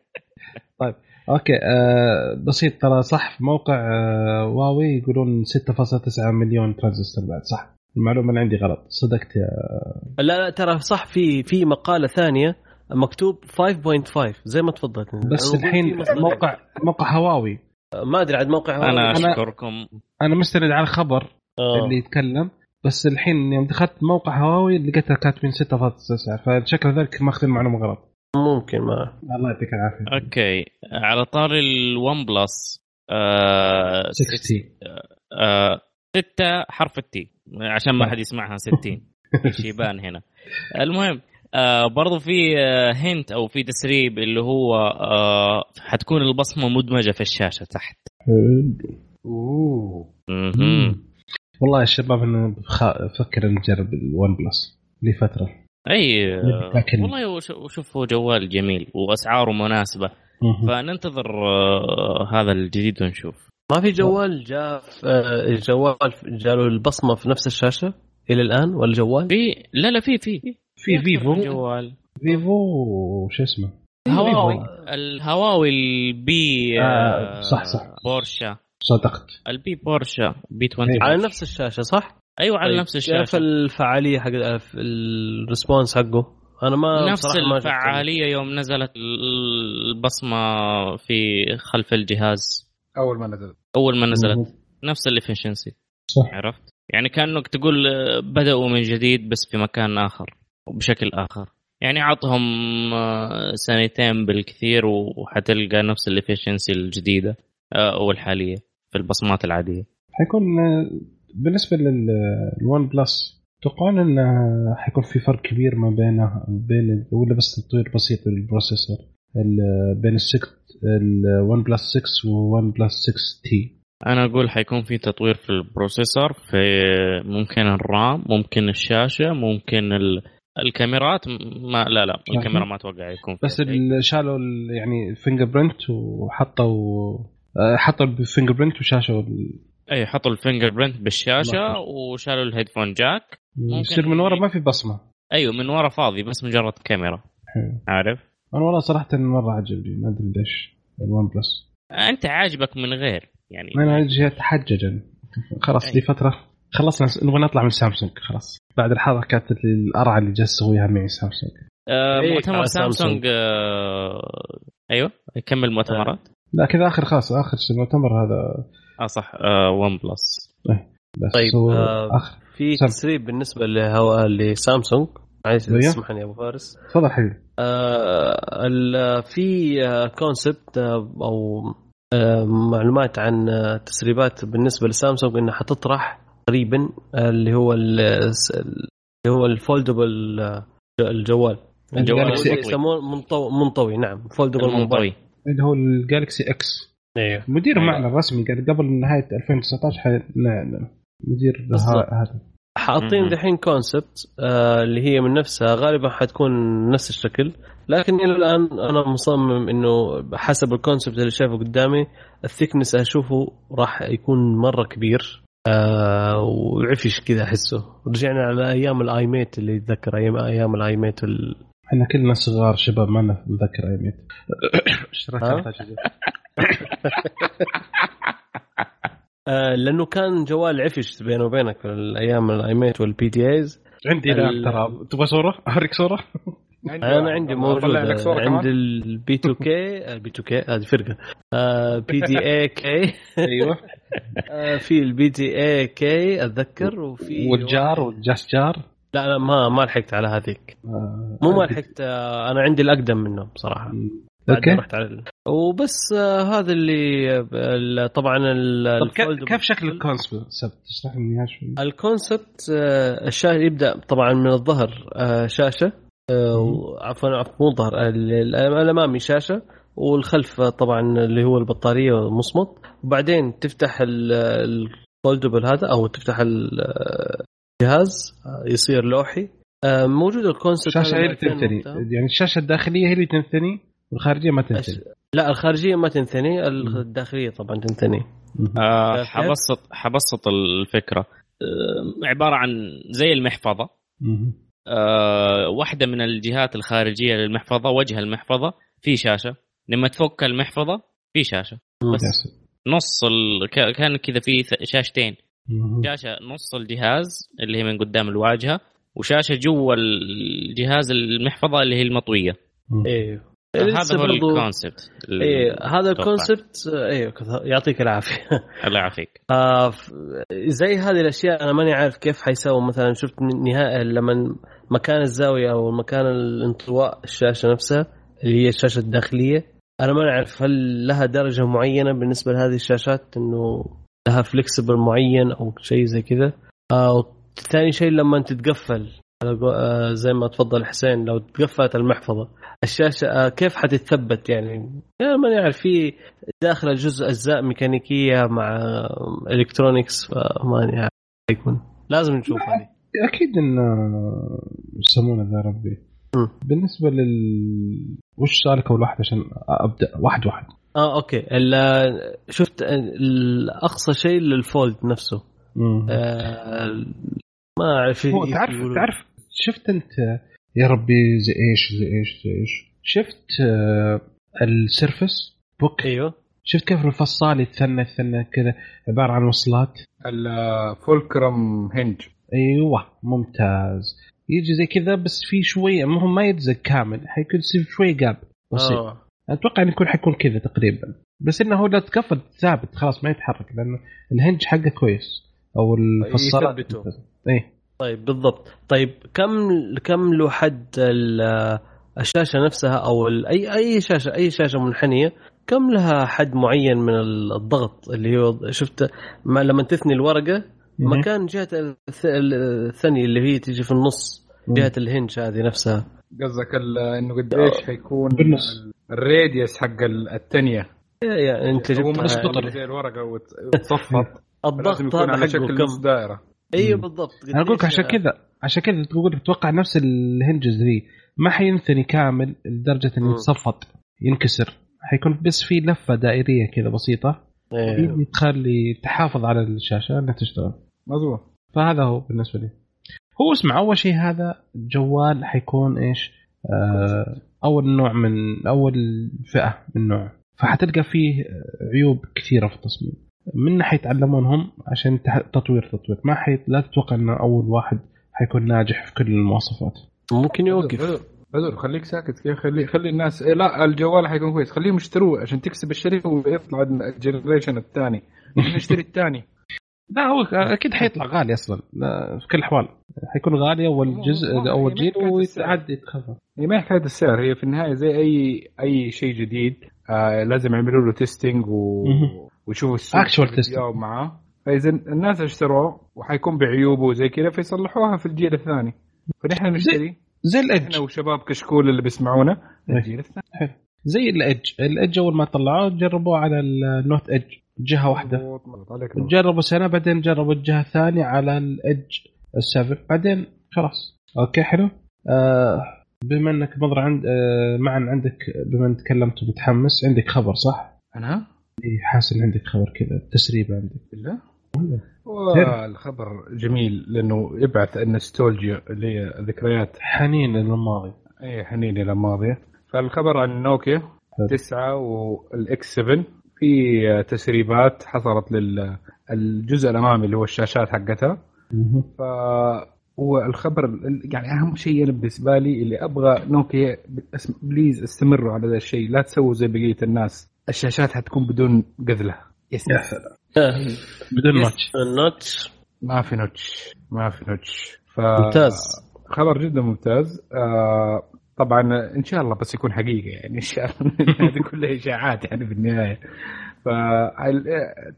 طيب okay آه بسيط. ترى صح في موقع آه واوي يقولون 6.9 مليون ترانزستور بعد. صح. المعلومة اللي عندي غلط. صدقت يا لا لا ترى صح في في مقالة ثانية مكتوب 5.5 زي ما تفضلت بس الحين. موقع موقع هواوي. ما أدري عاد موقع هواوي. أنا أنا- أشكركم. أنا مستند على الخبر آه. اللي يتكلم بس الحين يوم دخلت موقع هواوي لقيتها كاتبين 6.9 فشكل ذلك ماخذ المعلومه غلط. ممكن ما. الله يعطيك العافية. okay. على طاري ال OnePlus آه 60 آه ستة حرف ال T. عشان ما صح. حد يسمعها 60 شيبان هنا. المهم آه برضو في آه hint أو في تسريب اللي هو آه حتكون البصمة مدمجة في الشاشة تحت. أوه. والله يا شباب أنا بفكر نجرب ال OnePlus لفتره أي آه، لكن- والله وشوف هو جوال جميل وأسعاره مناسبة. مهم. فننتظر آه هذا الجديد ونشوف. ما في جوال جاء في- آه، جوال جاله البصمة في نفس الشاشة إلى الآن ولا جوال؟ في لا لا في في. في Vivo. جوال Vivo شو اسمه؟ هواوي. الهواوي البي آه، صح، صح. بورشا صدقت. البي بورشا بي 20 على نفس الشاشة صح؟ أيوه على طيب، نفس كيف الشاشه الفعالية حق في الريسبونس حقه؟ أنا ما نفس بصراحة ما. الفعالية يوم نزلت البصمة في خلف الجهاز. أول ما نزل أول ما نزلت. مهم. نفس الافشنسي صح. عرفت؟ يعني كأنك تقول آه، بدأوا من جديد بس في مكان آخر. وبشكل آخر. يعني عطهم آه، سنتين بالكثير وحتلقى نفس ال efficiency الجديدة آه، أو الحالية في البصمات العادية. حيكون آه، بالنسبة لل OnePlus تتوقعون انه حيكون في فرق كبير ما بينه بين ولا بس تطوير بسيط لل processor ال- بين ال six ال OnePlus 6 و OnePlus 6T أنا أقول حيكون في تطوير في ال processor في ممكن ال RAM ممكن الشاشة ممكن ال... الكاميرات ما لا لا الكاميرا ما أتوقع يكون بس شالوا ال- يعني ال fingerprint وحطوا آه، حطوا ال fingerprint وشالوا ال- اي حطوا ال fingerprint بالشاشه. وشالوا ال headphone jack يصير من ورا ما في بصمة. أيوه من ورا فاضي بس مجرد كاميرا. حلو. عارف؟ أنا والله صراحة مرة عجبني ما أدري ليش ال OnePlus أنت عاجبك من غير يعني. أنا جيت تحججا خلاص لي فترة. خلصنا نبغى نطلع من سامسونج خلاص. بعد الحركات اللي القرعه اللي جالس تسويها معي سامسونج. آه إيه، مؤتمر سامسونج. آه أيوه يكمل مؤتمرات لا كذا آخر خلاص آخر شيء المؤتمر هذا. آه صح. آه ون بلس بس طيب، آه، آخر. في. تسريب بالنسبة لهو... لسامسونج. عايز أيوه. تسمحني يا أبو فارس. تفضل حبيبي. آه ال- في concept أو آه، معلومات عن آه، تسريبات بالنسبة لسامسونج إنها حتطرح قريبا آه، اللي هو ال- اللي هو ال foldable آه، الجوال. الجوال ال Galaxy المنطوي. يسموه منطوي منطوي نعم foldable المنطوي. اللي هو الجالكسي إكس أيوه مدير أيوة. معنا الرسمي قال قبل نهاية 2019 حي... لا لا مدير هذا. حاطين. دحين concept آه اللي هي من نفسها غالبا حتكون نفس الشكل. لكن إلى الآن أنا مصمم إنه حسب ال concept اللي شايفه قدامي ال thickness أشوفه راح يكون مرة كبير. آه وعفش كذا أحسه رجعنا على أيام ال i-mate اللي يتذكر أيام أيام الاي ميت ال... إحنا كلنا صغار شباب ما نتذكر i-mate ها؟ آه لأنه كان جوال عفش بينه وبينك في الأيام ال i-mate وال PDAs عندي. ترى تبغى صورة؟ أوريك صورة؟ أنا عندي موجود. أطلع لك صورة عند؟ البي 2 كي. البي 2 كي. هذه فرقة. بي دي اي كي. أيوه. في البي دي اي كي أتذكر وفي والجار واحد- والجاس جار. لا لا ما ما لحقت على هذيك. آه، مو ما لحقت آه، أنا عندي الأقدم منه بصراحة. بعدين أوكي. رحت على وبس آه، هذا اللي ال- طبعا ال- طب كيف- شكل الكونسبت تشرح لي اياها شوي. ال concept آه، الشاشة يبدأ طبعا من الظهر آه، شاشة. آه، عفوا عفوا مو الظهر ال- ال- الأمامي شاشة والخلف آه، طبعا اللي هو البطارية مصمت. وبعدين تفتح ال- ال foldable هذا أو تفتح ال- الجهاز آه، يصير لوحي. آه، موجود ال concept الشاشة هي اللي تنثني. يعني الشاشة الداخلية هي اللي تنثني والخارجية ما تنثني؟ لا الخارجية ما تنثني الداخلية طبعا تنثني. آه؟ حبسط حبسط الفكرة. آه عبارة عن زي المحفظة. آه واحدة من الجهات الخارجية للمحفظة وجه المحفظة في شاشة لما تفك المحفظة في شاشة بس. نص ال... كان كذا في شاشتين. شاشة نص الجهاز اللي هي من قدام الواجهة وشاشة جوا الجهاز المحفظة اللي هي المطوية. أيوه هذا هو الكونسبت ال- إيه هذا. الكونسبت أيوه كذا- يعطيك العافية. الله يعافيك. آه زي هذه الأشياء أنا ماني عارف كيف حيسووا. مثلا شفت نهاية لما مكان الزاوية أو مكان الانطواء الشاشة نفسها اللي هي الشاشة الداخلية أنا ما اعرف هل لها درجة معينة بالنسبة لهذه الشاشات إنه لها فليكسبل معين أو شيء زي كذا. آه ثاني شيء لما تتقفل. قو- آه زي ما تفضل حسين لو تقفلت المحفظة. الشاشة آه كيف حتتثبت يعني؟ يعني ماني عارف في داخل الجزء أجزاء ميكانيكية مع الكترونكس فماني عارف يكون. لازم نشوف هذه. أكيد إن يسمونه ذا ربي. مم. بالنسبة لل وش سؤالك أول واحد عشان أبدأ؟ واحد واحد. آه أوكي. شفت اقصى شيء للفولد نفسه. آه ما أعرف تعرف تعرف شفت أنت يا ربي زي إيش زي إيش زي إيش؟ شفت آه ال Surface؟ Book؟ أيوه. شفت كيف الفصال يتثنى يتثنى كذا عبارة عن وصلات؟ ال fulcrum hinge. أيوه ممتاز. يجي زي كذا بس في شوية ما هو ما يتزق كامل حيكون يصير شوي gap بسيط. آه. أتوقع إنه يكون حيكون كذا تقريبا. بس إنه هو لا تكفل ثابت خلاص ما يتحرك لأنه الهنج حقه كويس أو الفصالات. يثبته. طيب بالضبط. طيب كم كم له حد ال- الشاشة نفسها أو أي أي شاشة أي شاشة منحنية كم لها حد معين من الضغط اللي هو شفت ما لما تثني الورقة. مكان جهة الث- الثانية اللي هي تيجي في النص جهة الهنج هذه نفسها. قصدك إنه قديش حيكون بالنص. ال- الراديوس حق ال- الثانية يعني أنت هو جبت مش قطر. قطر زي الورقة وت- وتصفط. الضغط يكون هذا على شكل كم؟ نص دائرة. أيوه. بالضبط. أنا أقول لك عشان كذا عشان كذا تقول تتوقع نفس الهنجز ذي. ما حينثني كامل لدرجة إنه. يتصفط ينكسر. حيكون بس في لفة دائرية كذا بسيطة. إيه. اللي تخلي تحافظ على الشاشة إنها تشتغل. مظبوط. فهذا هو بالنسبة لي. هو اسمع أول شيء هذا جوال حيكون إيش؟ آه أول نوع من أول فئة من نوع. فحتلقى فيه عيوب كثيرة في التصميم. منها حيتعلمون هم عشان تطوير تطوير. ما حي... لا تتوقع إنه أول واحد حيكون ناجح في كل المواصفات. ممكن يوقف. بدر خليك ساكت. كيف خلي خلي الناس إيه لا الجوال حيكون كويس. خليهم يشتروه عشان تكسب الشركة ويطلع الجنريشن الثاني. نشتري الثاني. لا هو أكيد حيطلع غالي أصلا. لا، في كل الأحوال. حيكون غالي أول جزء أول جيل. ويتعدي يتخفض هي ما حكايه السعر. هي في النهاية زي أي أي شيء جديد آه لازم يعملوا له testing و... ويشوفوا السوق testing. بيجاوب معاه. فإذا الناس اشتروه وحيكون بعيوبه وزي كذا فيصلحوها في الجيل الثاني. فنحن نشتري. زي ال Edge إحنا وشباب كشكول اللي بيسمعونا إيه. الجيل الثاني. زي ال Edge ال Edge أول ما طلعوه جربوه على ال Note Edge جهة واحدة. جربوا سنه بعدين جربوا الجهة الثانية على ال Edge السبع بعدين خلاص. okay حلو. آه بما إنك مضر عند آه معا عندك بما إنك تكلمت ومتحمس عندك خبر صح؟ أنا؟ إيه، حاسس إن عندك خبر كذا تسريبه عندك. بالله والخبر جميل لأنه يبعث النستولجيا اللي هي ذكريات. حنين للماضي إي حنين إلى الماضي. فالخبر عن نوكيا حلو. 9 وال X7 في تسريبات حصلت للجزء الأمامي اللي هو الشاشات حقتها. ف هو الخبر يعني أهم شيء أنا بالنسبة لي اللي أبغى نوكيا please استمروا على ذا الشيء. لا تسووا زي بقية الناس. الشاشات حتكون بدون قذله yes يا سلام. بدون notch. ال notch ما في نوتش. ما في notch. ف ممتاز. خبر جدا ممتاز. آه طبعا إن شاء الله بس يكون حقيقة يعني إن شاء الله. هذه كلها إشاعات يعني في النهاية. ف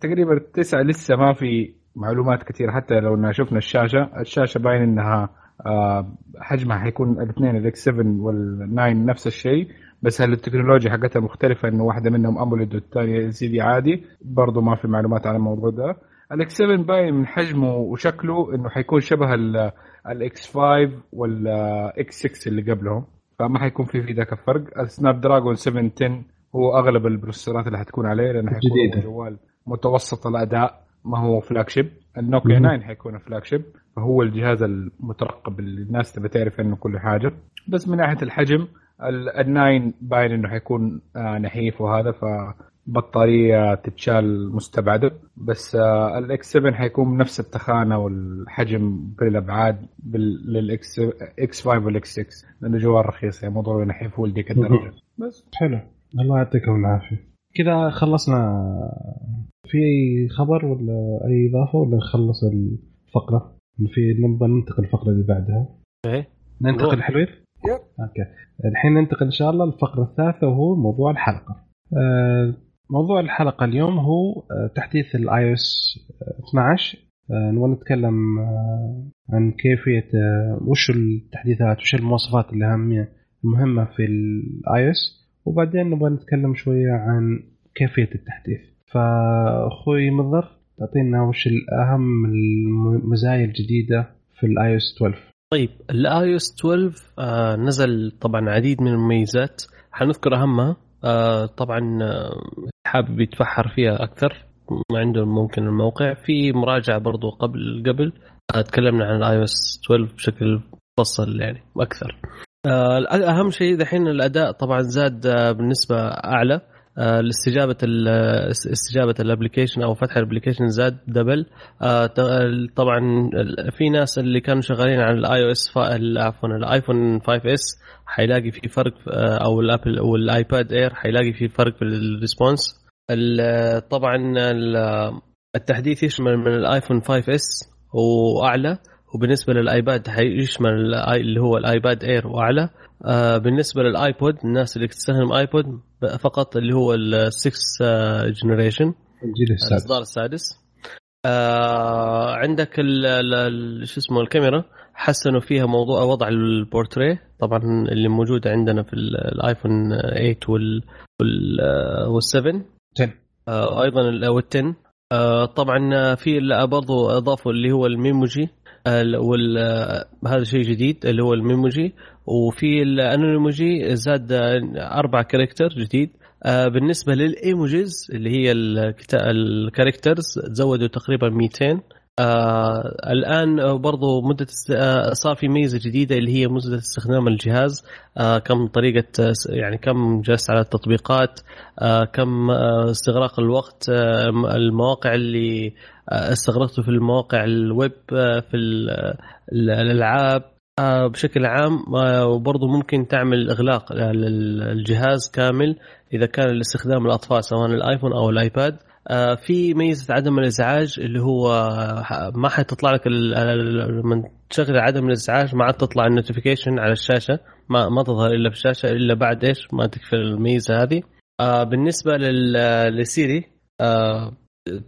تقريبا التسعه لسه ما في معلومات كثيرة حتى لو إننا شفنا الشاشة. الشاشة باين إنها آه حجمها حيكون الاثنين ال X7 وال9 نفس الشيء. بس هل التكنولوجيا حقتها مختلفة إنه واحدة منهم AMOLED والثانية LCD عادي؟ برضه ما في معلومات عن الموضوع ده. ال X7 باين من حجمه وشكله إنه حيكون شبه ال- ال X 5 وال X 6 اللي قبلهم. فما حيكون في في ذاك الفرق. ال Snapdragon 710 هو أغلب البروسيسورات اللي حتكون عليه لأنه حيكون جوال متوسط الأداء ما هو flagship النوكيا مهم. 9 حيكون flagship فهو الجهاز المترقب اللي الناس تبي تعرف عنه كل حاجة. بس من ناحية الحجم ال- ال nine باين إنه حيكون آه، نحيف وهذا فبطارية تتشال مستبعدة بس آه، الاكس 7 حيكون بنفس التخانة والحجم بالأبعاد بال- للاكس إكس 5 والاكس 6 لأنه جوال رخيص يعني موضوع نحيف هو لذيك الدرجة بس. حلو. الله يعطيكم العافية. كذا خلصنا. في اي خبر ولا أي إضافة ولا نخلص الفقرة؟ في نبغى ننتقل الفقرة اللي بعدها. إيه. ننتقل روح. حلوين okay. الحين ننتقل إن شاء الله للفقرة الثالثة وهو موضوع الحلقة. آه، موضوع الحلقة اليوم هو آه، تحديث ال iOS 12 آه، نبغى نتكلم آه، عن كيفية آه، وش التحديثات وش المواصفات الاهميه المهمة في ال iOS وبعدين نبغى نتكلم شوية عن كيفية التحديث. فأخوي مضر تعطينا وش الأهم المزايا الجديدة في ال iOS 12 طيب ال iOS 12 آه نزل طبعا عديد من المميزات. حنذكر أهمها. طبعا حابب يتبحر فيها أكثر. ما عنده ممكن الموقع. في مراجعة برضو قبل قبل تكلمنا عن ال iOS 12 بشكل مفصل يعني أكثر. آه أهم شيء دحين الأداء طبعا زاد آه بالنسبة أعلى. آه لاستجابه ال- استجابة ال application أو فتح ال application زاد double. طبعا في ناس اللي كانوا شغالين على ال iOS عفوا الايفون 5 S حيلاقي في فرق أو الأبل أو الايباد Air حيلاقي في فرق في ال response ال- طبعا ال- التحديث يشمل من الآيفون 5 S وأعلى وبالنسبة للآيباد حيشمل الآي- اللي هو الآيباد Air وأعلى. آه، بالنسبة للآيبود الناس اللي تستخدم آيبود فقط اللي هو ال6 generation الجيل السادس. الإصدار السادس. آه عندك ال- ال- ال- شو اسمه الكاميرا. حسنوا فيها موضوع وضع البورتريه. طبعا اللي موجود عندنا في ال- الآيفون 8 وال وال آه، وال7 10. آه أيضا ال- وال10 آه طبعا في ال- برضو أضافوا اللي هو ال Memoji آه، وال آه، هذا شيء جديد اللي هو ال Memoji. وفي ال Animoji زاد آه، أربع character جديد. آه، بالنسبة لل emojis اللي هي ال characters زودوا تقريبا 200 آه الآن برضو مدة آه صار في ميزة جديدة اللي هي مده استخدام الجهاز. آه كم طريقة يعني كم جلست على التطبيقات آه كم آه استغراق الوقت آه المواقع اللي آه استغرقته في المواقع الويب آه في ال- ال- الألعاب آه بشكل عام. آه وبرضه ممكن تعمل إغلاق للجهاز كامل إذا كان لاستخدام الأطفال سواء الآيفون أو الآيباد. في ميزة عدم الإزعاج اللي هو ح- ما حتطلع لك لما تشغل عدم الإزعاج ما عاد تطلع ال notification على الشاشة. ما ما تظهر إلا في الشاشه إلا بعد إيش؟ ما تطفي الميزة هذه. آه بالنسبة لل- للسيري آه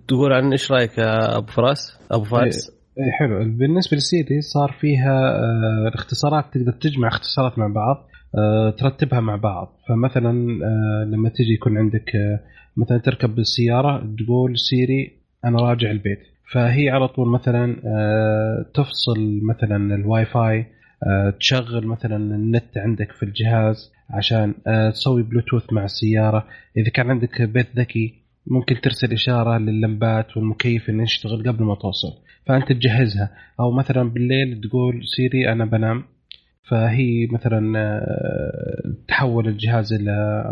تقول عن إيش رأيك أبو فراس؟ أبو فارس اي حلو. بالنسبة للسيري صار فيها آه، الاختصارات تقدر تجمع اختصارات مع بعض آه، ترتبها مع بعض. فمثلا آه، لما تجي يكون عندك آه، مثلا تركب بالسيارة تقول سيري أنا راجع البيت. فهي على طول مثلا آه، تفصل مثلا الواي فاي آه، تشغل مثلا النت عندك في الجهاز عشان آه، تسوي بلوتوث مع السيارة. إذا كان عندك بيت ذكي ممكن ترسل إشارة لللمبات والمكيف إنه يشتغل قبل ما توصل. فأنت تجهزها. أو مثلا بالليل تقول سيري أنا بنام. فهي مثلا تحول الجهاز إلى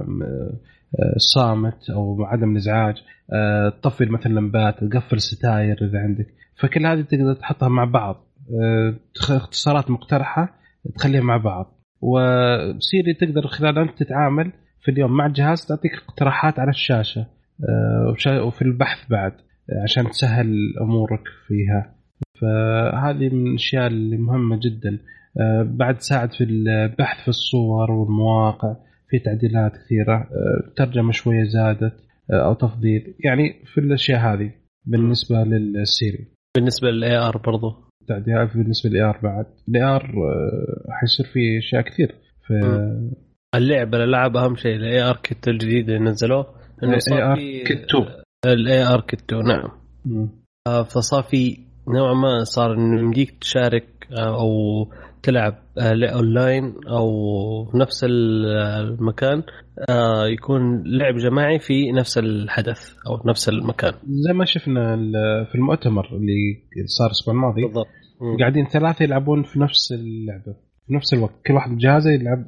صامت أو عدم الإزعاج آه، تطفي مثلا اللمبات تقفل الستاير إذا عندك. فكل هذه تقدر تحطها مع بعض. آه، اختصارات مقترحة تخليها مع بعض. وسيري تقدر خلال أنت تتعامل في اليوم مع الجهاز تعطيك اقتراحات على الشاشة آه، وفي البحث بعد عشان تسهل أمورك فيها. فهذه من الأشياء اللي مهمة جدا. بعد تساعد في البحث في الصور والمواقع. في تعديلات كثيرة آه، ترجمة شوية زادت آه، أو تفضيل يعني في الأشياء هذه بالنسبة للسيري. بالنسبة لل AR برضو. تعديلات بالنسبة لل AR بعد. ال AR حيصير فيه أشياء كثير. في اللعبة الألعاب أهم شيء ال AR Kit الجديد اللي نزلوه إنه AR في Kit 2. ال AR Kit 2 نعم. آه، فصار في نوعا ما صار إنه يمديك تشارك آه، أو تلعب آه، لا- اونلاين أو في نفس ال- المكان آه، يكون لعب جماعي في نفس الحدث أو نفس المكان زي ما شفنا في المؤتمر اللي صار الأسبوع الماضي بالضبط. قاعدين ثلاثة يلعبون في نفس اللعبة في نفس الوقت كل واحد بجهازه يلعب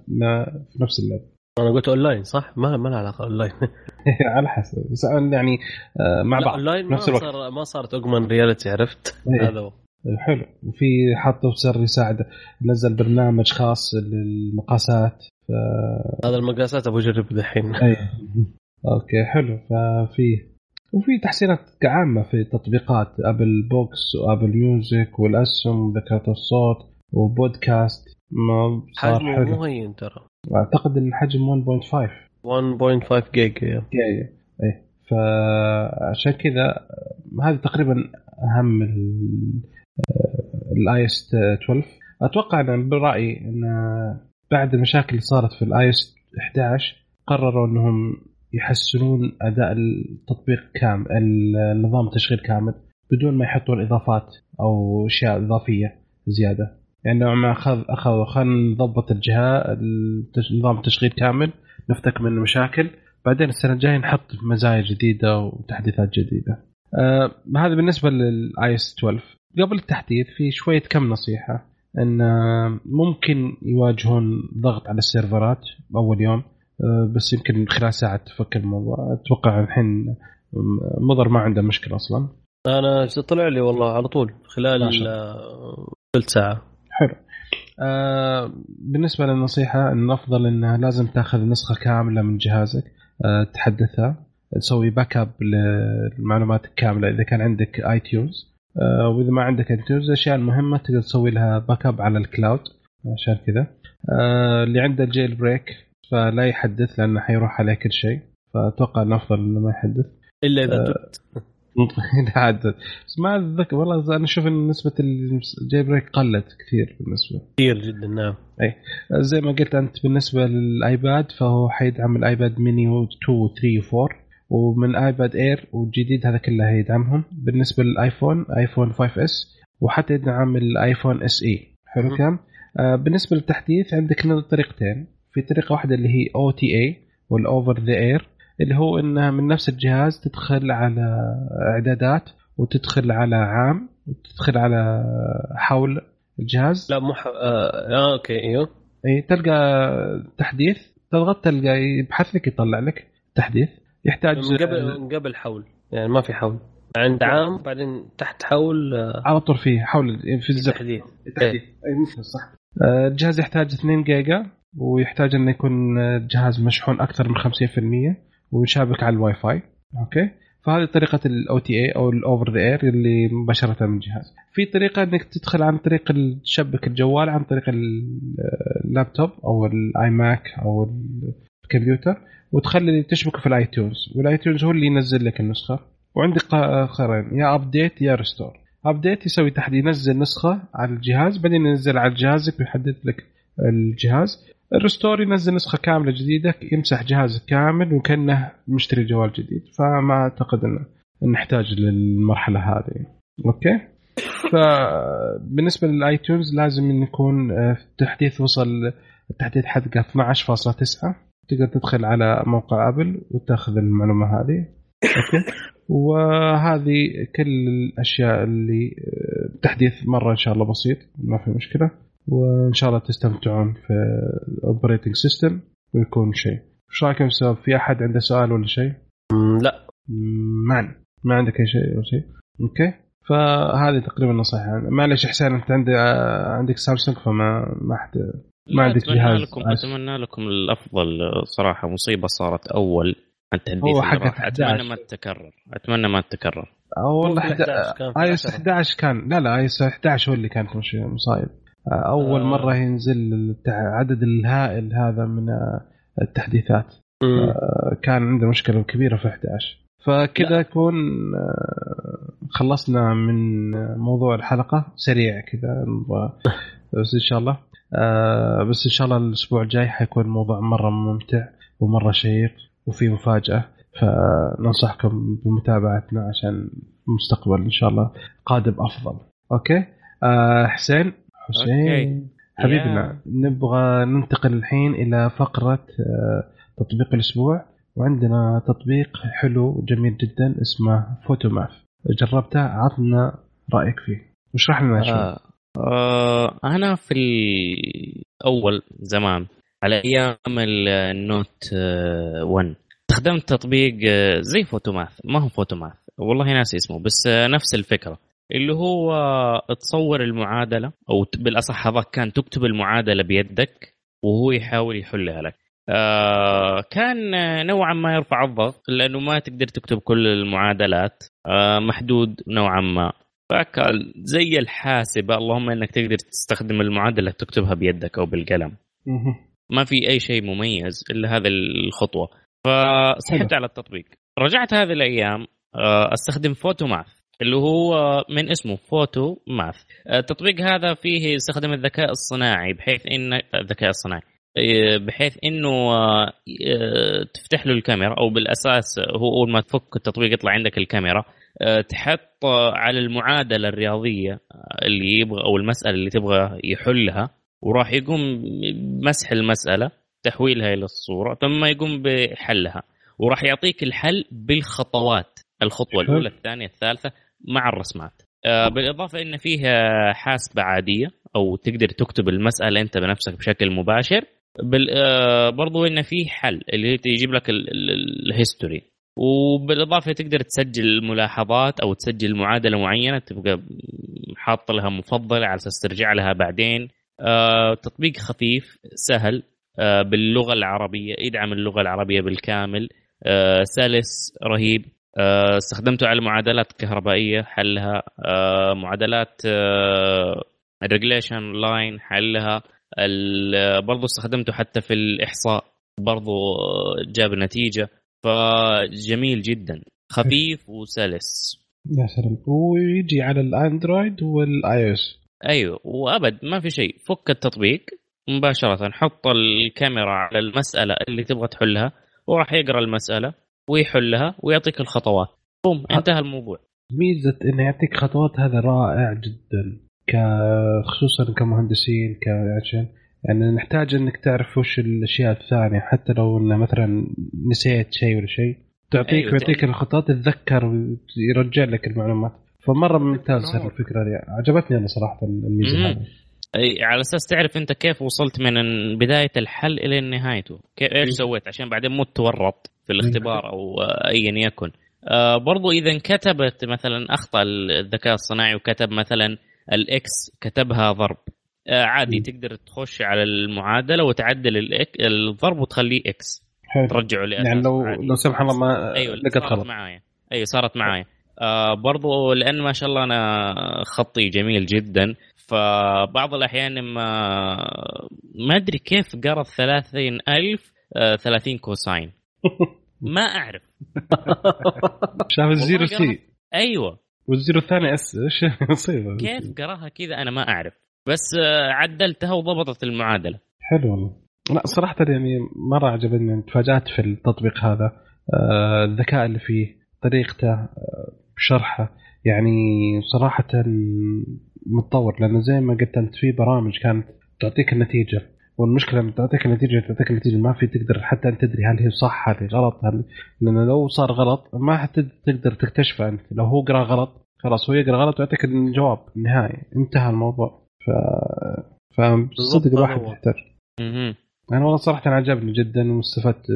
في نفس اللعبة أنا قلت اونلاين صح؟ ما ما له علاقة اونلاين على حسب يعني آه، مع بعض اونلاين ما نفس الوقت صار ما صارت اوجمان رياليتي عرفت؟ إيه. هذا هو حلو. وفي حطوا سر يساعد نزل برنامج خاص للمقاسات ف... هذا المقاسات أبو اجرب دحين. أوكي حلو. ففي وفي تحسينات عامة في تطبيقات ابل بوكس وابل ميوزك والأسهم وذكريات الصوت وبودكاست ما صار حجمه حلو. مو هين ترى. أعتقد الحجم 1.5 1.5 جيجا جاي إيه فعشان كذا هذه تقريبا أهم ال iOS 12 أتوقع ان برأيي إن بعد المشاكل اللي صارت في ال iOS 11 قرروا إنهم يحسنون أداء التطبيق كامل النظام التشغيل كامل بدون ما يحطون إضافات أو أشياء إضافية زيادة. يعني نوعا ما اخذ أخذوا خلينا نضبط الجهاز نظام التشغيل كامل نفتك من المشاكل بعدين السنة الجاية نحط مزايا جديدة وتحديثات جديدة. آه هذا بالنسبة لل iOS 12 قبل التحديث في شوية كم نصيحة إن آه، ممكن يواجهون ضغط على السيرفرات اول يوم آه بس يمكن خلال ساعة تفك الموضوع. أتوقع الحين مضر ما عنده مشكلة أصلا. أنا طلع لي والله على طول خلال ثلث ساعة. حلو. آه بالنسبة للنصيحة أن الأفضل أنها لازم تأخذ نسخة كاملة من جهازك آه تحدثها تسوي backup للمعلومات الكاملة إذا كان عندك iTunes وإذا ما عندك فيروس الاشياء المهمه تقدر تسوي لها backup على ال cloud عشان كذا. آه، اللي عنده ال jailbreak فلا يحدث لأنه حيروح عليه كل شيء. فأتوقع إنه أفضل إنه ما يحدث. إلا إذا آه، تبت. بس ما أتذكر والله أنا أشوف إن نسبة ال jailbreak قلت كثير بالنسبة. كثير جدا نعم. زي ما قلت أنت بالنسبة لل iPad فهو حيدعم ال iPad mini 2 و 3 و 4 ومن iPad Air والجديد هذا كله هيدعمهم بالنسبة لل iPhone iPhone 5s وحتى يدعم ال iPhone SE. حلو. الكلام؟ آه بالنسبة للتحديث عندك طريقتين. في طريقة واحدة اللي هي OTA وال over the air اللي هو إنها من نفس الجهاز تدخل على إعدادات وتدخل على عام وتدخل على حول الجهاز. لا مو ح... آه... آه أوكي إيوه. اي تلقى تحديث تضغط تلقى يبحث لك يطلع لك تحديث. يحتاج من قبل من قبل حول. يعني ما في حول. عند عام بعدين تحت حول آه، على طول فيه حول في الزر. تحديث تحديث أي مثل صح. آه، الجهاز يحتاج 2 جيجا ويحتاج إنه يكون الجهاز مشحون أكثر من 50% ويشابك على الواي فاي. أوكي؟ فهذه طريقة ال OTA أو ال over the air اللي مباشرة من الجهاز. في طريقة إنك تدخل عن طريق تشبك الجوال عن طريق ال- اللابتوب أو ال iMac أو الكمبيوتر وتخلي تشبكه في ال iTunes وال iTunes هو اللي ينزل لك النسخة. وعندك خيارين يا update يا restore. update يسوي تحديث ينزل نسخة على الجهاز بعدين ينزل على جهازك ويحدث لك الجهاز. ال restore ينزل نسخة كاملة جديدة يمسح جهازك كامل وكأنه مشتري جوال جديد. فما أعتقد انه نحتاج للمرحلة هذه. أوكي؟ فبالنسبه لل iTunes لازم يكون آه، التحديث وصل التحديث حقه 12.9 تقدر تدخل على موقع Apple وتاخذ المعلومة هذه. أوكي. وهذه كل الأشياء اللي آه، تحديث مرة إن شاء الله بسيط ما في مشكلة. وإن شاء الله تستمتعون في ال operating system ويكون شيء. إيش رايكم شباب في أحد عنده سؤال ولا شيء؟ لا. ما. ما عندك أي شيء ولا شيء؟ أوكي. فهذه تقريبا نصيحه معلش حسين أنت عندي آه، عندك سامسونج فما ما حد ما عندك أتمنى جهاز لكم. أتمنى لكم الأفضل صراحة مصيبة صارت أول عن تحديث هو حق راح. 11. أتمنى ما تتكرر أتمنى ما تتكرر أو والله مو في حد... 11 كان في اي 10. 11 كان لا لا اي 11 هو اللي كانت مش مصايب آه، أول آه. مرة ينزل التع- عدد الهائل هذا من آه، التحديثات. آه، كان عنده مشكلة كبيرة في 11 فكذا. يكون آه، خلصنا من موضوع الحلقة سريع كذا بس إن شاء الله آه، بس إن شاء الله الأسبوع الجاي حيكون موضوع مرة ممتع ومرة شيق وفي مفاجأة فننصحكم بمتابعتنا عشان المستقبل إن شاء الله قادم أفضل. أوكي؟ آه حسين؟ حسين. أوكي. حبيبنا نبغى ننتقل الحين إلى فقرة آه تطبيق الأسبوع وعندنا تطبيق حلو وجميل جدا اسمه Photomath جربته عطنا رأيك فيه. واشرح لنا شوي آه. آه أنا في الأول زمان على أيام النوت آه، 1 استخدمت تطبيق آه، زي فوتوماث ما هو فوتوماث والله ناسي اسمه بس آه، نفس الفكرة اللي هو آه، تصور المعادلة أو بالأصح هذاك كان تكتب المعادلة بيدك وهو يحاول يحلها لك. آه كان آه، نوعا ما يرفع الضغط لأنه ما تقدر تكتب كل المعادلات آه محدود نوعا ما. زي الحاسبة. اللهم إنك تقدر تستخدم المعادلة تكتبها بيدك أو بالقلم. ما في أي شيء مميز إلا هذه الخطوة. فسحبت. على التطبيق. رجعت هذه الأيام آه، أستخدم Photomath اللي هو من اسمه Photomath. آه، التطبيق هذا فيه يستخدم الذكاء الصناعي بحيث إن الذكاء الصناعي بحيث إنه آه، آه، تفتح له الكاميرا أو بالأساس هو أول ما تفك التطبيق يطلع عندك الكاميرا آه، تحط على المعادلة الرياضية اللي يبغى أو المسألة اللي تبغى يحلها وراح يقوم بمسح المسألة تحويلها إلى الصورة ثم يقوم بحلها وراح يعطيك الحل بالخطوات الخطوة. الأولى الثانية الثالثة مع الرسمات بالإضافة إن فيها حاسبة عادية أو تقدر تكتب المسألة أنت بنفسك بشكل مباشر بال... آه، برضو إنه في حل اللي هي تجيب لك ال- ال- الهيستوري وبالإضافة تقدر تسجل ملاحظات أو تسجل معادلة معينة تبقى حاط لها مفضلة على أساس ترجع لها بعدين. آه، تطبيق خفيف سهل آه، باللغة العربية يدعم اللغة العربية بالكامل. سلس رهيب. استخدمته على معادلات كهربائية حلها. معادلات ال regression line حلها. برضو استخدمته حتى في الإحصاء برضو جاب نتيجة. فجميل جدا. خفيف وسلس. يا سلام. ويجي على الأندرويد وال iOS أيوه. وأبد ما في شيء. فك التطبيق. مباشرة حط الكاميرا على المسألة اللي تبغى تحلها. وراح يقرأ المسألة ويحلها ويعطيك الخطوات. boom. انتهى الموضوع. ميزة إنه يعطيك خطوات هذا رائع جدا. خصوصا كمهندسين ك عشان يعني نحتاج إنك تعرف وش الأشياء الثانية حتى لو إنه مثلا نسيت شيء ولا شيء تعطيك أيوة. ويعطيك الخطوات تتذكر ويرجع لك المعلومات فمرة ممتاز الأمور. الفكرة دي عجبتني أنا صراحة الميزة. هذه أي على أساس تعرف أنت كيف وصلت من بداية الحل إلى نهايته كيف إيش. سويت عشان بعدين مو تورط في الاختبار أو ايا يكن آه برضو إذا انكتبت مثلا اخطا الذكاء الصناعي وكتب مثلا ال X كتبها ضرب. آه عادي مم. تقدر تخش على المعادلة وتعدل الضرب وتخليه X حلو. ترجعه لأساس. يعني لو عادي. لا سمح الله ما أيوه لقت صارت غلط معايا. أيوه صارت معايا. آه برضو لأن ما شاء الله أنا خطي جميل جدا فبعض الأحيان ما ما أدري كيف قرا 30000 آه 30 cosine. ما أعرف. شاف ال zero C. أيوه. وال zero الثاني S إيش؟ مصيبة. كيف قراها كذا أنا ما أعرف. بس آه عدلتها وضبطت المعادلة. حلو والله. لا صراحة يعني مرة عجبني تفاجأت في التطبيق هذا. آه، الذكاء اللي فيه طريقته آه، شرحه. يعني صراحة متطور لأنه زي ما قلت أنت في برامج كانت تعطيك النتيجة. والمشكلة لما تعطيك النتيجة تعطيك النتيجة ما في تقدر حتى أنت تدري هل هي صح هل هي غلط هل لأنه لو صار غلط ما حتقدر تكتشفه أنت. لو هو قرأ غلط خلاص هو يقرأ غلط ويعطيك الجواب النهائي انتهى الموضوع. ف فصدق الواحد. يحتاج. أنا والله صراحة عجبني جدا واستفدت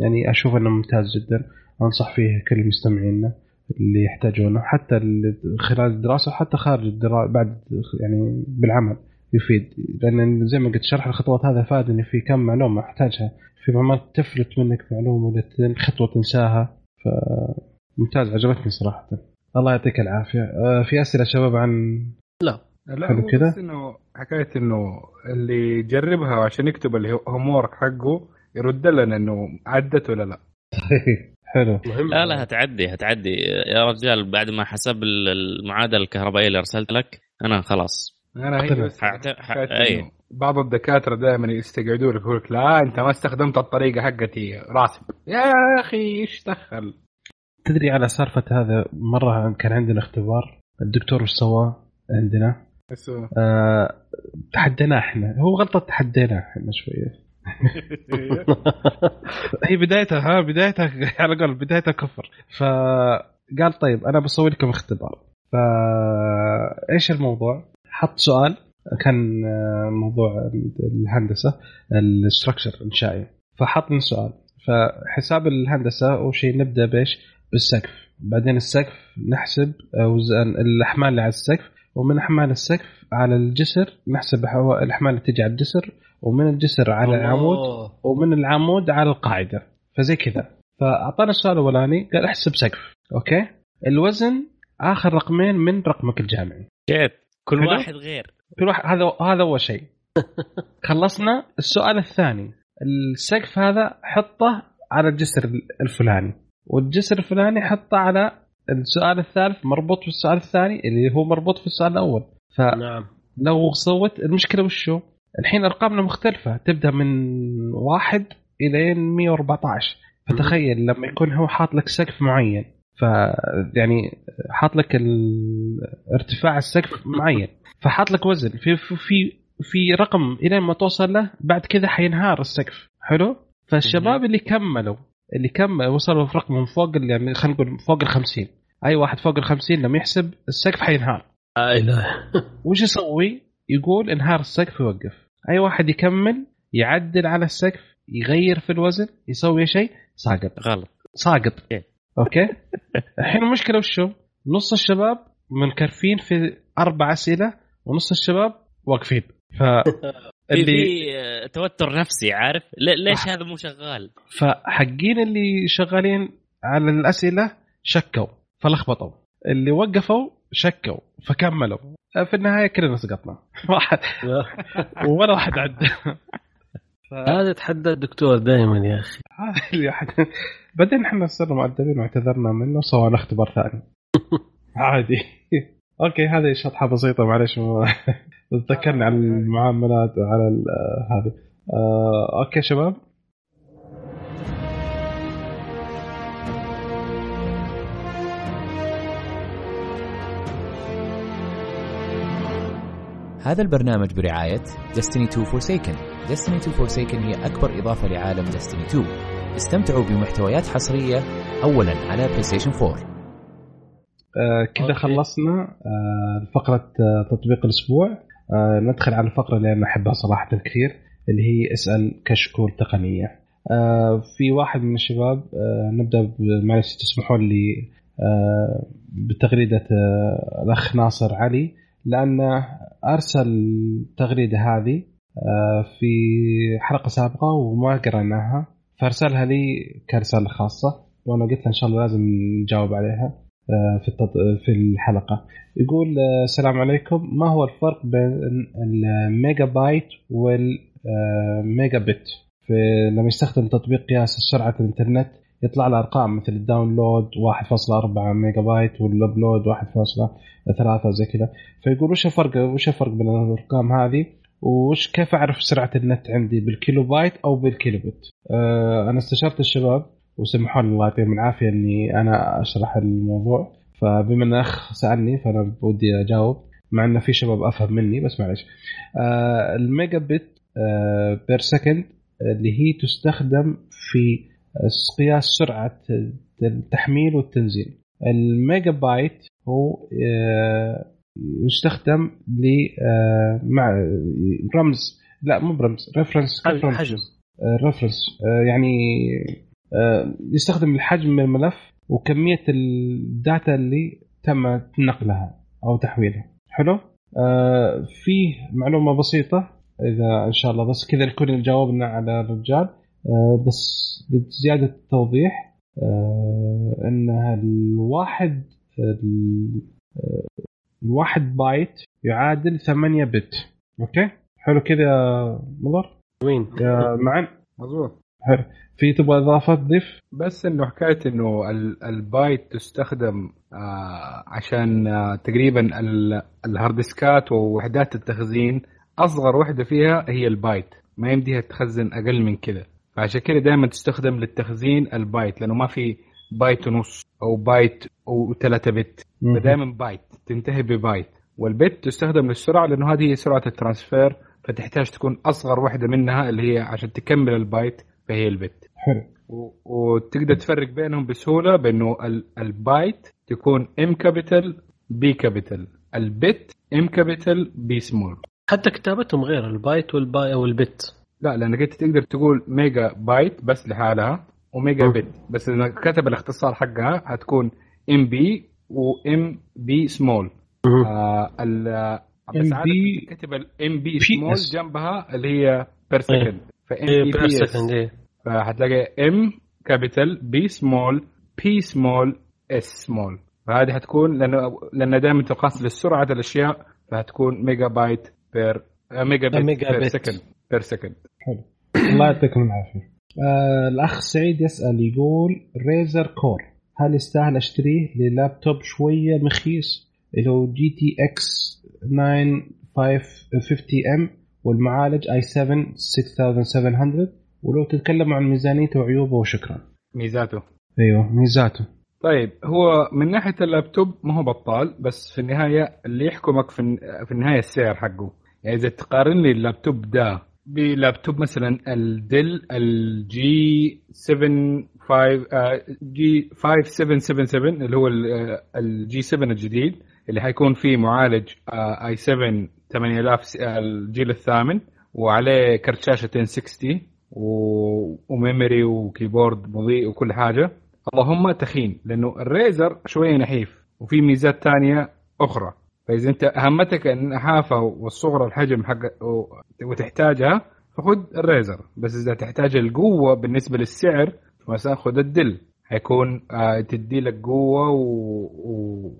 يعني أشوف إنه ممتاز جدا. أنصح فيه كل مستمعينا اللي يحتاجونه حتى خلال الدراسة وحتى خارج الدراسه بعد يعني بالعمل. يفيد. لأن زي ما قلت شرح الخطوات هذا فادني في كم معلومة أحتاجها. في معلومات تفلت منك معلومة ولا خطوة تنساها. فممتاز عجبتني صراحة. الله يعطيك العافية. آه، في أسئلة شباب عن لا. لا حلو هو كده. بس إنه حكاية إنه اللي يجربها عشان يكتب الهوم ورك حقه يرد لنا إنه عدت ولا لا. حلو. مهم. لا لا هتعدي هتعدي. يا رجال بعد ما حسب المعادلة الكهربائية اللي أرسلت لك أنا خلاص. أنا هي. بس. إنه بعض الدكاترة دائما يستقعدوا لك يقول لك لا أنت ما استخدمت الطريقة حقتي. راسب. يا أخي إيش دخل؟ تدري على سالفة هذا مرة كان عندنا اختبار الدكتور وش سوى عندنا؟ آه، تحديناه إحنا. هو غلطة تحديناه إحنا شوية. هي بدايتها ها بدايتها على قول بدايتها كفر. فقال طيب أنا بسوي لكم اختبار. فايش الموضوع؟ حط سؤال كان آه، موضوع الهندسة الاستراكشر إنشائي. فحط لنا سؤال. فحساب الهندسة أول شيء نبدأ بإيش؟ بالسقف. بعدين السقف نحسب اوزان الأحمال اللي على السقف ومن أحمال السقف على الجسر نحسب الأحمال اللي تجي على الجسر ومن الجسر على العمود. ومن العمود على القاعدة. فزي كذا. فأعطانا السؤال الأولاني قال احسب سقف. أوكي؟ الوزن آخر رقمين من رقمك الجامعي. كيف كل. واحد غير. كل واحد هذا هذا اول شيء. خلصنا. السؤال الثاني. السقف هذا حطه على الجسر الفلاني. والجسر الفلاني حطه على السؤال الثالث مربوط في السؤال الثاني اللي هو مربوط في السؤال الأول. فلو نعم. سوت المشكلة وشو؟ الحين أرقامنا مختلفة. تبدأ من واحد إلى 114 فتخيل لما يكون هو حاط لك سقف معين. ف يعني حاط لك ارتفاع السقف معين. فحاط لك وزن. في في في, رقم إلى ما توصل له بعد كذا حينهار السقف. حلو؟ فالشباب اللي كملوا اللي كمل وصلوا في رقم فوق يعني خلينا نقول فوق ال 50 أي واحد فوق ال 50 لما يحسب السقف حينهار. لا إله. وش يسوي؟ يقول انهار السقف يوقف أي واحد يكمل يعدل على السقف يغير في الوزن يسوي شيء ساقط. غلط. ساقط. إيه. أوكي؟ الحين المشكلة وشو؟ نص الشباب منكرفين في أربع أسئلة ونص الشباب واقفين. ف في اللي في آه، توتر نفسي عارف؟ لي- ليش هذا مو شغال؟ فحقين اللي شغالين على الأسئلة شكوا فلخبطوا. اللي وقفوا شكوا فكملوا. في النهاية كلنا سقطنا. واحد. ولا واحد عدى هذا تحدى الدكتور دائما يا أخي. هذا بعدين إحنا صرنا مؤدبين واعتذرنا منه وسوينا اختبار ثاني. عادي. أوكي هذه شطحة بسيطة معلش تذكرني على المعاملات وعلى هذه. آه، أوكي شباب. هذا البرنامج برعاية Destiny 2 Forsaken. Destiny 2 Forsaken هي أكبر إضافة لعالم Destiny 2 استمتعوا بمحتويات حصرية أولا على PlayStation 4 آه، كذا. خلصنا آه، فقره آه، تطبيق الأسبوع. آه، ندخل على الفقرة اللي أنا أحبها صراحة كثير اللي هي اسأل كشكول تقنية. آه، في واحد من الشباب آه، نبدأ ب- معلش تسمحون لي آه، بتغريدة آه، الأخ ناصر علي. لأنه أرسل التغريده هذه آه، في حلقة سابقة وما قرأناها. فأرسلها لي كرساله خاصة وأنا قلت له إن شاء الله لازم نجاوب عليها آه، في في الحلقة. يقول آه، السلام عليكم. ما هو الفرق بين الميجا بايت والميجا بت في لما يستخدم تطبيق قياس سرعه الإنترنت يطلع له أرقام مثل ال download 1.4 ميجا بايت وال upload 1.3 زي كذا. فيقول وش الفرق وش الفرق بين الأرقام هذه؟ وش كيف أعرف سرعة النت عندي؟ بالكيلو بايت أو بال kilobit آه، أنا استشرت الشباب وسمحوا لي الله يعطيهم العافية إني أنا أشرح الموضوع. فبما إن الاخ سألني فأنا بدي أجاوب. مع انه في شباب أفهم مني بس معلش. آه الميجا بت آه per second اللي هي تستخدم في قياس سرعة التحميل والتنزيل. الميجا بايت هو آه يستخدم ل آه مع رمز. لا مو برمز reference حجم reference يعني آه، يستخدم الحجم من الملف وكمية ال data اللي تم نقلها أو تحويلها. حلو؟ فيه معلومة بسيطة إذا إن شاء الله بس كذا نكون جاوبنا على الرجال. بس لزياده التوضيح آه، انها الواحد ال- آه، الواحد بايت يعادل 8 bit. أوكي؟ حلو كذا يا مضر؟ وين؟ يا معن؟ مظبوط. حلو. في تبغى إضافة تضيف؟ بس إنه حكاية إنه ال- البايت تستخدم آه عشان آه تقريبا ال- الهاردسكات ووحدات التخزين أصغر وحدة فيها هي البايت. ما يمديها تخزن أقل من كذا. فعشان كذا دائما تستخدم للتخزين البايت لأنه ما في بايت ونص أو بايت وثلاثة bit. فدائما بايت تنتهي ببايت. وال bit تستخدم للسرعة لأنه هذه هي سرعة ال transfer فتحتاج تكون أصغر وحدة منها اللي هي عشان تكمل البايت فهي ال bit. حلو. وتقدر تفرق بينهم بسهولة بأنه ال- البايت تكون M capital B capital ال bit M capital B small حتى كتابتهم غير ال byte وال by وال bit. لا لانك انت تقدر تقول ميجا بايت بس لحالها و mega. bit. بس اذا كتب الاختصار حقها حتكون MB و M B small. آه ال بس عادة كتب ال M B. small جنبها اللي هي per second ف MB per B second فحتلاقي M capital B small B small S small فهذه حتكون لأنه لأن دائما تقاس لسرعه الأشياء فهتكون megabyte per megabit. mega per. second per second الله يعطيكم العافية. آه الأخ سعيد يسأل يقول Razer Core هل يستاهل أشتريه للابتوب شوية مخيس؟ اللي هو GTX 9550 M والمعالج i7 6700 ولو تتكلم عن ميزانيته وعيوبه وشكرا ميزاته. أيوه ميزاته. طيب هو من ناحية اللابتوب ما هو بطال بس في النهاية اللي يحكمك في في النهاية السعر حقه. يعني إذا تقارن لي اللابتوب ده بلابتوب مثلا ال Dell ال G7 5 G 5777 اللي هو ال G7 الجديد اللي حيكون فيه معالج i7 8000 س- آه، الجيل الثامن وعليه كرت شاشه 1060 و- وميموري وكيبورد مضيء وكل حاجة. اللهم تخين لأنه الريزر شوية نحيف وفي ميزات تانية أخرى. فإذا أنت أهمتك النحافه والصغر الحجم حق وتحتاجها فخذ الريزر بس إذا تحتاج القوة بالنسبة للسعر فمثلا خذ الدل حيكون آه تدي لك قوة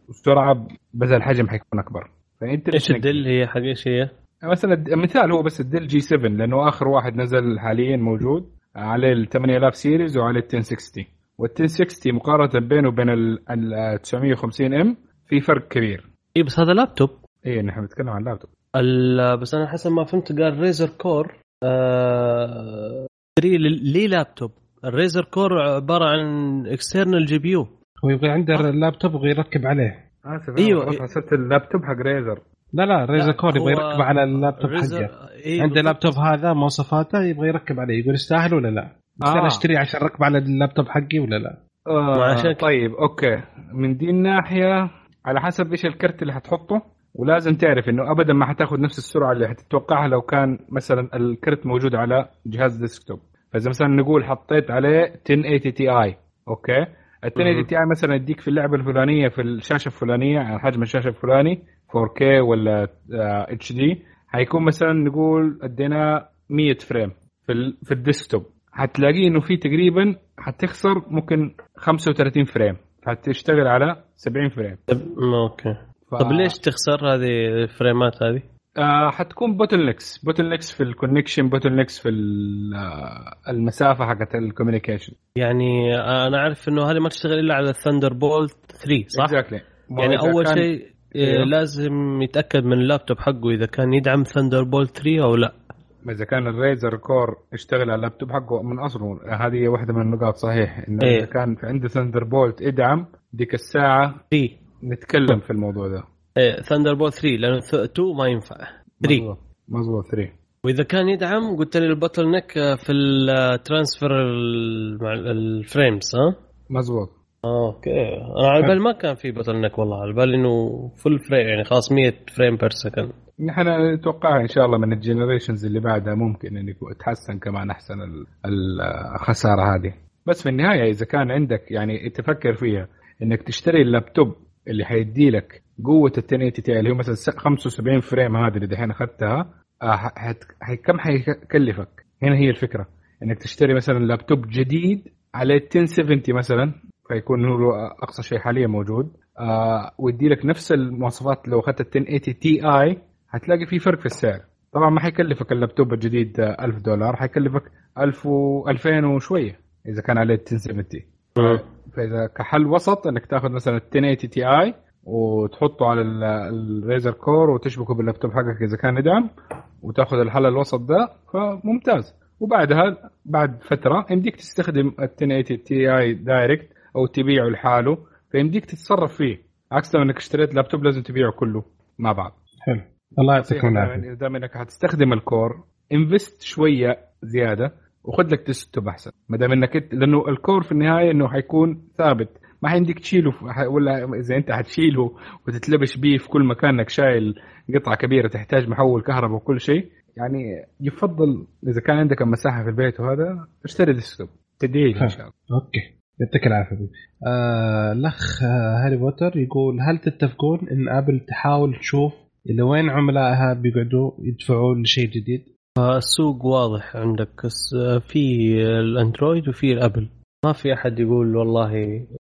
وسرعة بس الحجم حيكون أكبر فانت إيش. ال Dell هي حق إيش هي؟ مثلا مثال هو بس ال Dell G7 لأنه آخر واحد نزل حاليا موجود عليه ال 8000 series وعليه ال 1060 وال 1060 مقارنة بينه وبين ال 950M في فرق كبير اي بس هذا لابتوب اي نحن بنتكلم عن لابتوب ال- بس أنا حسب ما فهمت قال Razer Core آه 3 ليه لابتوب ال Razer Core عبارة عن external GPU هو يبغى عنده اللابتوب يبغى يركب عليه اسف أيوة. أيوه حسبت اللابتوب حق Razer لا لا Razer Core يبغى يركب على اللابتوب حقه إيه عنده بالضبط. لابتوب هذا مواصفاته يبغى يركب عليه يقول يستاهل ولا لا؟ بس آه. أنا أشتري عشان أركب على اللابتوب حقي ولا لا؟ آه طيب أوكي من دي الناحية على حسب إيش الكرت اللي حتحطه ولازم تعرف إنه ابدا ما حتاخذ نفس السرعة اللي حتتوقعها لو كان مثلا الكرت موجود على جهاز desktop. فإذا مثلا نقول حطيت عليه 1080 Ti أوكي؟ ال 1080 Ti مثلا يديك في اللعبة الفلانية في الشاشة الفلانية يعني حجم الشاشة الفلاني 4K ولا HD حيكون مثلا نقول أدينا 100 frame في ال في ال desktop. حتلاقيه إنه في تقريبا حتخسر ممكن 35 frame. حتشتغل على 70 frame أوكي ف... طب ليش تخسر هذه ال frameات هذه؟ آه حتكون bottlenecks bottlenecks في ال connection bottlenecks في آه، المسافة حقت ال communication يعني أنا أعرف إنه هذه ما تشتغل إلا على ال Thunderbolt 3 صح؟ exactly يعني أول شيء أيوه. إيه لازم يتأكد من اللابتوب حقه إذا كان يدعم Thunderbolt 3 أو لا إذا كان ال Razer Core يشتغل على اللابتوب حقه من أصله هذه واحدة من النقاط صحيح إنه إيه. إذا كان في عنده Thunderbolt ادعم ديك الساعة 3 نتكلم في الموضوع ده. Thunderbolt 3 لأنه 2 ما ينفع. 3 مظبوط. مظبوط 3 وإذا كان يدعم قلت لي ال bottleneck في ال transfer ال frames ها؟ مظبوط. أوكي. أنا على بالي ما كان في bottleneck والله على بالي إنه full frame يعني خلاص 100 frame per second نحن نتوقع إن شاء الله من ال generations اللي بعدها ممكن ان يكون- تحسن كمان أحسن ال- الخساره هذه. بس في النهاية إذا كان عندك يعني تفكر فيها إنك تشتري اللابتوب اللي حيدي لك قوة ال 1080 تي اللي هو مثلا س- 75 frame هذه اللي دحين أخذتها آه، كم حيكلفك؟ هنا هي الفكرة. إنك تشتري مثلا لابتوب جديد عليه 1070 مثلا فيكون هو أقصى شيء حاليا موجود آه ويدي لك نفس المواصفات لو أخذت ال 1080 Ti حتلاقي في فرق في السعر. طبعا ما حيكلفك اللابتوب الجديد آه، 1000 دولار حيكلفك 1000 و 2000 وشوية إذا كان عليه 1070 فإذا كحل وسط إنك تاخذ مثلا 1080 Ti وتحطه على ال- ال Razer Core وتشبكه باللابتوب حقك إذا كان يدعم وتاخذ الحل الوسط ده فممتاز. وبعدها بعد فترة يمديك تستخدم ال 1080 Ti direct أو تبيعه لحاله فيمديك تتصرف فيه. عكس لو إنك اشتريت لابتوب لازم تبيعه كله مع بعض. حلو. الله يعطيكم العافية. دائما دائما إنك حتستخدم ال Core invest شوية زيادة. وخذ لك desktop أحسن. ما دام إنك إنت- لأنه ال Core في النهاية إنه حيكون ثابت. ما حيمديك تشيله ولا إذا أنت حتشيله وتتلبش بيه في كل مكان إنك شايل قطعة كبيرة تحتاج محول كهرباء وكل شيء يعني يفضل إذا كان عندك مساحة في البيت وهذا اشتري desktop تدعي إن شاء الله. أوكي. يعطيك العافية. آه الأخ آه، هاري بوتر يقول هل تتفقون إن آبل تحاول تشوف إلى وين عملائها بيقعدوا يدفعوا لشيء جديد؟ السوق واضح عندك. بس في الأندرويد وفي الأبل. ما في أحد يقول والله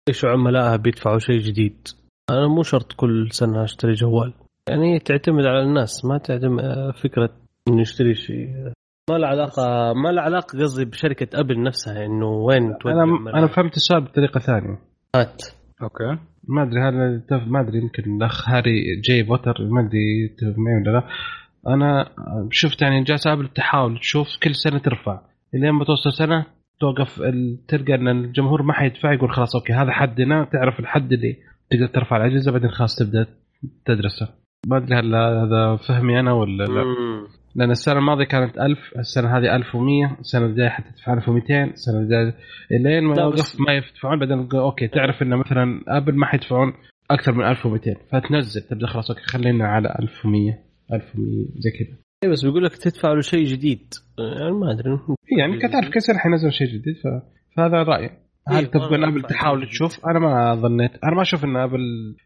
إيش عملائها بيدفعوا شيء جديد. أنا مو شرط كل سنة أشتري جوال. يعني تعتمد على الناس ما تعتمد فكرة إنه يشتري شيء. ما له علاقة ما له علاقة قصدي بشركة أبل نفسها إنه وين أنا. أنا فهمت السؤال بطريقة ثانية. هات. أوكي. ما أدري هل ما أدري يمكن الأخ هاري جاي بوتر ما أدري ولا لا. أنا شفت يعني جالس ابل تحاول تشوف كل سنة ترفع. لين ما توصل سنة توقف تلقى إن الجمهور ما حيدفع يقول خلاص أوكي هذا حدنا تعرف الحد اللي تقدر ترفع الأجهزة بعدين خلاص تبدأ تدرسه. ما أدري هل هذا فهمي أنا ولا لا. لأن السنة الماضية كانت 1000 السنة هذه 1100 السنة الجاية حتدفع 1200 السنة الجاية لين ما يوقف ما يدفعون بعدين أوكي تعرف إن مثلا أبل ما حيدفعون أكثر من 1200 فتنزل تبدأ خلاص أوكي خلينا على 1100 1100 زي كذا. اي بس بيقول لك تدفع له شيء جديد. يعني ما أدري يعني كتعرف كل سنه حينزل شيء جديد ف... فهذا رأيي. هل إيه، تبغى أبل تحاول تشوف؟ أنا ما ظنيت أنا ما أشوف إن أبل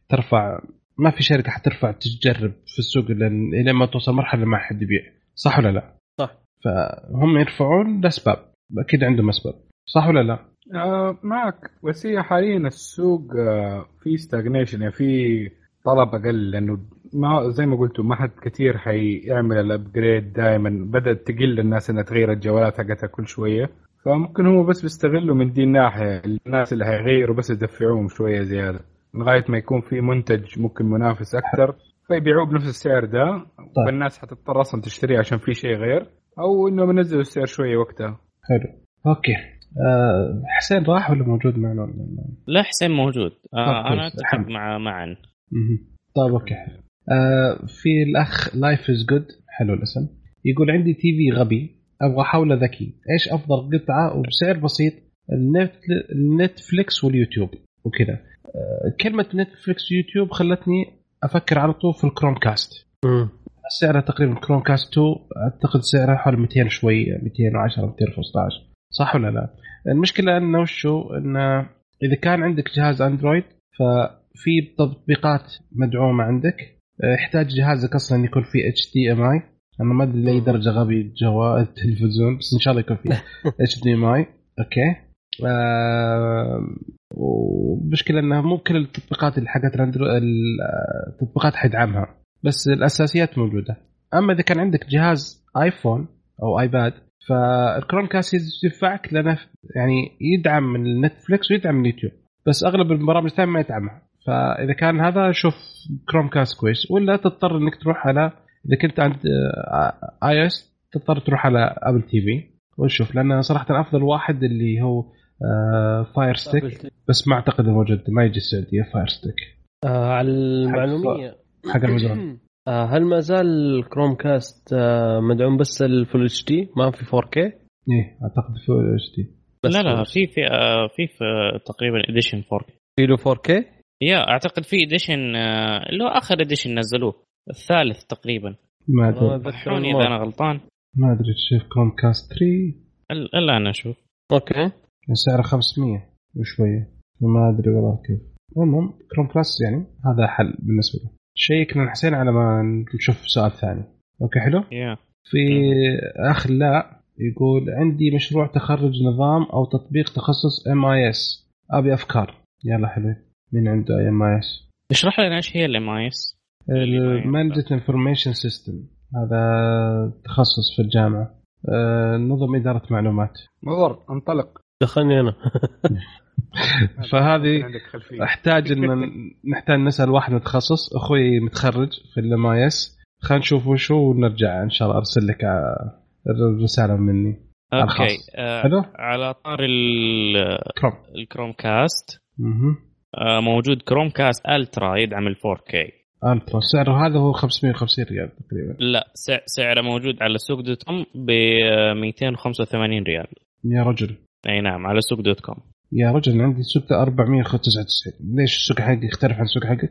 ترفع ما في شركة حترفع تجرب في السوق لين لين ما توصل مرحلة ما حد يبيع. صح ولا لا؟ صح. فهم يرفعون لأسباب. أكيد عندهم أسباب. صح ولا لا؟ آه معك. بس هي حاليا السوق آه في stagnation يعني في طلب أقل لأنه ما زي ما قلتوا ما حد كثير حيعمل ال upgrade دائما بدأت تقل الناس إنها تغير الجوالات حقتها كل شوية. فممكن هو بس بيستغلوا من دي الناحية. الناس اللي حيغيروا بس يدفعوهم شوية زيادة. لغاية ما يكون في منتج ممكن منافس أكثر. فيبيعوه بنفس السعر ده طيب. فالناس حتضطر أصلا تشتريه عشان في شيء غير. أو انه بنزلوا السعر شوية وقتها. حلو. okay. آه حسين راح ولا موجود معنا؟ ولا لا حسين موجود. آه أنا. أتفق. مع معا. طيب okay. آه في الأخ Life is good حلو الاسم. يقول عندي TV غبي. أبغى حوله ذكي. إيش أفضل قطعة وبسعر بسيط؟ النتفليكس واليوتيوب. وكذا. آه كلمة نتفليكس ويوتيوب خلتني أفكر على طول في ال Chromecast مم. سعرها تقريبا Chromecast 2 اعتقد سعرها حوالي 200 شوي 210 215 صح ولا لا؟ المشكلة انه وشو؟ انه إذا كان عندك جهاز أندرويد ففي تطبيقات مدعومة عندك. يحتاج جهازك أصلا يكون فيه HDMI. أنا ما أدري لأي درجة غبي الجوال التلفزيون بس إن شاء الله يكون فيه HDMI. okay. آه ومشكلة إنها مو كل التطبيقات اللي حقت التطبيقات حيدعمها بس الأساسيات موجودة. أما إذا كان عندك جهاز آيفون أو آيباد فال Chromecast ينفعك لأنه يعني يدعم النتفلكس ويدعم اليوتيوب بس أغلب البرامج الثانية ما يدعمها. فإذا كان هذا شوف Chromecast كويس. ولا تضطر إنك تروح على إذا كنت عند iOS تضطر تروح على Apple TV ونشوف لأن صراحة أفضل واحد اللي هو Fire Stick بس ما أعتقد إنه موجود ما يجي السعودية Fire Stick آه على المعلومية. حق آه هل ما زال Chromecast آه مدعوم بس ال full HD ما في 4K؟ إيه أعتقد فول اتش دي لا لا في في آه، في, في تقريبا edition 4 في له 4K؟ yeah أعتقد في edition اللي هو آخر edition نزلوه الثالث تقريبا. ما أدري. صحوني إذا أنا غلطان. ما أدري شوف Chromecast 3 ال- الا أنا أشوف. okay. سعره 500 وشوية. ما أدري والله كيف. المهم Chromecast يعني هذا حل بالنسبة له. شيكنا حسين على ما نشوف سؤال ثاني. okay حلو؟ yeah. في أخ لا يقول عندي مشروع تخرج نظام أو تطبيق تخصص MIS أبي أفكار. يلا حلو مين عنده MIS؟ اشرح لنا إيش هي ال MIS. ال Management Information System هذا تخصص في الجامعة. آه، نظم إدارة معلومات. مضر انطلق. دخلني أنا. فهذه أحتاج إن نحتاج نسأل واحد متخصص أخوي متخرج في ال MIS. خلينا نشوف وشو ونرجع إن شاء الله أرسل لك ع- الرسالة مني. okay. آه حلو؟ على طار ال- Chrome ال Chromecast آه موجود Chromecast Ultra يدعم ال 4K Ultra سعره هذا هو 550 ريال تقريبا. لا سع- سعره موجود على سوق dot com ب 285 ريال. يا رجل. أي نعم على سوق dot com يا رجل عندي سوق 499 ليش السوق حقي يختلف عن السوق حقك؟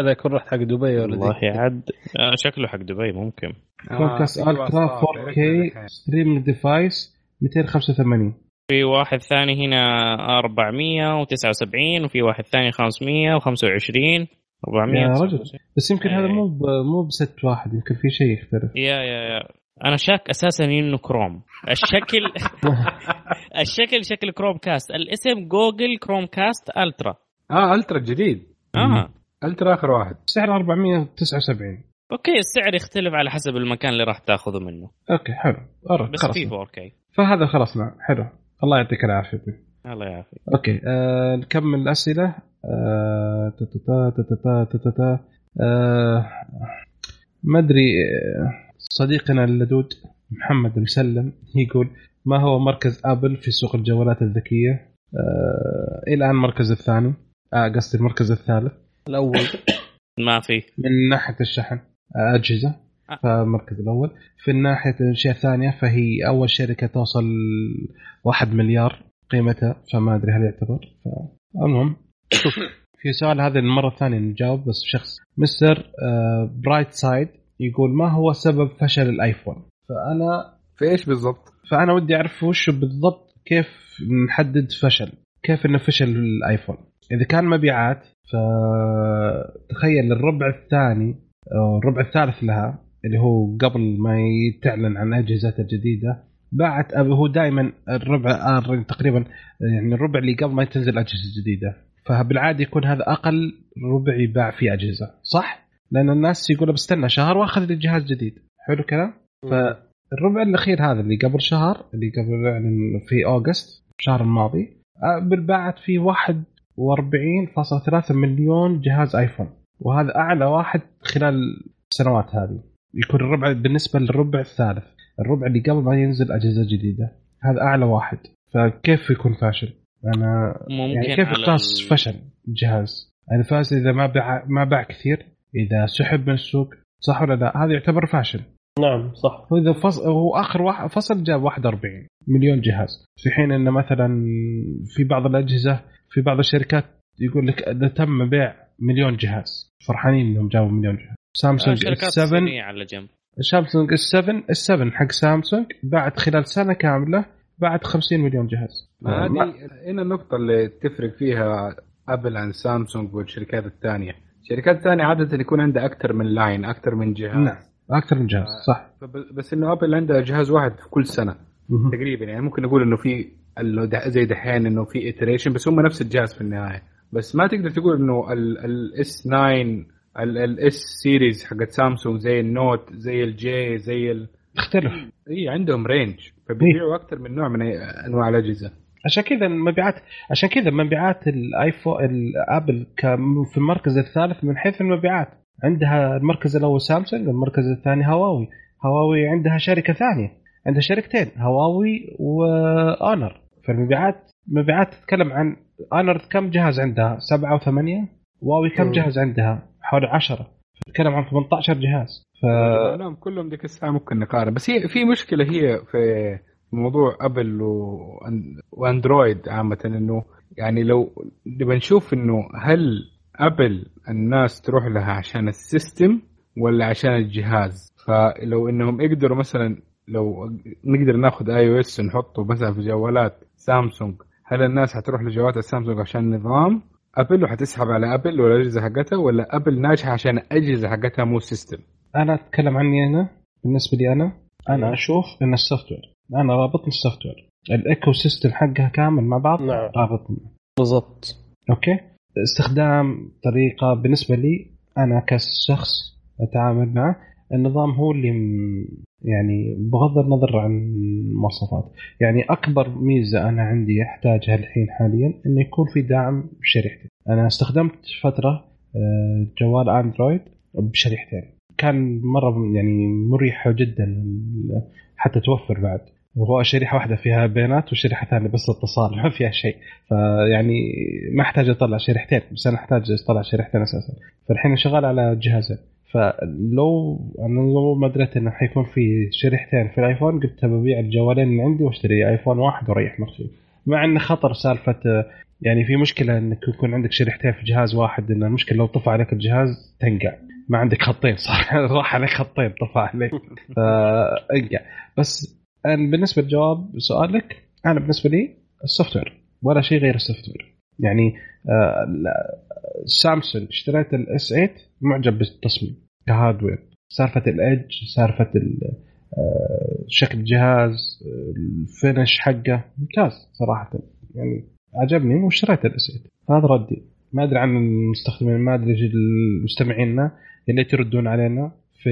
هذا يكون رحت حق دبي ولا والله. عاد آه شكله حق دبي ممكن. Chromecast Ultra 4K streaming device 285 في واحد ثاني هنا 479 وفي واحد ثاني 525 400 يا رجل. بس يمكن هذا إيه. مو مو بس واحد يمكن في شيء يختلف. yeah yeah yeah. أنا شاك أساسا إنه كروم الشكل الشكل شكل Chromecast الاسم Google Chromecast Ultra آه Ultra جديد. آه. Ultra آخر واحد. سعر 479 okay السعر يختلف على حسب المكان اللي راح تاخذه منه. okay حلو. أرى، بس في 4K فهذا خلصنا حلو. الله يعطيك العافية. الله يعافيك. okay آه نكمل الأسئلة. آه تا- تا- تا- تا- تا- تا- تا- تا. آه ما أدري آه، صديقنا اللدود محمد مسلم يقول ما هو مركز أبل في سوق الجوالات الذكية؟ آه إلى الآن المركز الثاني. آه قصدي المركز الثالث. الأول. ما في. من ناحية الشحن. آه، أجهزة. فالمركز الأول. في ناحيه الأشياء الثانية فهي أول شركة توصل واحد مليار قيمتها فما أدري هل يعتبر. فالمهم في سؤال هذا المرة الثانية نجاوب بس شخص Mr. آه، Bright Side يقول ما هو سبب فشل الآيفون؟ فأنا في إيش بالضبط؟ فأنا ودي أعرف وش بالضبط كيف نحدد فشل كيف إنه فشل الآيفون. إذا كان مبيعات فتخيل الربع الثاني الربع الثالث لها اللي هو قبل ما تعلن عن اجهزتها الجديدة باعت هو دائما الربع آه، تقريبا يعني الربع اللي قبل ما تنزل أجهزة جديدة. فبالعادة يكون هذا أقل ربع يباع فيه أجهزة صح؟ لأن الناس يقولوا بستنى شهر وأخذ لي جهاز جديد. حلو الكلام؟ فالربع الأخير هذا اللي قبل شهر اللي قبل يعني في أوغست الشهر الماضي باعت فيه 41.3 مليون جهاز آيفون. وهذا أعلى واحد خلال السنوات هذه. يكون الربع بالنسبة للربع الثالث. الربع اللي قبل ما ينزل أجهزة جديدة. هذا أعلى واحد. فكيف يكون فاشل؟ أنا ممكن يعني كيف يقاس ال- فشل الجهاز؟ يعني فاز إذا ما باع ما باع كثير إذا سحب من السوق صح ولا لا؟ هذا يعتبر فاشل. نعم صح. واذا فصل هو آخر واحد فصل جاب 41 مليون جهاز. في حين انه مثلا في بعض الأجهزة في بعض الشركات يقول لك إذا تم بيع مليون جهاز فرحانين إنهم جابوا مليون جهاز. سامسونج شركات S7 صينية على جنب. سامسونج S7 S7 حق سامسونج بعد خلال سنة كاملة بعد 50 مليون جهاز. ما هذه هنا النقطة اللي تفرق فيها أبل عن سامسونج والشركات الثانية، الشركات الثانية عادة يكون عندها أكثر من line، أكثر من جهاز. نعم أكثر من جهاز صح. بس إنه أبل عندها جهاز واحد في كل سنة مهم. تقريبا. يعني ممكن نقول إنه في زي دحين إنه في iteration بس هم نفس الجهاز في النهاية، بس ما تقدر تقول إنه ال S 9 ال S series حقت سامسونج زي ال Note زي ال J زي ال... تختلف إي عندهم range فبيبيعوا أكثر من نوع من أنواع الأجهزة. عشان كذا المبيعات عشان كذا مبيعات ال iPhone ال Apple في المركز الثالث من حيث المبيعات. عندها المركز الأول سامسونج المركز الثاني هواوي هواوي عندها شركة ثانية. عندها شركتين هواوي واونر فالمبيعات مبيعات تتكلم عن اونر كم جهاز عندها؟ سبعة وثمانية. هواوي كم. جهاز عندها؟ حوالي عشرة. تتكلم عن 18 جهاز. ف نعم كلهم ديك الساعة ممكن نقارن. بس هي في مشكلة هي في موضوع أبل وأن- وأندرويد عامة إنه يعني لو نبغى نشوف إنه هل أبل الناس تروح لها عشان ال system ولا عشان الجهاز؟ فلو إنهم يقدروا مثلا لو نقدر ناخذ iOS نحطه مثلا في جوالات سامسونج هل الناس حتروح لجوالات السامسونج عشان النظام؟ ابل وحتسحب على أبل والاجهزه حقتها ولا أبل ناجحة عشان الاجهزه حقتها مو system أنا أتكلم عني أنا بالنسبة لي أنا أنا أشوف إن ال software أنا رابطني ال software ال ecosystem حقها كامل مع بعض نعم. رابطني. بالضبط. أوكي؟ استخدام طريقة بالنسبة لي أنا كشخص أتعامل معه النظام هو اللي يعني بغض النظر عن المواصفات يعني أكبر ميزة أنا عندي أحتاجها الحين حاليا إنه يكون في دعم بشريحتي. أنا استخدمت فترة آه، جوال أندرويد بشريحتين. كان مرة يعني مريحة جدا حتى توفر بعد. وهو شريحة واحدة فيها بيانات وشريحة ثانية بس اتصال ما فيها شيء. فيعني ما أحتاج أطلع شريحتين بس أنا أحتاج أطلع شريحتين أساسا. فالحين شغال على جهازين. فلو أنا لو ما دريت إنه حيكون في شريحتين في الآيفون قلت ببيع الجوالين اللي عندي وأشتري آيفون واحد وأريح نفسي. مع انه خطر سالفة يعني في مشكلة إنك يكون عندك شريحتين في جهاز واحد إن المشكلة لو طفى عليك الجهاز تنقع. ما عندك خطين صح؟ راح عليك خطين طفى عليك. فانقع بس أنا بالنسبة لجواب سؤالك أنا بالنسبة لي ال software ولا شيء غير ال software يعني آه سامسونج اشتريت ال S8 معجب بالتصميم ك hardware. سالفة ال edge سالفة ال- آه، شكل الجهاز ال finish حقه ممتاز صراحة. يعني عجبني واشتريت ال S8 هذا ردي. ما أدري عن المستخدمين ما أدري إيش المستمعين اللي تردون علينا في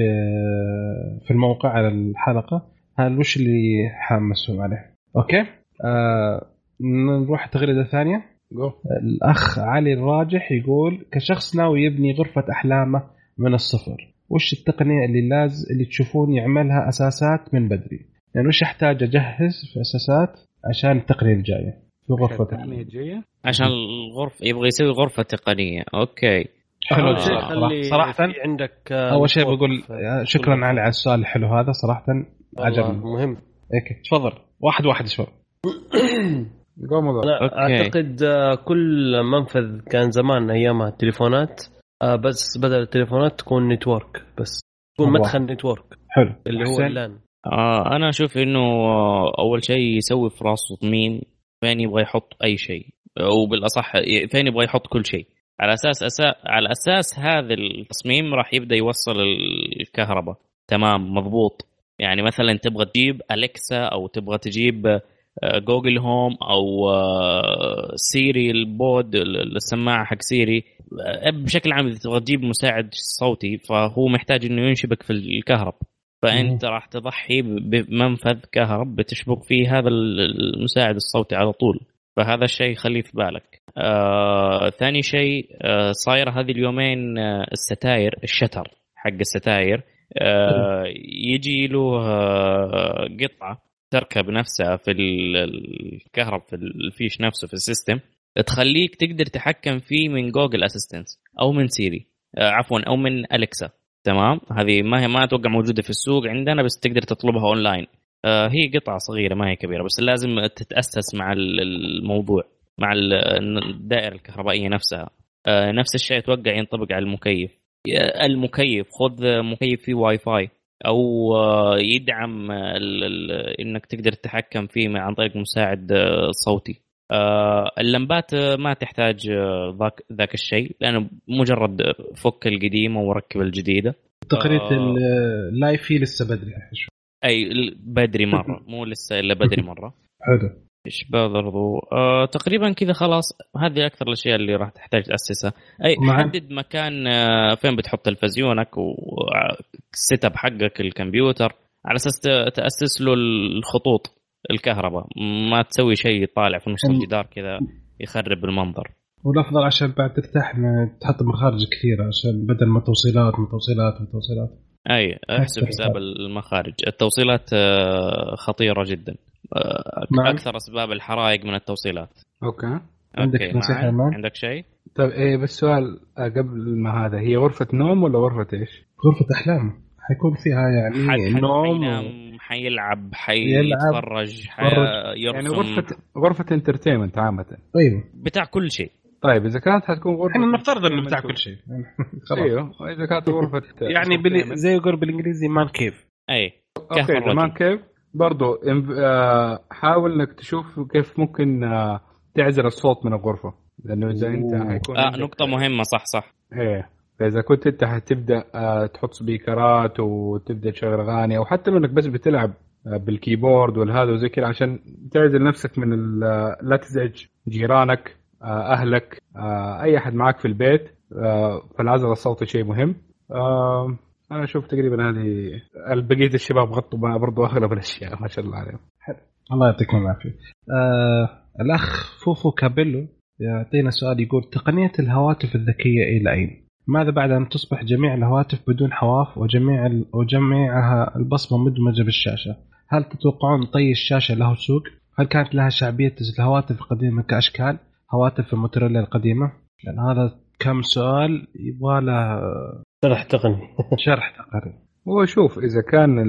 في الموقع على الحلقة. هل وش اللي حمسهم عليه؟ أوكي؟ آه نروح تغريدة ثانية. جو الأخ علي الراجح يقول كشخص ناوي يبني غرفة أحلامه من الصفر وش التقنية اللي لازم اللي تشوفون يعملها أساسات من بدري؟ يعني وش أحتاج أجهز في أساسات عشان التقنية الجاية؟ في غرفة احلامي الجاية؟ عشان الغرفه يبغى يسوي غرفة تقنية. أوكي. حلو آه. صراحة في عندك آه، أول شيء بقول آه، شكرا. علي على السؤال الحلو هذا صراحة عجبني. مهم. أوكي. تفضل. واحد واحد شوي أنا أوكي. أعتقد آه، كل منفذ كان زمان ايامها التليفونات آه، بس بدل التليفونات تكون network بس. تكون الله. مدخل network. حلو. اللي هو؟ ال LAN آه أنا أشوف إنه آه، أول شيء يسوي في راسه مين؟ فين يبغى يحط أي شيء؟ وبالاصح فين يبغى يحط كل شيء؟ على أساس أسا... على أساس هذا التصميم راح يبدأ يوصل الكهرباء. تمام مضبوط. يعني مثلا تبغى تجيب أليكسا أو تبغى تجيب آه، جوجل هوم أو آه، سيري ال pod السماعة حق سيري آه، بشكل عام إذا تبغى تجيب مساعد صوتي فهو محتاج إنه ينشبك في الكهرب. فأنت راح تضحي بمنفذ كهرب بتشبك فيه هذا المساعد الصوتي على طول. فهذا الشيء خليه في بالك. آه، ثاني شيء آه، صاير هذه اليومين آه، الستاير ال shutter حق الستاير آه، يجي له آه، قطعة. تركب نفسها في الكهرب في الفيش نفسه في ال system تخليك تقدر تتحكم فيه من Google Assistant أو من سيري آه، عفوا أو من اليكسا تمام؟ هذه ما هي ما أتوقع موجودة في السوق عندنا بس تقدر تطلبها اونلاين هي قطعة صغيرة ما هي كبيرة بس لازم تتأسس مع الموضوع مع الدائرة الكهربائية نفسها. نفس الشيء أتوقع ينطبق على المكيف. المكيف خذ مكيف فيه واي فاي أو يدعم إنك تقدر تتحكم فيه عن طريق مساعد صوتي. اللمبات ما تحتاج ذاك ذاك الشيء لأنه مجرد فك القديمة وركب الجديدة. تقنيه آه. اللايفي لسه بدري أي بدري مرة. مو لسه إلا بدري مرة. حلو. إيش برضو آه تقريبا كذا خلاص. هذه أكثر الأشياء اللي راح تحتاج تاسسها أي حدد مكان آه فين بتحط تلفزيونك وال setup حقك الكمبيوتر على أساس تأسس له الخطوط الكهرباء. ما تسوي شيء طالع في نص الجدار كذا يخرب المنظر. والأفضل عشان بعد ترتاح تحط مخارج كثيرة عشان بدل ما توصيلات وتوصيلات وتوصيلات أي أحسب حساب المخارج. التوصيلات خطيرة جدا. نعم. أكثر أسباب الحرائق من التوصيلات. أوكي. عندك نصيحة ما عندك شيء؟ طيب إيه بس سؤال قبل ما هذا هي غرفة نوم ولا غرفة إيش؟ غرفة أحلام. حيكون فيها يعني حد نوم حينام حيلعب حيتفرج حيرسم يعني غرفه غرفة entertainment عامة. أيوه. بتاع كل شيء. طيب إذا كانت حتكون غرفة إحنا نفترض إنه بتاع كل شيء. أيوه إذا كانت غرفة يعني بال... زي يقول بالإنجليزي man cave أي أوكي man cave برضو حاول إنك تشوف كيف ممكن تعزل الصوت من الغرفة. لأنه إذا أنت حيكون آه نقطة مهمة صح صح. إيه. فإذا كنت أنت حتبدأ تحط سبيكرات وتبدأ تشغل أغاني أو حتى لو إنك بس بتلعب بالكيبورد والهذا وزي كذا عشان تعزل نفسك من لا تزعج جيرانك أهلك أي أحد معك في البيت فالعزل الصوتي شيء مهم. أنا أشوف تقريبا هذه بقية الشباب غطوا برضو أغلب الأشياء ما شاء الله عليهم. الله يعطيكم العافية. آه الأخ فوفو كابيلو يعطينا سؤال يقول تقنية الهواتف الذكية إلى أين؟ ماذا بعد أن تصبح جميع الهواتف بدون حواف وجميع وجميعها البصمة مدمجة بالشاشة؟ هل تتوقعون طي الشاشة له سوق؟ هل كانت لها شعبية الهواتف القديمة كأشكال؟ هواتف الموتوريلا القديمة؟ لأن هذا كم سؤال يبغى له شرح تقني شرح تقني هو شوف إذا كان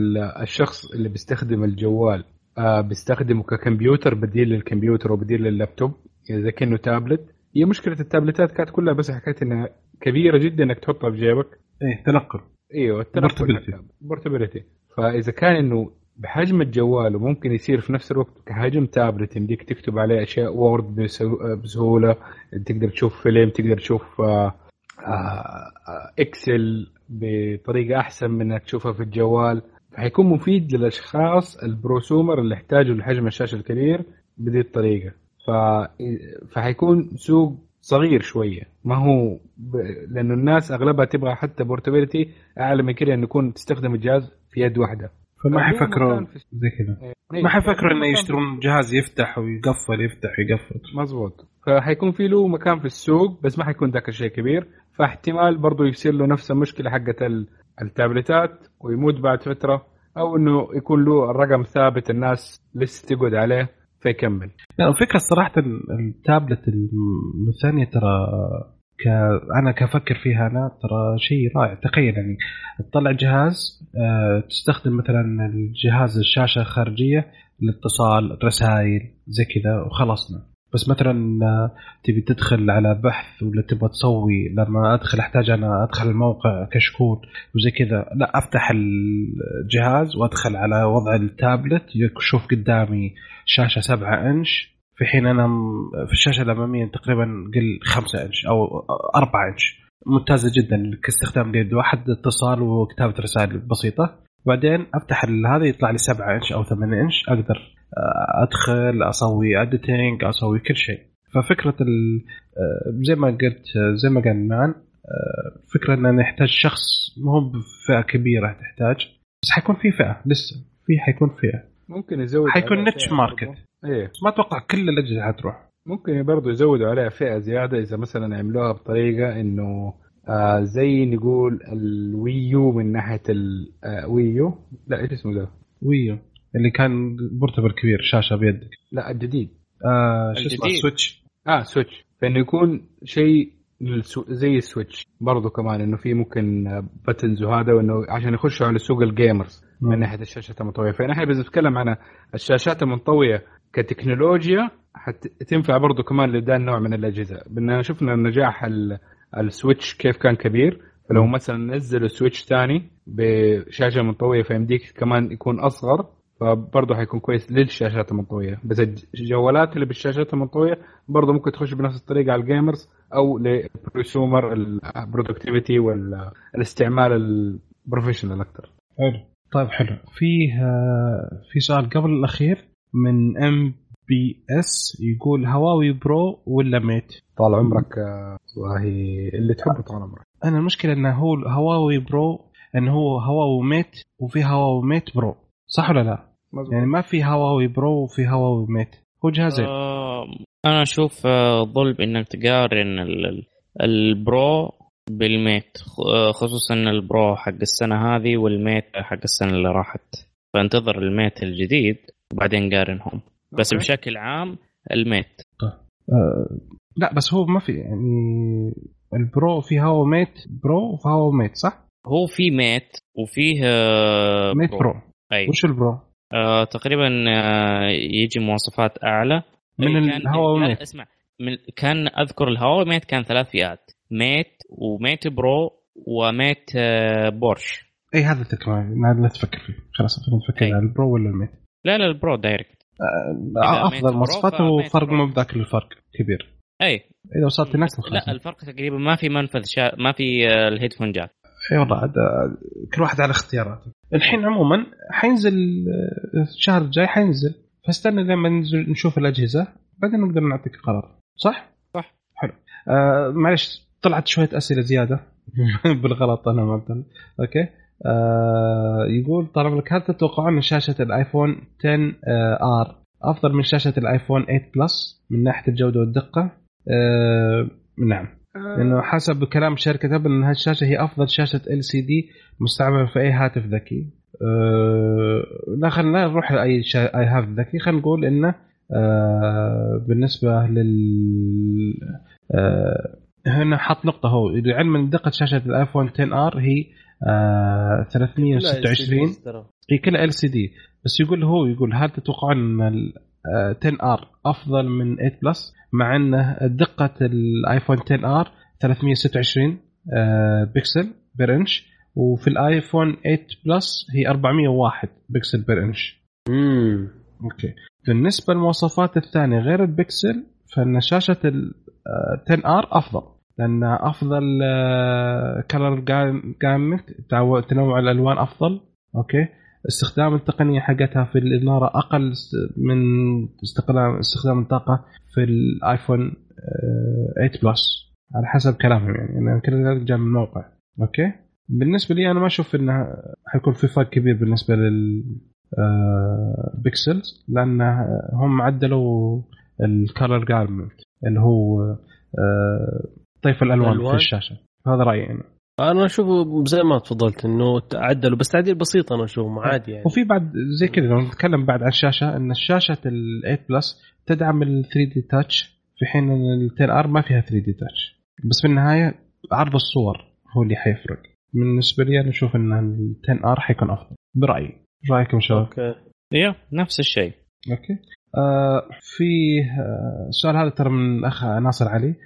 الشخص اللي بيستخدم الجوال آه بيستخدمه ككمبيوتر بديل للكمبيوتر وبديل لللابتوب إذا كأنه تابلت هي مشكلة التابلتات كانت كلها بس حكايه إنها كبيرة جدا إنك تحطها في جيبك. إيه تنقل. إيوه التنقل portability فإذا كان إنه بحجم الجوال وممكن يصير في نفس الوقت كحجم تابلت يمديك تكتب عليه أشياء Word بسهولة. تقدر تشوف فيلم تقدر تشوف آه Excel بطريقة أحسن من إنك تشوفها في الجوال. فحيكون مفيد للأشخاص ال prosumer اللي يحتاجوا لحجم الشاشة الكبير بهذه الطريقة. ف... فحيكون سوق صغير شوية. ما هو ب... لأنه الناس أغلبها تبغى حتى portability أعلى من كده انه يكون تستخدم الجهاز في يد واحدة. فما حيفكروا زي كذا. ما حيفكروا إنه يشترون جهاز يفتح ويقفل يفتح ويقفل مزبوط فحيكون في له مكان في السوق بس ما حيكون ذاك الشيء كبير. فاحتمال برضه يصير له نفس المشكلة حقت التابلتات ويموت بعد فترة أو إنه يكون له الرقم ثابت الناس لسه تقعد عليه. فيكمل. يعني الفكرة الصراحه التابلت الثانية ترى ك... أنا كفكر فيها أنا ترى شيء رائع تخيل يعني تطلع جهاز أه تستخدم مثلا الجهاز الشاشة الخارجية للاتصال رسائل زي كذا وخلصنا بس مثلا تبي تدخل على بحث ولا تبغى تسوي لما أدخل أحتاج أنا أدخل الموقع كشكول وزي كذا. لا أفتح الجهاز وأدخل على وضع التابلت يشوف قدامي شاشة 7 إنش. في حين أنا في الشاشة الأمامية تقريبا قل 5 إنش أو 4 إنش. ممتازة جدا كاستخدام ليد واحد اتصال وكتابة رسائل بسيطة. بعدين أفتح ال- هذا يطلع لي 7 إنش أو 8 إنش أقدر آه، أدخل أسوي editing أسوي كل شيء. ففكرة آه، زي ما قلت آه، زي ما قال مان فكرة إن أنا يحتاج شخص مو بفئة كبيرة تحتاج بس حيكون في فئة لسه في حيكون فئة. ممكن يزود حيكون niche market. إيه. ما أتوقع كل الأجهزة حتروح. ممكن برضو يزودوا عليها فئة زيادة إذا مثلا عملوها بطريقة إنه آه زي نقول الويو من ناحية الويو لا إيش اسمه ده؟ Wii U اللي كان portable كبير شاشة بيدك. لا الجديد. آه شو اسمه؟ الجديد. Switch. آه Switch. فإنه يكون شيء زي ال Switch برضو كمان إنه في ممكن buttons وهذا وإنه عشان يخشوا على سوق ال gamers من ناحية الشاشات المنطوية. فنحن بس نتكلم عن الشاشات المنطوية كتكنولوجيا حتنفع برضو كمان لذا النوع من الأجهزة. بدنا شفنا نجاح ال- ال Switch كيف كان كبير. فلو مثلا نزلوا Switch ثاني بشاشة منطوية فيمديك كمان يكون أصغر فبرضه حيكون كويس للشاشات المنطوية. بس الجوالات اللي بالشاشات المنطوية برضه ممكن تخش بنفس الطريقة على ال gamers أو لل prosumer ال productivity والاستعمال ال professional أكثر حلو. طيب حلو. في آه، في سؤال قبل الأخير من MBS يقول هواوي Pro ولا Mate؟ طال عمرك آه، والله اللي تحبه طال عمرك. أنا المشكلة إنه هو هواوي Pro انه هو هواوي Mate وفي هواوي Mate Pro. صح ولا لا؟ يعني ما في هواوي Pro وفي هواوي Mate. هو جهازين آه، أنا أشوف آه، ظلم إنك تقارن ال- ال- ال Pro بال Mate خ- آه، خصوصا ال Pro حق السنة هذه وال Mate حق السنة اللي راحت. فانتظر ال Mate الجديد وبعدين قارنهم. بس okay. بشكل عام الميت آه لا بس هو ما في يعني ال Pro في هواوي Mate Pro وفي هواوي Mate صح؟ هو في Mate وفيه آه، Mate Pro أي وش ال Pro؟ آه تقريبا آه يجي مواصفات أعلى من إيه، الهواوي لا، Mate. اسمع من كان أذكر الهواوي Mate كان ثلاث فئات Mate و Mate Pro و Mate آه بورش اي هذا هذا لا تفكر فيه خلاص خلينا نفكر أي. على ال Pro ولا ال Mate لا لا ال Pro direct أفضل Pro مواصفاته ف Mate وفرق. مو بذاك الفرق كبير. أي. إذا وصلت هناك لا الفرق تقريبا ما في منفذ شا... ما في آه، ال headphone jack أي والله عاد آه، كل واحد على اختياراته. الحين عموما حينزل آه، الشهر الجاي حينزل. فاستنى لما ننزل نشوف الأجهزة بعدين نقدر نعطيك قرار. صح؟ صح. حلو. آه معلش طلعت شوية أسئلة زيادة. بالغلط أنا ما. okay. آه يقول طال لك هل تتوقعون ان شاشة الآيفون 10 آه R أفضل من شاشة الآيفون 8 Plus من ناحية الجودة والدقة؟ آه نعم لأنه حسب كلام شركة أبل إن هالشاشة هي أفضل شاشة LCD مستعملة في أي هاتف ذكي. لا خلينا نروح لاي شا... أي هاتف ذكي خلينا نقول إنه بالنسبة لل هنا حط نقطة هو لعلم ان دقة شاشة الآيفون 10 R هي أه 326 هي كلها LCD بس يقول هو يقول هل تتوقعون إن ال 10 R أفضل من 8 Plus مع ان دقة الايفون 10 R 326 آه، pixel per inch وفي الايفون 8 Plus هي 401 pixel per inch امم okay. بالنسبة للمواصفات الثانية غير البكسل فإن شاشة ال 10 R أفضل. لأن أفضل color gamut تنوع الألوان أفضل. okay؟ استخدام التقنية حقتها في الاناره أقل من استخدام استخدام الطاقة في الآيفون آه، 8 Plus على حسب كلامهم يعني أنا كل جاء من الموقع. okay؟ بالنسبة لي أنا ما أشوف إنه حيكون في فرق كبير بالنسبة لل آه، pixels لأن هم عدلوا ال color gamut اللي هو آه، طيف الألوان في؟ الشاشة. هذا رأيي أنا. أنا اشوفه زي ما تفضلت إنه تعدلوا بس تعديل بسيط أنا أشوفه عادي يعني. وفي بعد زي كذا لو نتكلم بعد عن الشاشة إن الشاشة ال 8 Plus تدعم ال 3D Touch في حين إن ال 10 R ما فيها 3D Touch بس في النهاية عرض الصور هو اللي حيفرق. بالنسبة لي أنا أشوف إن ال 10 R حيكون أفضل. برأيي. إيش رايكم شباب؟ okay. يا نفس الشيء. أوكي. آه في آه السؤال هذا ترى من الاخ ناصر علي. آه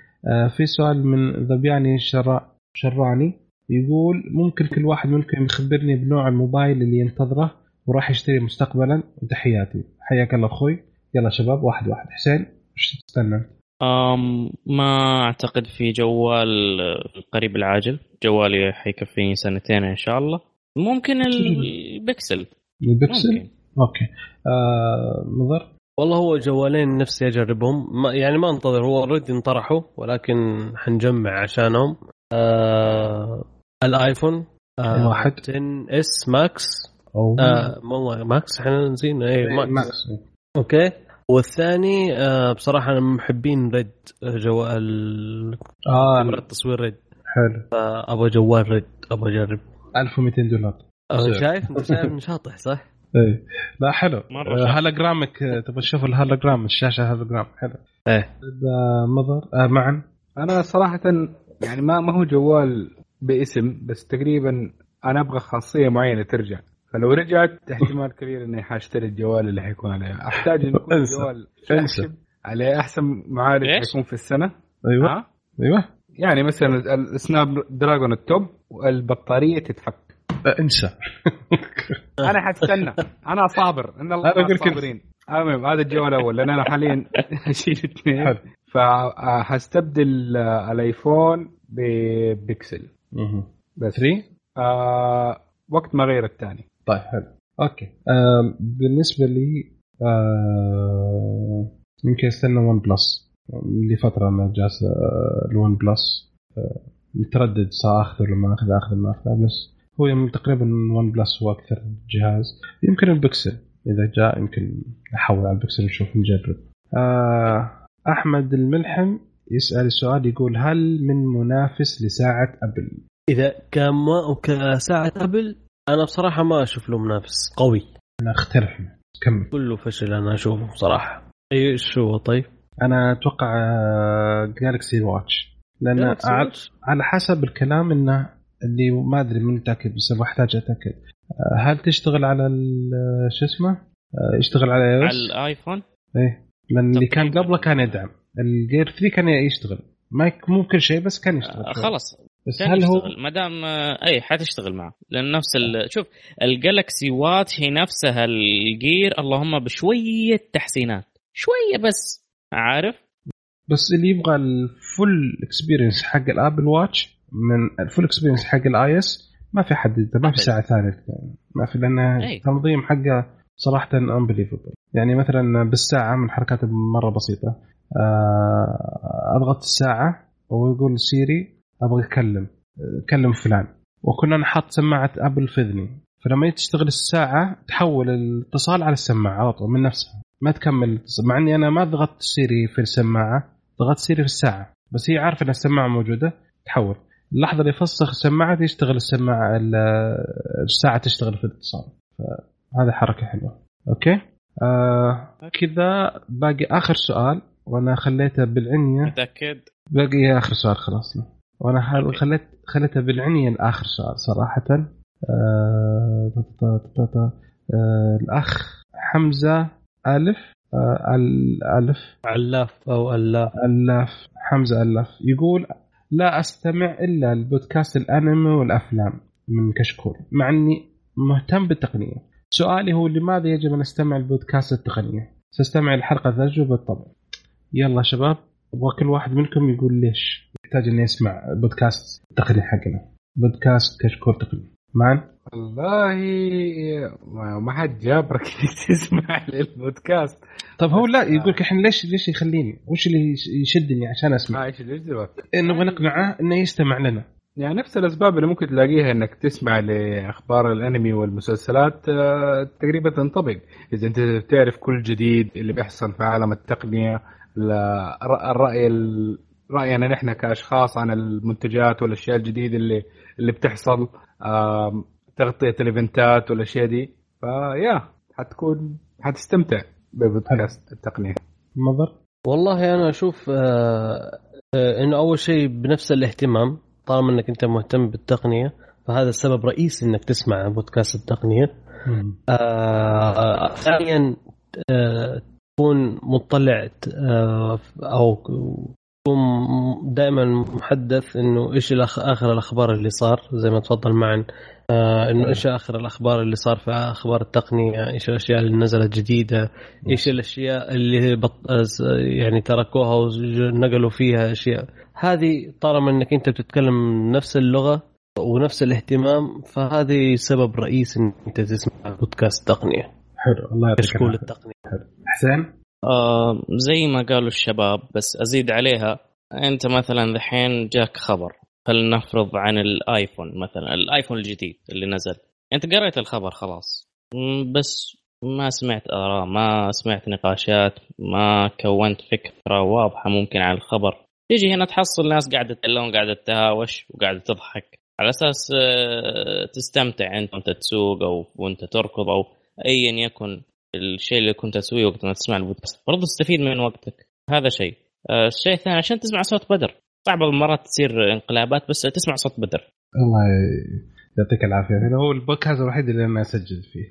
في سؤال من ذبياني شرا شراني يقول ممكن كل واحد منكم يخبرني بنوع الموبايل اللي ينتظره وراح يشتري مستقبلا؟ وتحياتي. حياك الله أخوي. يلا شباب واحد واحد. حسين إيش تستنى؟ أم ما أعتقد في جوال آه، القريب العاجل. جوالي حيكفيني سنتين إن شاء الله. ممكن البكسل. البكسل؟ ممكن. okay. آه مضر والله هو جوالين نفسي أجربهم. ما يعني ما أنتظر هو already انطرحوا ولكن حنجمع عشانهم. آه الآيفون آه واحد. 10 S Max أو آه مو ماكس إحنا نسينا إيه Max, Max okay. والثاني آه بصراحة أنا من محبين RED جوال آه التصوير RED حلو. أبغى جوال RED أبغى أجرب. 1200 دولار. آه،. شايف؟ أنت شايف شاطح صح؟ إيه. لا حلو. آه، تبغى تشوف الهولوجرام الشاشة هولوجرام حلو. إيه. مضر آه معا. أنا صراحة يعني ما ما هو جوال باسم بس تقريبا أنا أبغى خاصية معينة ترجع. فلو رجعت احتمال كبير إني حاشتري الجوال اللي حيكون عليه. أحتاج إن يكون انسى. flagship عليه أحسن معالج؟ حيكون في السنة. أيوه. ها؟ أيوه. يعني مثلا ال Snapdragon ال top والبطارية تتفك. انسى. أنا حستنى أنا صابر. إن الله كده. صابرين. المهم هذا الجوال الأول. لأن أنا حاليا أشيل اثنين. فحستبدل آه، الآيفون ببكسل. بس. 3 آه وقت ما غير الثاني. طيب حلو. okay. آه بالنسبة لي آه يمكن أستنى OnePlus. لفتره ما جالس آه ال OnePlus. متردد ساخذه ولا ما أخذه أخذه ما أخذه بس. هو تقريبا OnePlus هو أكثر جهاز يمكن البكسل إذا جاء يمكن احول على البكسل نشوف نجرب آه أحمد الملحم يسأل السؤال يقول هل من منافس لساعة أبل؟ إذا كان ما كساعة أبل أنا بصراحة ما أشوف له منافس قوي أنا أختلف. كمل كله فشل أنا أشوفه بصراحة إيش هو طيب؟ أنا أتوقع جالكسي واتش لأن؟ على حسب الكلام إنه اللي ما أدري من متاكد بس بحتاج أتأكد. آه، هل تشتغل على ال- شو اسمه؟ آه، يشتغل على على؟ الآيفون؟ إيه. لأن اللي كان. قبله كان يدعم. ال Gear 3 كان يشتغل. ما مو كل شيء بس كان يشتغل. آه،. خلاص. بس هل هو ما دام آه، اي حتشتغل معه. لأن نفس ال... شوف ال Galaxy Watch هي نفسها ال Gear اللهم بشوية تحسينات. شوية بس عارف؟ بس اللي يبغى ال full experience حق ال Apple Watch من ال full experience حق ال iOS ما في حد ما في. ساعة ثانية. ما في لأن. التنظيم حقه صراحة unbelievable يعني مثلا بالساعة من حركات مرة بسيطة آه، أضغط الساعة ويقول سيري أبغى اكلم آه، كلم فلان. وكنا نحط سماعة أبل في اذني فلما تشتغل الساعة تحول الاتصال على السماعة على طول من نفسها. ما تكمل. مع إني أنا ما ضغطت سيري في السماعة ضغطت سيري في الساعة. بس هي عارفة إن السماعة موجودة تحول. اللحظة اللي يفسخ السماعه يشتغل السماعة ال- الساعة تشتغل في الاتصال. فهذه حركة حلوة. okay؟ آه كذا باقي آخر سؤال وأنا خليته بالعنية. متأكد؟ باقي آخر سؤال خلاص. وأنا. خليت خليته بالعنية لاخر سؤال صراحة. آه تا- تا- تا- تا- آه الأخ حمزة ألف آه ال- ألف. علاف أو ألاف. ألاف. حمزة الاف يقول لا أستمع إلا البودكاست الأنمي والأفلام من كشكول مع إني مهتم بالتقنية. سؤالي هو لماذا يجب أن استمع البودكاست التقنية؟ سأستمع الحلقة الثالثه بالطبع يلا شباب أبغى كل واحد منكم يقول ليش يحتاج اني اسمع بودكاست التقني حقنا. بودكاست كشكول تقني. معا والله ما- حد جابرك انك تسمع للبودكاست. طب هو لا يقول لك الحين ليش ليش يخليني؟ وش اللي يش- يشدني عشان أسمع؟ ما إيش ليش دلوقتي نبغى نقنعه إنه يستمع لنا. يعني نفس الأسباب اللي ممكن تلاقيها إنك تسمع لأخبار الأنمي والمسلسلات آه، تقريبا تنطبق. إذا أنت بتعرف كل جديد اللي بيحصل في عالم التقنية الرأي ال- راينا نحن كأشخاص عن المنتجات والأشياء الجديدة اللي اللي بتحصل تغطية الإيفنتات والأشياء دي فيا حتكون حتستمتع ببودكاست التقنية. مضر؟ والله أنا أشوف آه، آه، إنه أول شيء بنفس الاهتمام طالما إنك أنت مهتم بالتقنية فهذا السبب رئيسي إنك تسمع بودكاست التقنية. آه، ثانيا آه، تكون مطلع أو تكون دائما محدث إنه إيش الأخ- آخر الأخبار اللي صار زي ما تفضل معا. آه، إنه إيش آخر الأخبار اللي صار في أخبار التقنية؟ إيش الأشياء اللي نزلت جديدة؟ إيش الأشياء اللي بط... يعني تركوها ونقلوا فيها أشياء؟ هذه طالما إنك أنت بتتكلم نفس اللغة ونفس الاهتمام فهذه سبب رئيسي إن أنت تسمع بودكاست تقنية. حلو الله يعطيك كشكول. التقنية؟ حسين؟ آه زي ما قالوا الشباب بس أزيد عليها. أنت مثلا ذحين جاك خبر. فلنفرض عن الايفون مثلا الايفون الجديد اللي نزل. أنت قريت الخبر خلاص. بس ما سمعت آراء ما سمعت نقاشات ما كونت فكرة واضحة ممكن عن الخبر. تيجي هنا تحصل ناس قاعدة تتكلم قاعدة تهاوش وقاعدة تضحك. على أساس آه، تستمتع أنت وأنت تسوق أو وأنت تركض أو ايا يكن الشيء اللي كنت تسويه وقت ما تسمع البودكاست. برضو تستفيد من وقتك. هذا شيء. آه، الشيء الثاني عشان تسمع صوت بدر. صعب بعض المرات تصير انقلابات بس تسمع صوت بدر. الله يعطيك العافية. هنا هو البودكاست الوحيد اللي أنا اسجل فيه.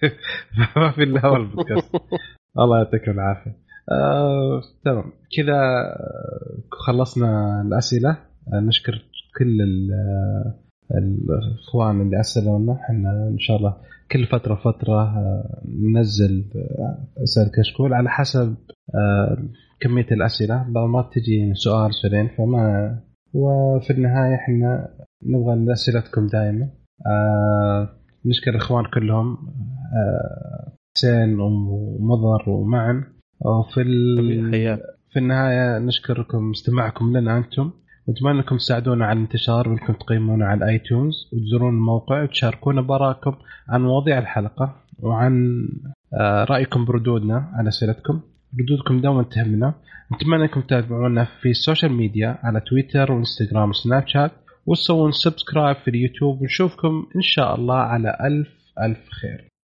ما في إلا هو البودكاست. الله يعطيكم العافية. آه، تمام. كذا آه، خلصنا الأسئلة. آه، نشكر كل ال- آه، الإخوان اللي ارسلوا لنا. إحنا إن شاء الله كل فترة فترة ننزل آه، أسئلة كشكول على حسب آه، كمية الأسئلة بعض ما تجي سؤال سؤالين فما وفي النهاية إحنا نبغى أسئلتكم دائما آه نشكر الاخوان كلهم آه حسين ومضر ومعن. وفي ال... في النهاية نشكركم استماعكم لنا أنتم. ونتمنى انكم تساعدونا على الانتشار وإنكم تقيمونا على الايتونز وتزورون الموقع وتشاركونا براءكم عن مواضيع الحلقة وعن آه رأيكم بردودنا على أسئلتكم. ردودكم دائما تهمنا. نتمنى أنكم تتابعونا في ال social media على تويتر وإنستغرام وسناب شات. وتسوون subscribe في اليوتيوب. ونشوفكم إن شاء الله على ألف ألف خير.